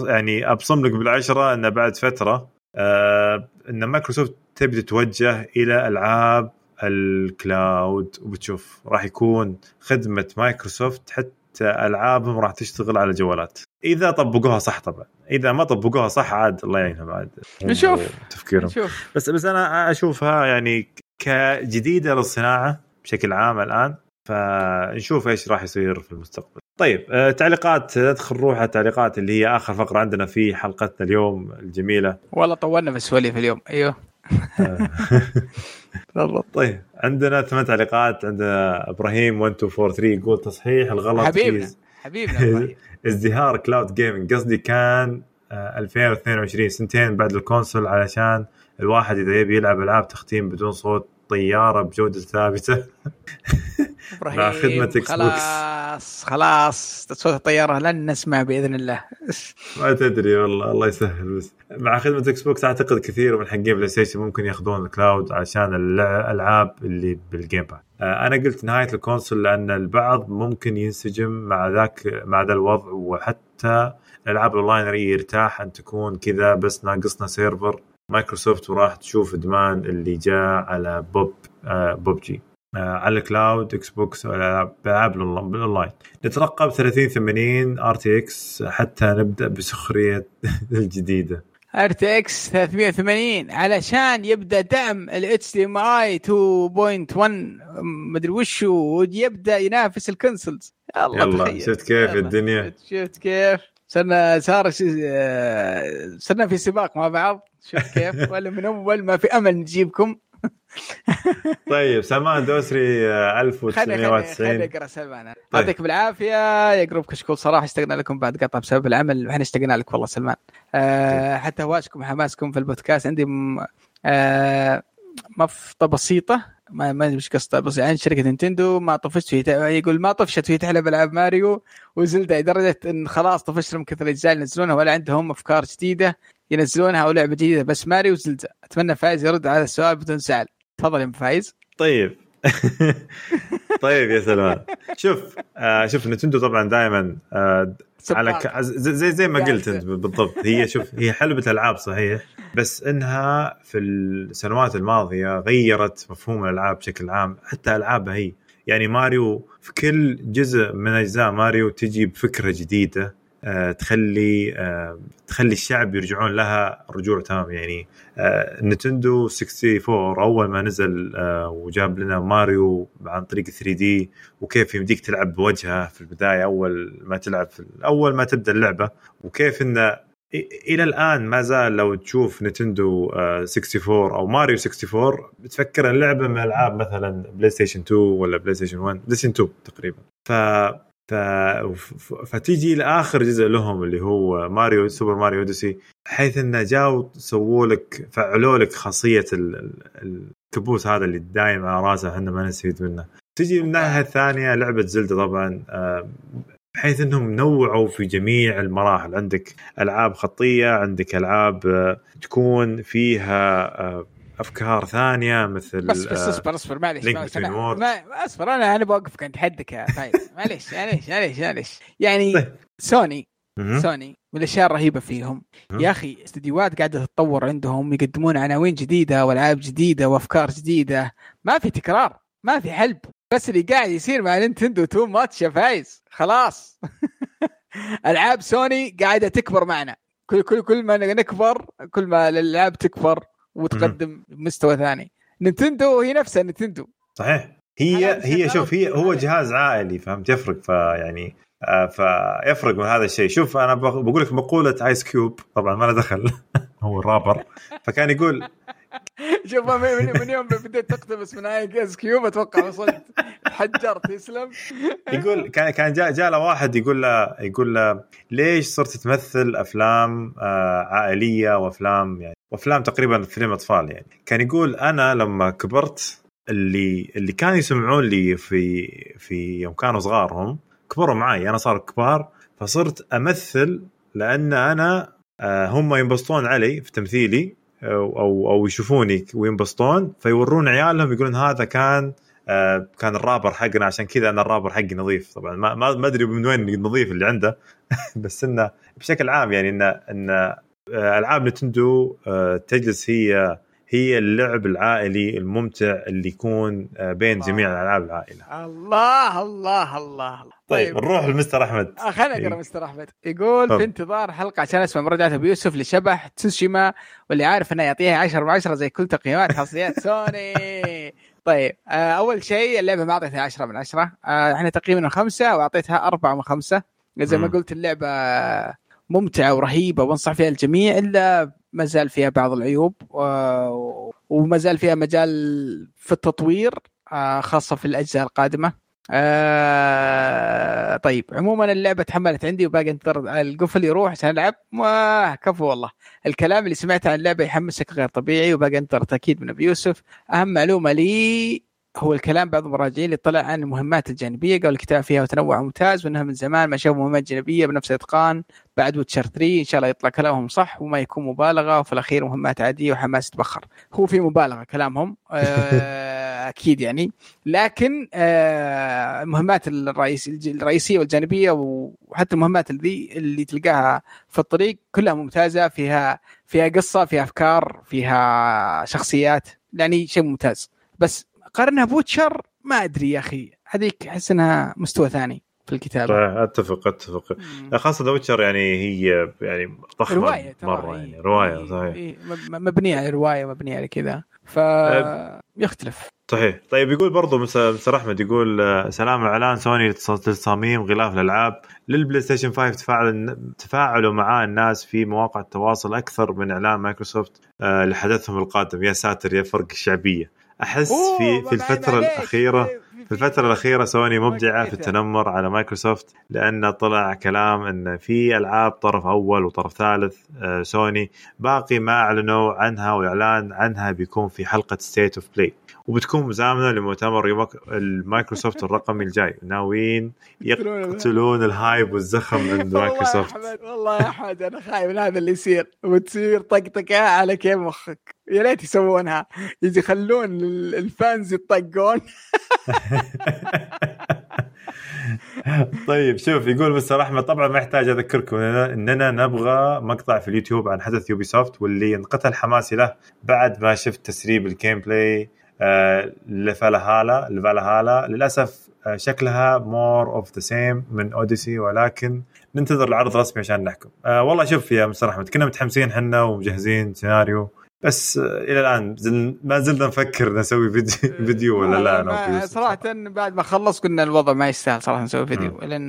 يعني أبصم لك بالعشرة إنه بعد فترة آه إن مايكروسوفت تبدأ تتوجه إلى ألعاب ال cloud. وبتشوف راح يكون خدمة مايكروسوفت حتى ألعابهم راح تشتغل على جوالات. إذا طبقوها صح طبعا. إذا ما طبقوها صح عاد الله يعينهم عاد. نشوف. تفكيرهم. نشوف. بس بس أنا أشوفها يعني كجديدة للصناعة بشكل عام الآن فنشوف إيش راح يصير في المستقبل. طيب آه، تعليقات ندخل نروح على التعليقات اللي هي آخر فقرة عندنا في حلقتنا اليوم الجميلة. والله طولنا في السواليف اليوم. أيوه. طيب عندنا ثمان تعليقات. عندنا إبراهيم 1243 يقول تصحيح الغلط. حبيبنا. حبيبنا ازدهار cloud gaming. قصدي كان 2022 سنتين بعد ال console علشان الواحد إذا يبي يلعب ألعاب تختيم بدون صوت طيارة بجودة ثابتة. مع خدمة إكس خلاص خلاص صوت الطيارة لن نسمع بإذن الله. ما تدري والله الله يسهل بس. مع خدمة إكس بوكس أعتقد كثير من حقين بلاي ستيشن ممكن ياخذون ال cloud عشان الألعاب اللي بال Game Pass آه، أنا قلت نهاية ال console لأن البعض ممكن ينسجم مع ذاك مع ذا الوضع وحتى الألعاب الأونلاين يرتاح أن تكون كذا بس ناقصنا سيرفر مايكروسوفت وراح تشوف إدمان اللي جاء على بوب آه بوب جي. على الكلاود إكس بوكس العاب بالاونلاين نترقب 30 80 ار تي إكس حتى نبدأ بسخرية الجديدة. ار تي إكس 380 علشان يبدأ دعم الاتش دي ام اي 2.1 مدري وش ويبدأ ينافس الكونسولز يلا شفت كيف الدنيا؟ شفت كيف؟ صرنا صار صرنا في سباق مع بعض. شوف كيف؟ ولا من أول ما في أمل نجيبكم. طيب سلمان دوسري 1991 خليني أقرأ سلمان. طيب. يعطيك بالعافية. يا جروب كشكول صراحة اشتقنا لكم بعد قطع بسبب العمل. وإحنا اشتقنا لك والله سلمان. آه طيب. حتى هواشكم وحماسكم في البودكاست. عندي م... آه مفطه بسيطة. ما ما أدري إيش قصته بس يعني شركة نينتندو ما طفشت في يقول ما طفشت في تحلب ألعاب ماريو وزلدا لدرجة إن خلاص طفشت من كثر الأجزاء اللي ينزلونها ولا عندهم أفكار جديدة ينزلونها أو لعبة جديدة. بس ماريو وزلدا أتمنى فايز يرد على السؤال بدون زعل تفضل يا فايز. طيب. طيب يا سلمان. شوف آه شوف نتندو طبعا دائما آه على ك... زي زي ما قلت أنت بالضبط. هي شوف هي حلبة ألعاب صحيح بس إنها في السنوات الماضية غيرت مفهوم الألعاب بشكل عام حتى ألعابها هي. يعني ماريو في كل جزء من أجزاء ماريو تجي بفكرة جديدة. تخلي آه، تخلي الشعب يرجعون لها رجوع تام. يعني آه، نتندو 64 أول ما نزل وجاب لنا ماريو عن طريق 3D وكيف يمديك تلعب بوجهه في البداية أول ما تلعب في أول ما تبدأ اللعبة. وكيف انه إلى الآن ما زال لو تشوف نتندو 64 أو ماريو 64 بتفكر اللعبه من ألعاب مثلا بلاي ستيشن 2 ولا بلاي ستيشن 1 بلاي ستيشن 2 تقريبا. ف ف... فتيجي لآخر جزء لهم اللي هو ماريو سوبر ماريو أوديسي بحيث إنه جاوا سووا لك فعلوا لك خاصية الكبوس هذا اللي دايم على راسه إحنا ما نستفيد منه. تجي من الناحيه الثانية لعبة زلدة طبعا آه، بحيث إنهم نوعوا في جميع المراحل. عندك ألعاب خطية عندك ألعاب آه، تكون فيها آه، أفكار ثانية مثل بس بس اصبر اصبر معلش معلش ما اصبر أنا أنا بوقفك عند حدك يا فايز. معلش معلش معلش معلش يعني طيب. سوني سوني من الأشياء الرهيبة فيهم. يا أخي استديوهات قاعدة تتطور عندهم يقدمون عناوين جديدة وألعاب جديدة وأفكار جديدة. ما في تكرار ما في حلب. بس اللي قاعد يصير مع نينتندو too much يا فايز. خلاص. ألعاب سوني قاعدة تكبر معنا. كل كل كل ما نكبر كل ما الألعاب تكبر وتقدم مستوى ثاني. نينتندو هي نفسها نينتندو صحيح. هي هي شوف هي هو جهاز عائلي فهمت؟ يفرق فيعني آه فيفرق من هذا الشيء. شوف أنا بقول لك مقولة ايس كيوب طبعا ما له دخل. هو الرابر. فكان يقول شوف من, من يوم بديت تقتبس من ايس كيوب أتوقع وصلت. حجرت يسلم. يقول كان كان جاء جاء له واحد يقول له يقول له ليش صرت تمثل أفلام آه عائلية وأفلام يعني وأفلام تقريبا فيلم أطفال يعني. كان يقول أنا لما كبرت اللي اللي كانوا يسمعون لي في في يوم كانوا صغارهم كبروا معي أنا صار كبار فصرت أمثل لأن أنا آه، هم ينبسطون علي في تمثيلي أو أو يشوفوني وينبسطون فيورون عيالهم يقولون هذا كان آه، كان الرابر حقنا. عشان كذا أنا الرابر حقي نظيف. طبعا ما ما أدري من وين النظيف اللي عنده بس إنه بشكل عام يعني إنه إنه ألعاب نتندو آه، تجلس هي هي اللعب العائلي الممتع اللي يكون آه، بين جميع الألعاب العائلة. الله الله الله طيب نروح لمستر أحمد. آه، خلينا نقرأ مستر أحمد. يقول في انتظار حلقة عشان أسمع مراجعة أبو يوسف لشبح تسوشيما واللي عارف إنه يعطيها 10 من 10 زي كل تقييمات حصريات سوني. طيب آه أول شيء اللعبة ما أعطيتها 10 من 10 آه إحنا تقييمنا خمسة وأعطيتها أربعة من خمسة. زي ما قلت اللعبة ممتعة ورهيبة وأنصح فيها الجميع إلا ما زال فيها بعض العيوب وما زال فيها مجال في التطوير آه خاصة في الأجزاء القادمة. آه طيب عموما اللعبة تحملت عندي وباقي انتظر القفل يروح عشان ألعب. ما كفو والله. الكلام اللي سمعته عن اللعبة يحمسك غير طبيعي وباقي انتظر تأكيد من أبي يوسف. أهم معلومة لي هو الكلام بعض المراجعين اللي طلع عن المهمات الجانبية قال الكتاب فيها وتنوع ممتاز وإنها من زمان ما شافوا مهمات جانبية بنفس الإتقان بعد ويتشر 3 إن شاء الله يطلع كلامهم صح وما يكون مبالغة وفي الأخير مهمات عادية وحماس تبخر هو في مبالغة كلامهم آه، أكيد يعني. لكن آه، المهمات الرئيس الرئيسية والجانبية وحتى المهمات اللي اللي تلقاها في الطريق كلها ممتازة فيها فيها قصة فيها أفكار فيها شخصيات يعني شيء ممتاز. بس قارنها بويتشر ما أدري يا أخي. هذيك أحس إنها مستوى ثاني في الكتابة. صحيح أتفق أتفق. خاصة ذا ويتشر يعني هي يعني ضخمة رواية مرة يعني رواية صحيح. مبنية على رواية مبنية على كذا. ف يختلف. صحيح. طيب يقول برضو مستر أحمد يقول آه، سلام اعلان سوني لتصاميم غلاف الألعاب. للبلاي ستيشن 5 تفاعل تفاعلوا معاه الناس في مواقع التواصل أكثر من إعلان مايكروسوفت آه، لحدثهم القادم. يا ساتر يا فرق الشعبيه أحس في في الفترة الاخيره في الفترة الأخيرة سوني مبدعة في التنمر على مايكروسوفت لأن طلع كلام أن في ألعاب طرف أول وطرف ثالث آه، سوني باقي ما أعلنوا عنها والإعلان عنها بيكون في حلقة State of Play وبتكون مزامنة لمؤتمر المايكروسوفت الرقمي الجاي. ناويين يقتلون ال hype. والزخم عند مايكروسوفت. والله يا أحمد أنا خايف من هذا اللي يصير. وتصير طقطقة على كيف مخك. يا ريت يسوونها. يجي يخلون ال fans يطقون. طيب شوف يقول مستر أحمد طبعا ما يحتاج أذكركم اننا نبغى مقطع في اليوتيوب عن حدث يوبي سوفت واللي انقتل حماسي له بعد ما شفت تسريب ال gameplay لفالهالا لفالهالا. للأسف آه، شكلها more of the same من اوديسي ولكن ننتظر العرض الرسمي عشان نحكم. آه والله شوف يا مستر أحمد كنا متحمسين إحنا ومجهزين سيناريو بس إلى الآن ما زلنا نفكر نسوي فيديو, فيديو ولا لا أنا صراحة بعد ما خلص قلنا الوضع ما يستاهل صراحة نسوي فيديو لأن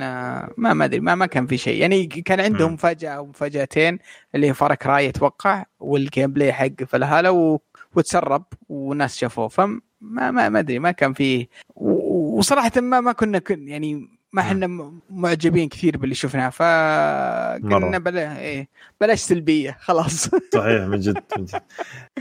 ما ما أدري ما, ما كان في شيء. يعني كان عندهم مفاجاه أو مفاجأتين اللي هي Far Cry أتوقع وال gameplay حق فالهالا. وتسرب والناس شافوه. فما ما ما أدري ما كان فيه وصراحة ما ما كنا يعني ما إحنا معجبين كثير باللي شفناه. فقلنا بلا إيه بلاش سلبية خلاص. صحيح من جد من جد.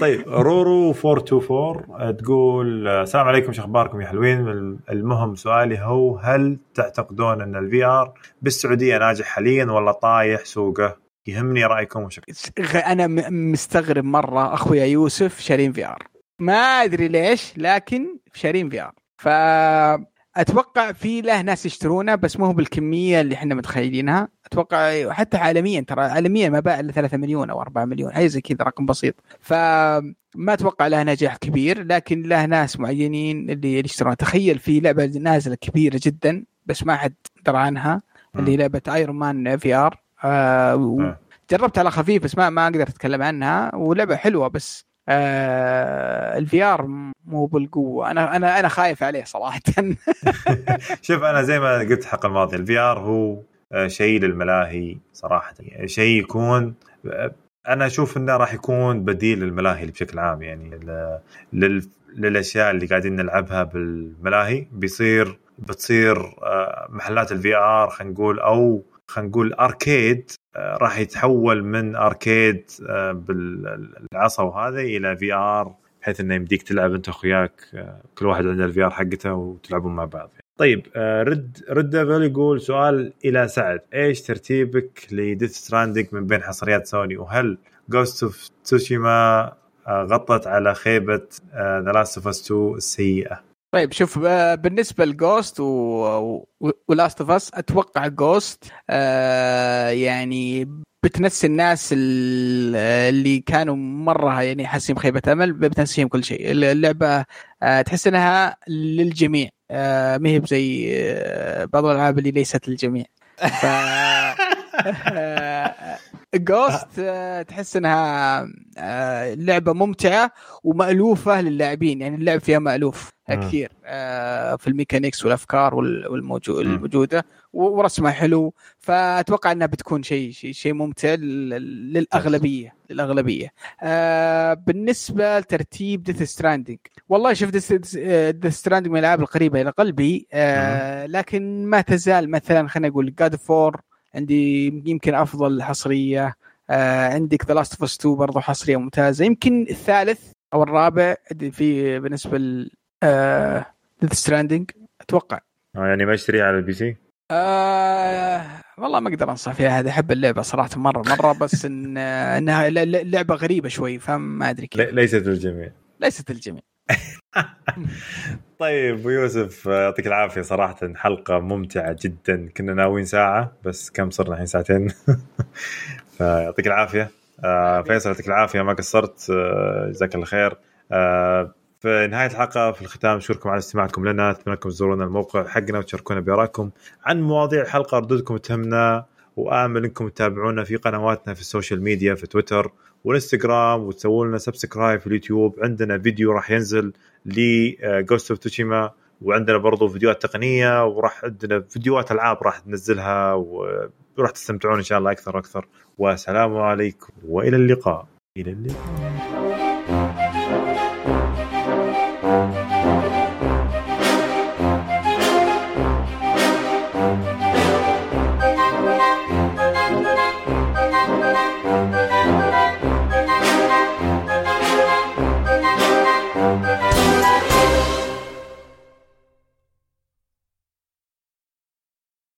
طيب رورو 424 تقول السلام عليكم شو أخباركم يا حلوين؟ المهم سؤالي هو هل تعتقدون أن ال VR بالسعودية ناجح حاليا ولا طايح سوقه؟ يهمني رأيكم وشكرا أنا مستغرب مرة أخويا يوسف شارين VR. ما أدري ليش لكن شارين VR. ف أتوقع في له ناس يشترونه بس مو بالكمية اللي إحنا متخيلينها. أتوقع حتى عالميا ترى عالميا ما باع إلا 3 مليون أو 4 مليون حاجة زي كذا رقم بسيط. فما أتوقع له نجاح كبير لكن له ناس معينين اللي يشترونه. تخيل في لعبة نازلة كبيرة جدا بس ما حد درى عنها اللي لعبة Iron Man VR. آه جربت على خفيف بس ما ما أقدر أتكلم عنها ولعبة حلوة بس آه ال VR مو بالقوة. أنا أنا أنا خايف عليه صراحة. شوف أنا زي ما قلت الحلقة الماضيه ال VR هو آه، شيء للملاهي صراحة. يعني شيء يكون آه، أنا أشوف إنه راح يكون بديل للملاهي بشكل عام. يعني لل للأشياء اللي قاعدين نلعبها بالملاهي. بيصير بتصير آه، محلات ال VR خلينا نقول أو خلينا نقول arcade آه، راح يتحول من arcade آه، بالعصا وهذا إلى VR بحيث إنه يمديك تلعب أنت واخوياك آه، كل واحد عنده ال VR حقته وتلعبون مع بعض. طيب رد Red Devil يقول سؤال إلى سعد. إيش ترتيبك ل Death Stranding من بين حصريات سوني؟ وهل Ghost of Tsushima غطت على خيبة The Last of Us 2 السيئة؟ طيب شوف آه، بالنسبة ل Ghost و Last of Us أتوقع Ghost آه يعني بتنسي الناس اللي كانوا مرة يعني حاسين بخيبة أمل بتنسيهم كل شيء. اللعبة آه، تحس إنها للجميع ما هي زي بعض الألعاب اللي ليست للجميع. ف Ghost تحس إنها لعبة ممتعة ومألوفة للاعبين. يعني اللعب فيها مألوف كثير في الميكانيكس والأفكار الموجودة ورسمها حلو. فأتوقع إنها بتكون شيء شيء شيء ممتع للأغلبية للأغلبية. آه بالنسبة لترتيب Death Stranding والله شوف Death Stranding من الألعاب القريبة إلى قلبي آه لكن ما تزال مثلا خلينا نقول جاد فور عندي يمكن أفضل حصرية آه عندك The Last of Us 2 برضه حصرية ممتازة. يمكن الثالث أو الرابع في بالنسبة ل Death Stranding أتوقع. آه يعني ما اشتريها على ال PC؟ آه والله ما أقدر أنصح فيها. هذه أحب اللعبة صراحة مرة مرة بس إن إنها لعبة غريبة شوي فما أدري كيف. ليست للجميع. ليست للجميع. طيب يوسف يعطيك العافية صراحة. حلقة ممتعة جدا. كنا ناويين ساعة بس كم صرنا الحين ساعتين؟ فيعطيك العافية. آه فيصل يعطيك العافية. ما قصرت. آه جزاك الله خير. آه في نهاية الحلقة في الختام أشكركم على استماعكم لنا. أتمنى انكم تزورونا الموقع حقنا وتشاركونا بآرائكم عن مواضيع الحلقة ردودكم تهمنا وآمل أنكم تتابعونا في قنواتنا في ال social media في تويتر والانستغرام وتسووا لنا subscribe في اليوتيوب. عندنا فيديو راح ينزل ل Ghost of Tsushima وعندنا برضو فيديوهات تقنية وراح عندنا فيديوهات ألعاب راح ننزلها وراح تستمتعون إن شاء الله أكثر وأكثر. والسلام عليكم وإلى اللقاء. إلى اللقاء.